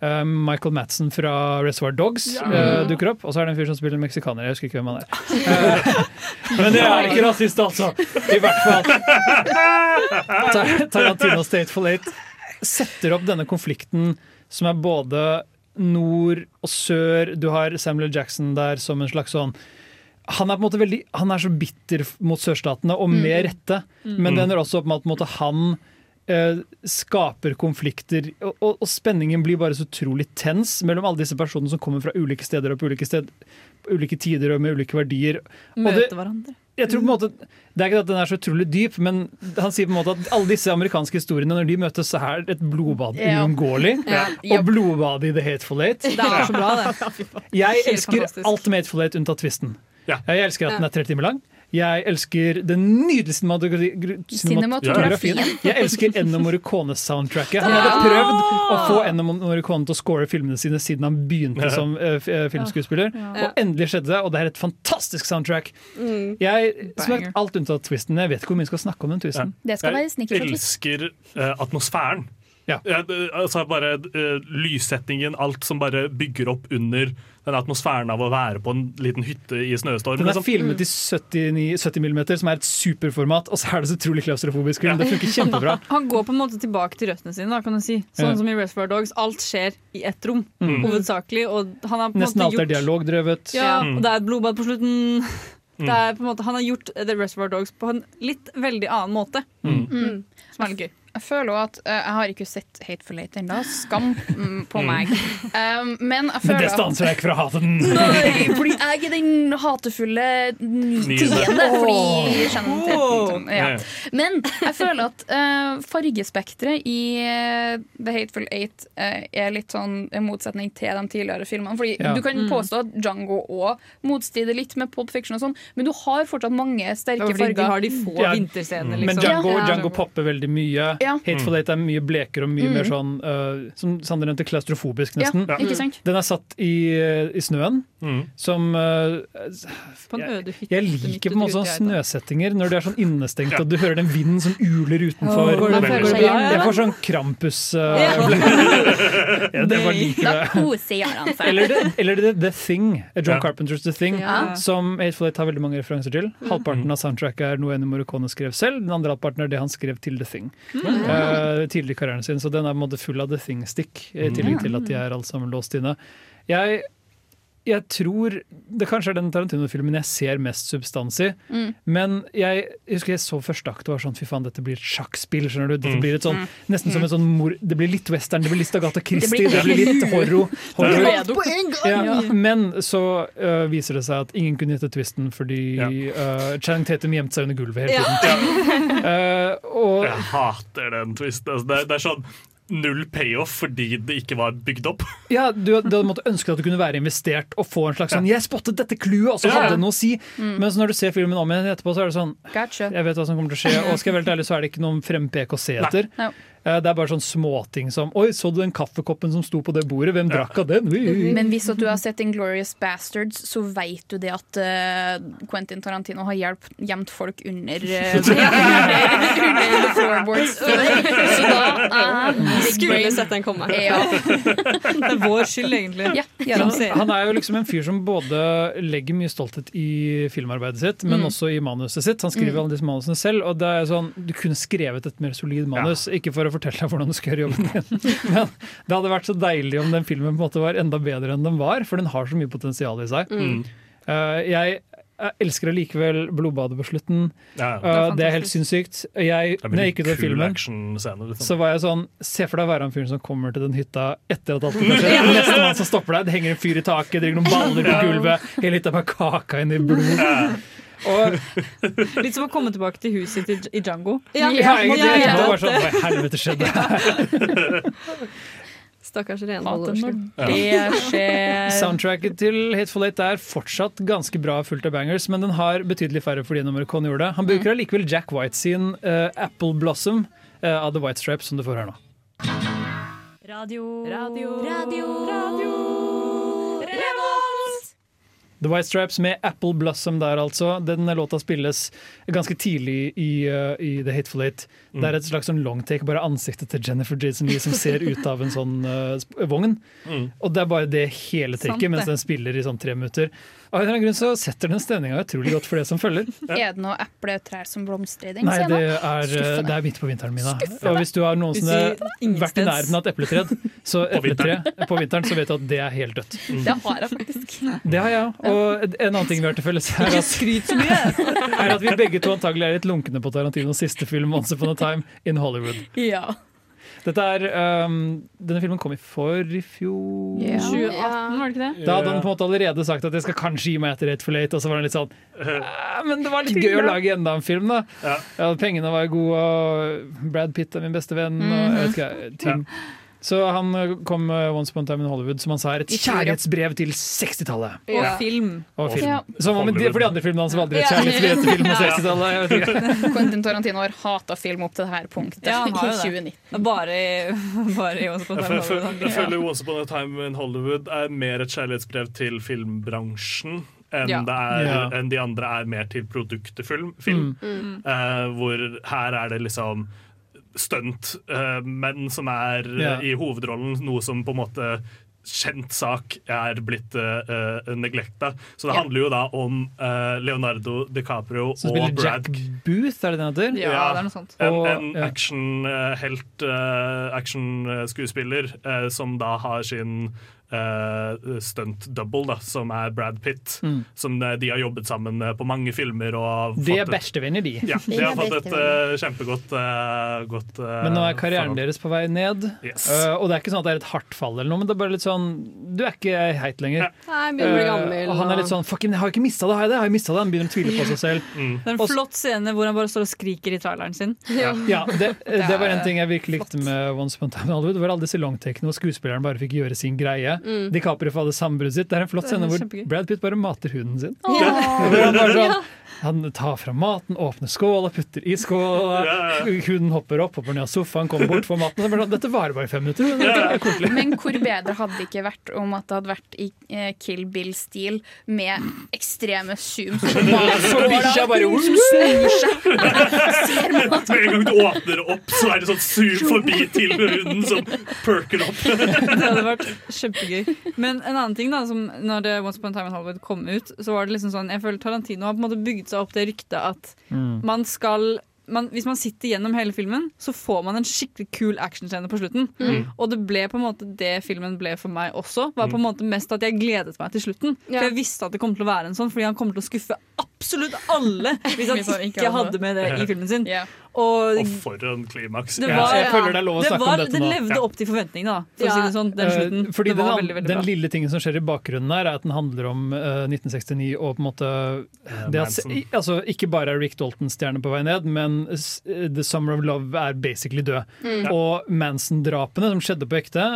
[SPEAKER 2] Michael Madsen fra Reservoir Dogs
[SPEAKER 5] Ja.
[SPEAKER 2] uh, dukker opp. Og så er det en fyr som spiller meksikaner. Jeg husker ikke hvem han er. Uh, men det er ikke rasist, altså! I hvert fall. Tar- Tarantino Stateful Eight setter opp denne konflikten som er både nord og sør. Du har Samuel Jackson der som en slags sånn han er på en måte veldig, han er så bitter mot sørstatene, og med
[SPEAKER 5] Mm.
[SPEAKER 2] rette.
[SPEAKER 5] Mm.
[SPEAKER 2] Men det ender også opp med at på en måte, han eh, skaper konflikter, og, og, og spenningen blir bare så utrolig tens mellom alle disse personene som kommer fra ulike steder og på ulike, sted, på ulike tider og med ulike verdier.
[SPEAKER 3] Møte hverandre.
[SPEAKER 2] jeg tror på en måte, Det er ikke at den er så utrolig dyp, men han sier på en måte at alle disse amerikanske historiene, når de møtes, så er et blodbad
[SPEAKER 3] Ja.
[SPEAKER 2] uunngåelig.
[SPEAKER 3] Ja.
[SPEAKER 2] Og blodbadet i The Hateful Eight.
[SPEAKER 3] Det er så bra, det.
[SPEAKER 2] Jeg
[SPEAKER 3] Helt
[SPEAKER 2] elsker
[SPEAKER 3] fantastisk.
[SPEAKER 2] alt med Hateful Eight unntatt tvisten.
[SPEAKER 4] Ja.
[SPEAKER 2] Jeg elsker at den er tre timer lang. Jeg elsker den nydelige cinematografien. Jeg elsker Ennio Morricone-soundtracket. Han hadde prøvd å få Ennio Morricone til å score filmene sine siden han begynte som eh, eh, filmskuespiller. Og endelig skjedde det, og det er et fantastisk soundtrack.
[SPEAKER 7] Mm.
[SPEAKER 2] Jeg, sagt, alt unntatt twisten. Jeg vet ikke hvor mye vi skal snakke om den twisten.
[SPEAKER 4] Jeg elsker eh, atmosfæren.
[SPEAKER 2] Ja.
[SPEAKER 4] altså bare uh, Lyssettingen, alt som bare bygger opp under den atmosfæren av å være på en liten hytte i snøstorm.
[SPEAKER 2] Den er
[SPEAKER 4] liksom.
[SPEAKER 2] filmet i 79, 70 mm, som er et superformat, og så er det så utrolig klaustrofobisk Ja. Det funker kjempebra.
[SPEAKER 3] Han går på en måte tilbake til røttene sine, da, kan du si. Sånn
[SPEAKER 2] Ja.
[SPEAKER 3] som i Reservoir Dogs. Alt skjer i ett rom,
[SPEAKER 2] Mm.
[SPEAKER 3] hovedsakelig. Og han har på
[SPEAKER 2] Nesten
[SPEAKER 3] måte
[SPEAKER 2] alt er
[SPEAKER 3] gjort
[SPEAKER 2] dialogdrevet.
[SPEAKER 3] Ja,
[SPEAKER 2] Mm.
[SPEAKER 3] og det er et blodbad på slutten.
[SPEAKER 2] Mm.
[SPEAKER 3] Det er på en måte, han har gjort The Reservoir Dogs på en litt veldig annen måte.
[SPEAKER 2] Mm.
[SPEAKER 5] Mm.
[SPEAKER 3] Som er litt gøy.
[SPEAKER 5] Jeg føler også at uh, Jeg har ikke sett Hateful Eight ennå. Skam mm, på
[SPEAKER 2] Mm.
[SPEAKER 5] meg. Um, men jeg
[SPEAKER 2] Men
[SPEAKER 5] føler
[SPEAKER 2] det stanser deg ikke fra å hate den!
[SPEAKER 5] Nei, fordi jeg er den hatefulle ni- tiende. Fordi jeg kjenner til ja. Men jeg føler at uh, fargespekteret i eh, The Hateful Eight eh, er litt sånn en motsetning til de tidligere filmene. Fordi
[SPEAKER 2] Ja.
[SPEAKER 5] Du kan
[SPEAKER 3] Mm.
[SPEAKER 5] påstå at Django òg motstrider litt med pop Fiction, og sånn men du har fortsatt mange sterke farger.
[SPEAKER 3] Da har de få
[SPEAKER 2] Ja.
[SPEAKER 3] vinterscenene,
[SPEAKER 2] Men
[SPEAKER 3] liksom.
[SPEAKER 2] Django,
[SPEAKER 3] Ja.
[SPEAKER 2] Django popper veldig mye.
[SPEAKER 5] Ja.
[SPEAKER 2] Hateful Eight er mye blekere og mye
[SPEAKER 5] Mm.
[SPEAKER 2] mer sånn uh, Som Sander nevnte, klaustrofobisk, nesten.
[SPEAKER 5] Ja, ikke sant?
[SPEAKER 2] Den er satt i, uh, i snøen, som uh,
[SPEAKER 3] På en øde hytte
[SPEAKER 2] jeg
[SPEAKER 3] jeg
[SPEAKER 2] liker på en måte
[SPEAKER 3] sånn
[SPEAKER 2] sånne snøsettinger når det er sånn innestengt og du hører den vinden som uler utenfor.
[SPEAKER 3] Oh, det, det- det,
[SPEAKER 2] jeg får sånn Krampus uh,
[SPEAKER 3] Ja.
[SPEAKER 2] ja, det var like
[SPEAKER 5] Da koser han seg.
[SPEAKER 2] Eller, det, eller det, The Thing, John
[SPEAKER 4] Ja.
[SPEAKER 2] Carpenters The Thing,
[SPEAKER 5] Ja.
[SPEAKER 2] som Hateful Eight har veldig mange referanser til.
[SPEAKER 3] Mm.
[SPEAKER 2] Halvparten av soundtracket er noe Ennio Morricone skrev selv, den andre halvparten er det han skrev til The Thing.
[SPEAKER 3] Mm.
[SPEAKER 2] Eh, tidlig i karrieren sin, så den er på en måte full av The thing stick, i tillegg
[SPEAKER 3] Mm.
[SPEAKER 2] til at de er alle sammen låst inne. Jeg jeg tror det kanskje er den Tarantino-filmen jeg ser mest substans i.
[SPEAKER 5] Mm.
[SPEAKER 2] Men jeg, jeg husker jeg så første akt og var sånn fy faen, dette blir et sjakkspill. skjønner du? Dette
[SPEAKER 4] Mm.
[SPEAKER 2] blir et sånn,
[SPEAKER 5] Mm.
[SPEAKER 2] Nesten som
[SPEAKER 5] Mm.
[SPEAKER 2] en sånn mor, Det blir litt western, det blir litt Agatha Christie,
[SPEAKER 5] Det
[SPEAKER 2] det
[SPEAKER 5] blir-
[SPEAKER 2] litt horror. horror.
[SPEAKER 5] Alt på en gang!
[SPEAKER 2] Ja,
[SPEAKER 5] Ja.
[SPEAKER 2] men så uh, viser det seg at ingen kunne gjette twisten fordi øh, Channing Tatum gjemte seg under gulvet hele tiden. Øh, og
[SPEAKER 4] Jeg hater den twisten. Altså, det, det er sånn null payoff fordi det ikke var bygd opp.
[SPEAKER 2] Ja, du, du hadde måttet ønske at du kunne være investert og få en slags sånn 'jeg spottet dette clouet', og så hadde det noe å si.
[SPEAKER 5] Mm.
[SPEAKER 2] Men når du ser filmen om igjen etterpå, så er det sånn
[SPEAKER 5] Gotcha.
[SPEAKER 2] Jeg vet hva som kommer til å skje, og skal jeg være helt ærlig, så er det ikke noen frempek å se etter.
[SPEAKER 5] Ja.
[SPEAKER 2] Eh, Det er bare sånn småting som 'oi, så du den kaffekoppen som sto på det bordet, hvem drakk av den?' Ui, ui.
[SPEAKER 5] Men hvis at du har sett Inglorious Bastards, så vet du det at eh, Quentin Tarantino har hjelp, gjemt folk under, uh, under floorboards. Så, da uh,
[SPEAKER 7] Skulle sett den komme.
[SPEAKER 5] Ja.
[SPEAKER 3] Det er vår skyld, egentlig.
[SPEAKER 5] Ja,
[SPEAKER 2] han, han er jo liksom en fyr som både legger mye stolthet i filmarbeidet sitt, men
[SPEAKER 5] Mm.
[SPEAKER 2] også i manuset sitt. Han skriver
[SPEAKER 5] Mm.
[SPEAKER 2] alle disse manusene selv, og det er sånn, du kunne skrevet et mer solid manus. Ikke for å fortelle deg hvordan du skal gjøre jobben din, men det hadde vært så deilig om den filmen på en måte var enda bedre enn den var, for den har så mye potensial i seg.
[SPEAKER 4] Mm.
[SPEAKER 2] Uh, jeg jeg elsker allikevel blodbadet på slutten.
[SPEAKER 4] Ja, ja.
[SPEAKER 2] Eh,
[SPEAKER 4] Det er
[SPEAKER 2] det er helt sinnssykt. Jeg,
[SPEAKER 4] er
[SPEAKER 2] når jeg gikk ut av filmen,
[SPEAKER 4] liksom.
[SPEAKER 2] så var jeg sånn Se for deg å være han fyren som kommer til den hytta etter at alt har skjedd. Neste mann som stopper deg, det henger en fyr i taket, det ligger noen baller på gulvet, hele hytta med kaka inn i blod. Og
[SPEAKER 3] Litt som å komme tilbake til huset sitt i, Django.
[SPEAKER 2] ja, egentlig, det var sånn Hva i helvete skjedde her?
[SPEAKER 7] Stakkars
[SPEAKER 5] renholderske.
[SPEAKER 7] renholdersken.
[SPEAKER 5] det skjer.
[SPEAKER 2] Soundtracket til Hateful Eight er fortsatt ganske bra fullt av bangers, men den har betydelig færre fordi nummer Con gjorde det. Han bruker allikevel Jack White sin uh, Apple Blossom uh, av The White Stripes, som du får her nå.
[SPEAKER 15] Radio, radio, radio, radio.
[SPEAKER 2] The White Stripes med Apple Blossom der, altså. Den låta spilles ganske tidlig i, uh, i The Hateful Eight.
[SPEAKER 4] Mm.
[SPEAKER 2] Det er et slags sånn longtake, bare ansiktet til Jennifer Jason Lee som ser ut av en sånn uh, vogn.
[SPEAKER 4] Mm.
[SPEAKER 2] Og det er bare det hele taket mens den spiller i sånn tre minutter. Av en eller annen grunn så setter den stemninga utrolig godt for det som følger.
[SPEAKER 5] Er det noe epletrær som blomstrer i den
[SPEAKER 2] Nei, det er, det er midt på vinteren, Mina.
[SPEAKER 5] Skuffende.
[SPEAKER 2] Og hvis du har noensinne
[SPEAKER 5] som
[SPEAKER 2] vært i nærheten av et epletred så epletre på vinteren, så vet du at det er helt dødt.
[SPEAKER 5] Det har jeg faktisk.
[SPEAKER 2] Det har jeg òg. Og en annen ting vi har til felles, er at,
[SPEAKER 3] skryt så mye!
[SPEAKER 2] er at vi begge to antagelig er litt lunkne på Tarantinos siste film, 'Once Upon a Time in Hollywood'.
[SPEAKER 5] Ja.
[SPEAKER 2] Dette er, um, Denne filmen kom i for i fjor.
[SPEAKER 3] 2018, var det ikke det?
[SPEAKER 2] Da hadde han på en måte allerede sagt at jeg skal kanskje gi meg etter Rate for Late, og så var han litt sånn «Ah, Men det var litt gøy å lage enda en film, da. Ja, pengene var gode, og Brad Pitt er min beste venn, og jeg vet ikke, ting. Så han kom med Once Upon a Time in Hollywood, som han sa er et kjærlighetsbrev til 60-tallet.
[SPEAKER 3] Og film.
[SPEAKER 2] Og film.
[SPEAKER 5] Ja.
[SPEAKER 2] Som om de, for de andre filmene hans var aldri et kjærlighetsbrev til film
[SPEAKER 5] og
[SPEAKER 2] 60-tallet. jeg vet.
[SPEAKER 5] Quentin Tarantino har hata film opp til dette punktet
[SPEAKER 3] Ja, han har
[SPEAKER 5] i
[SPEAKER 3] jo det.
[SPEAKER 5] 2019.
[SPEAKER 3] Bare bare i Once Upon a
[SPEAKER 4] Jeg,
[SPEAKER 3] Time in Hollywood.
[SPEAKER 4] jeg føler Once Upon a Time in Hollywood er mer et kjærlighetsbrev til filmbransjen enn,
[SPEAKER 3] Ja.
[SPEAKER 4] det er,
[SPEAKER 2] Ja.
[SPEAKER 4] enn de andre er mer til produktet film. film.
[SPEAKER 3] Mm.
[SPEAKER 4] Uh, hvor her er det liksom stuntmenn som er
[SPEAKER 2] yeah.
[SPEAKER 4] I hovedrollen, noe som på en måte Kjent sak er blitt uh, neglekta. Så det
[SPEAKER 5] yeah.
[SPEAKER 4] handler jo da om uh, Leonardo DiCaprio
[SPEAKER 2] Som
[SPEAKER 4] og
[SPEAKER 2] spiller
[SPEAKER 4] Brad
[SPEAKER 2] Jack Booth, er det den heter?
[SPEAKER 3] Ja, det er noe sånt.
[SPEAKER 4] en, en
[SPEAKER 2] ja.
[SPEAKER 4] actionhelt, uh, actionskuespiller uh, som da har sin uh, stunt-double, da, som er Brad Pitt.
[SPEAKER 2] Mm.
[SPEAKER 4] Som eh, de har jobbet sammen eh, på mange filmer. Og
[SPEAKER 2] De er bestevenner, de.
[SPEAKER 4] Ja, de har fått et eh, kjempegodt uh, godt,
[SPEAKER 2] Men nå er karrieren
[SPEAKER 4] forhold.
[SPEAKER 2] deres på vei ned.
[SPEAKER 4] Yes.
[SPEAKER 2] Uh, og det er ikke sånn at det er et hardt fall, eller noe, men det er bare litt sånn Du er ikke heit lenger.
[SPEAKER 7] Nei,
[SPEAKER 2] Uh,
[SPEAKER 7] gammel.
[SPEAKER 2] og han er litt sånn Fuck, jeg har ikke mista det, har jeg det? Har jeg mistet det? Han begynner å tvile på seg selv.
[SPEAKER 4] Mm.
[SPEAKER 3] Det er en flott scene hvor han bare står og skriker i traileren sin.
[SPEAKER 2] Ja, det, det var en ting jeg virkelig likte med Once Upon a Time in Hollywood. Det var alle disse longtakene hvor skuespilleren bare fikk gjøre sin greie.
[SPEAKER 7] Mm.
[SPEAKER 2] DiCaprio hadde sambruddet sitt. Det er en flott scene hvor. Brad Pitt bare mater hunden sin.
[SPEAKER 3] Åh.
[SPEAKER 2] Han, bare sånn, han tar fram maten, åpner skåla, putter i skåla.
[SPEAKER 4] Ja,
[SPEAKER 2] Hunden hopper opp, hopper ned av sofaen, kommer bort, får maten. Sånn, Dette varer bare i fem minutter. men Det er.
[SPEAKER 5] Men hvor bedre hadde det ikke vært om at det hadde vært i eh, Kill Bill-stil med ekstreme zooms
[SPEAKER 2] Så bikkja bare-
[SPEAKER 5] snur seg. Ser
[SPEAKER 4] Med en gang du åpner opp, så er det sånn zoom forbi til hunden som perker opp.
[SPEAKER 3] Det hadde vært kjempegøy. Men en annen ting da, som når det Once Upon a Time in Hollywood kom ut, så var det liksom sånn Jeg føler Tarantino har på en måte bygd seg opp det ryktet at
[SPEAKER 2] Mm.
[SPEAKER 3] man skal man, hvis man sitter gjennom hele filmen, så får man en skikkelig kul actionscene på slutten.
[SPEAKER 7] Mm.
[SPEAKER 3] Og det ble på en måte det filmen ble for meg også. Var på en
[SPEAKER 7] Mm.
[SPEAKER 3] måte mest at jeg gledet meg til slutten.
[SPEAKER 7] Ja.
[SPEAKER 3] For jeg visste at det kom til å være en sånn, fordi han kommer til å skuffe absolutt alle hvis han
[SPEAKER 5] ikke
[SPEAKER 3] ikke
[SPEAKER 5] hadde
[SPEAKER 3] med det i filmen sin. Og
[SPEAKER 4] Og for en klimaks.
[SPEAKER 3] det
[SPEAKER 2] Ja,
[SPEAKER 3] var,
[SPEAKER 2] jeg føler det er lov å
[SPEAKER 3] det
[SPEAKER 2] snakke om dette
[SPEAKER 3] det
[SPEAKER 2] nå.
[SPEAKER 3] levde
[SPEAKER 2] Ja.
[SPEAKER 3] opp til forventningene, da, for å si det sånn. Den
[SPEAKER 2] Eh,
[SPEAKER 3] slutten.
[SPEAKER 2] Fordi
[SPEAKER 3] det var
[SPEAKER 2] den,
[SPEAKER 3] veldig, veldig
[SPEAKER 2] den lille tingen som skjer i bakgrunnen her, er at den handler om uh, 1969 og på en måte det at, altså, Ikke bare er Rick Dalton stjerne på vei ned, men s- The Summer of Love er basically død.
[SPEAKER 7] Mm.
[SPEAKER 2] Og Manson-drapene som skjedde på ekte,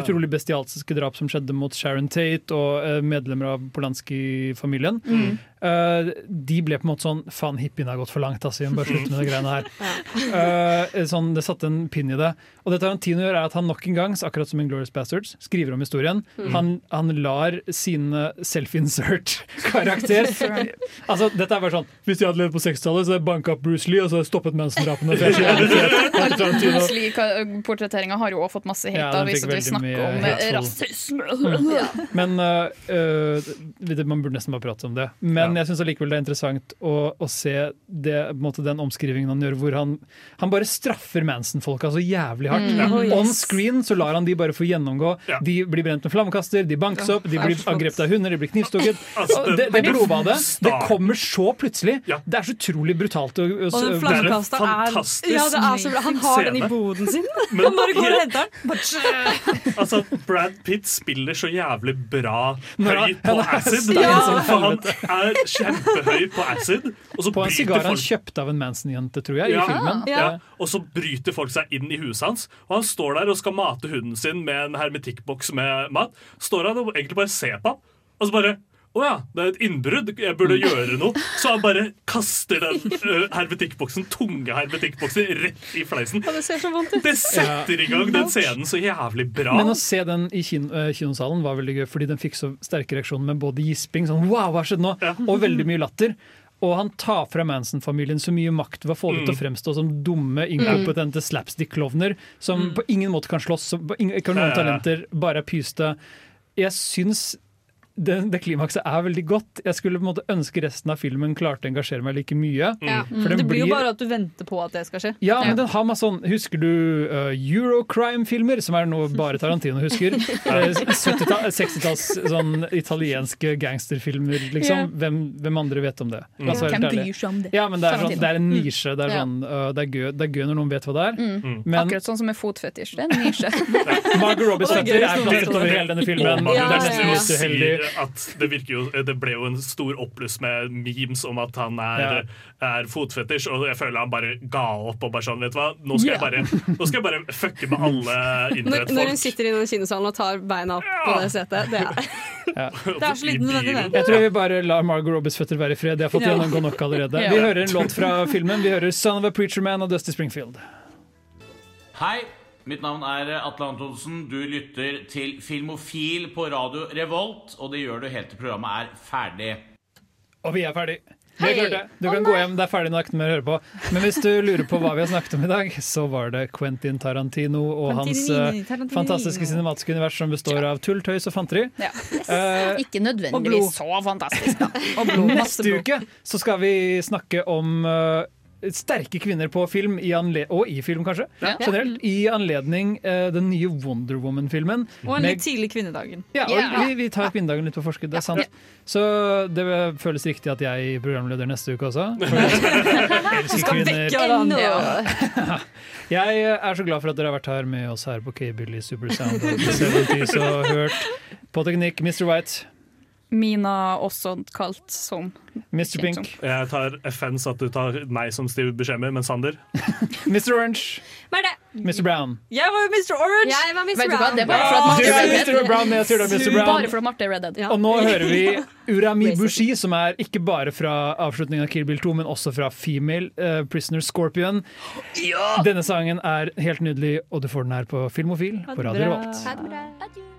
[SPEAKER 2] utrolig bestialske drap som skjedde mot Sharon Tate og uh, medlemmer av Polanski-familien,
[SPEAKER 7] Mm.
[SPEAKER 2] Eh, de ble på en måte sånn Faen, hippiene har gått for langt, altså. Vi må bare slutte med de greiene her. Uh, sånn, det satte en pinn i det. Og det Tarantino gjør, er at han nok en gang, akkurat som Inglorious Bastards, skriver om historien.
[SPEAKER 7] Mm.
[SPEAKER 2] Han, han lar sine self-insert-karakter Altså, dette er bare sånn Hvis jeg hadde levd på 60-tallet, så hadde jeg banka opp Bruce Lee og så hadde jeg stoppet Manson-drapene. for jeg så jævlig fet. Han er Tarantino.
[SPEAKER 5] Slik-portretteringa har jo også fått masse hate,
[SPEAKER 2] Ja,
[SPEAKER 5] da, hvis vi snakker om rasisme. Mm. Ja.
[SPEAKER 2] Men uh, det- Man burde nesten bare prate om det. Men jeg syns allikevel det er interessant å, å se det, på en måte, den omskrivingen han gjør, hvor han, han bare straffer Manson-folka så jævlig hardt.
[SPEAKER 7] Mm. Oh, yes.
[SPEAKER 2] On screen så lar han de bare få gjennomgå. De blir brent med flammekaster, de bankes opp, de blir angrepet av hunder, de blir knivstukket.
[SPEAKER 4] Altså,
[SPEAKER 2] det,
[SPEAKER 4] det-
[SPEAKER 2] det blodbadet det kommer så plutselig. Det er så utrolig brutalt. Og, og,
[SPEAKER 3] Og den flammekasta er Ja, det er så bra. Han har den i boden sin.
[SPEAKER 4] Men-
[SPEAKER 3] Han bare går og henter den.
[SPEAKER 4] Altså, Brad Pitt spiller så jævlig bra høyt på
[SPEAKER 2] er
[SPEAKER 4] acid. Ja. han er kjempehøy på acid. Og så
[SPEAKER 2] på en sigar han
[SPEAKER 4] folk
[SPEAKER 2] kjøpte av en Manson-jente, tror jeg, i
[SPEAKER 4] Ja,
[SPEAKER 2] filmen.
[SPEAKER 4] ja. Og så bryter folk seg inn i huset hans. Og han står der og skal mate hunden sin med en hermetikkboks med mat. Står han og egentlig bare ser på ham, og så bare å ja, det er et innbrudd, jeg burde gjøre noe. Så han bare kaster den uh, hermetikkboksen, tunge hermetikkboksen rett i fleisen.
[SPEAKER 7] Ja, det ser så vondt ut.
[SPEAKER 4] Det setter i gang den scenen så jævlig bra.
[SPEAKER 2] Men å se den i kin eh, kinosalen var veldig gøy, fordi den fikk så sterke reaksjoner med både gisping, sånn wow, hva har skjedd nå? og veldig mye latter. Og han tar fra Manson-familien så mye makt ved å få dem til å fremstå som dumme, inkompetente slapstick-klovner som på ingen måte kan slåss, som på ingen- ikke har noen
[SPEAKER 4] Ja, ja, ja.
[SPEAKER 2] talenter, bare er pyste. Jeg syns det, det klimakset er veldig godt. Jeg skulle på en måte ønske resten av filmen klarte å engasjere meg like mye.
[SPEAKER 3] Ja.
[SPEAKER 2] For den
[SPEAKER 3] Det blir jo bare at du venter på at det skal skje.
[SPEAKER 2] ja, men den har masse sånn Husker du uh, Eurocrime-filmer, som er noe bare Tarantino husker? Eh, 70-tall- 60-talls sånn italienske gangsterfilmer, liksom.
[SPEAKER 5] Ja.
[SPEAKER 2] Hvem, hvem andre vet om det?
[SPEAKER 5] Mm.
[SPEAKER 2] Altså,
[SPEAKER 5] Hvem bryr seg om det?
[SPEAKER 2] Ja, men det er, sånn, det er en nisje. Det er,
[SPEAKER 5] Ja.
[SPEAKER 2] sånn, uh, det, er gøy, det er gøy når noen vet hva det er.
[SPEAKER 5] Mm.
[SPEAKER 2] Men
[SPEAKER 5] Akkurat sånn som med fotfetisj. Det er en nisje.
[SPEAKER 2] Margot
[SPEAKER 5] det er
[SPEAKER 2] er plassert over hele denne filmen. Det er nesten uheldig.
[SPEAKER 4] At det, virker jo, det ble jo en stor oppbluss med memes om at han er, er fotfetisj, og jeg føler han bare ga opp og bare sånn, vet du hva, nå skal, jeg, bare, nå skal jeg bare fucke med alle
[SPEAKER 7] Når, når hun sitter i den kinosalen og tar beina opp på det setet. Det er
[SPEAKER 3] Det er så liten nødvendig, det.
[SPEAKER 2] Jeg tror vi bare lar Margot Robbies føtter være i fred. De har fått
[SPEAKER 3] Ja.
[SPEAKER 2] gjennomgå nok allerede. Vi hører en låt fra filmen. Vi hører 'Son of a Preacher Man' av Dusty Springfield.
[SPEAKER 20] Hei, mitt navn er Atle Antonsen. Du lytter til Filmofil på radio Revolt, og det gjør du helt til programmet er ferdig.
[SPEAKER 2] Og vi er ferdig. Er
[SPEAKER 20] Hei.
[SPEAKER 2] klarte. Du kan gå hjem, det er ferdig, nå er ikke mer å høre på. Men hvis du lurer på hva vi har snakket om i dag, så var det Quentin Tarantino og hans
[SPEAKER 5] Tarantino,
[SPEAKER 2] hans
[SPEAKER 5] Tarantino.
[SPEAKER 2] fantastiske cinematiske univers som består av tull, tøys og fanteri.
[SPEAKER 5] Ja.
[SPEAKER 2] Eh,
[SPEAKER 5] Ikke nødvendigvis så fantastisk, da.
[SPEAKER 2] Neste uke så skal vi snakke om eh, sterke kvinner på film, i anle og i film kanskje,
[SPEAKER 3] Ja.
[SPEAKER 2] generelt, i anledning uh, den nye Wonder Woman-filmen.
[SPEAKER 3] Og en litt tidlig kvinnedagen.
[SPEAKER 2] ja, og vi, vi tar kvinnedagen litt på forskudd, det er sant. Så det føles riktig at jeg er programleder neste uke også. Elsker
[SPEAKER 3] Skal
[SPEAKER 2] kvinner. Ja. Jeg er så glad for at dere har vært her med oss her på K-Billy Supersound og og hørt på teknikk. Mr. White,
[SPEAKER 5] Mina også kalt som
[SPEAKER 2] Mr. Pink,
[SPEAKER 4] Jeg tar offense at du tar meg som stiv beskjemmer, men Sander
[SPEAKER 2] Mr. Orange,
[SPEAKER 7] Hva er det?
[SPEAKER 2] Mr. Brown.
[SPEAKER 3] Jeg var jo Mr. Orange!
[SPEAKER 7] Jeg var Mr.
[SPEAKER 5] Vet du hva,
[SPEAKER 7] Brown.
[SPEAKER 5] det er bare for at Marte
[SPEAKER 2] Du Mr. Brown, jeg sier det Mr. Brown.
[SPEAKER 5] Bare for at Marte er redhead.
[SPEAKER 2] Og nå hører vi Urami Bushi, som er ikke bare fra avslutningen av Kill Bill 2, men også fra Female uh, Prisoner Scorpion. Denne sangen er helt nydelig, og du får den her på Filmofil på Radio Revolt.
[SPEAKER 7] Ha det bra.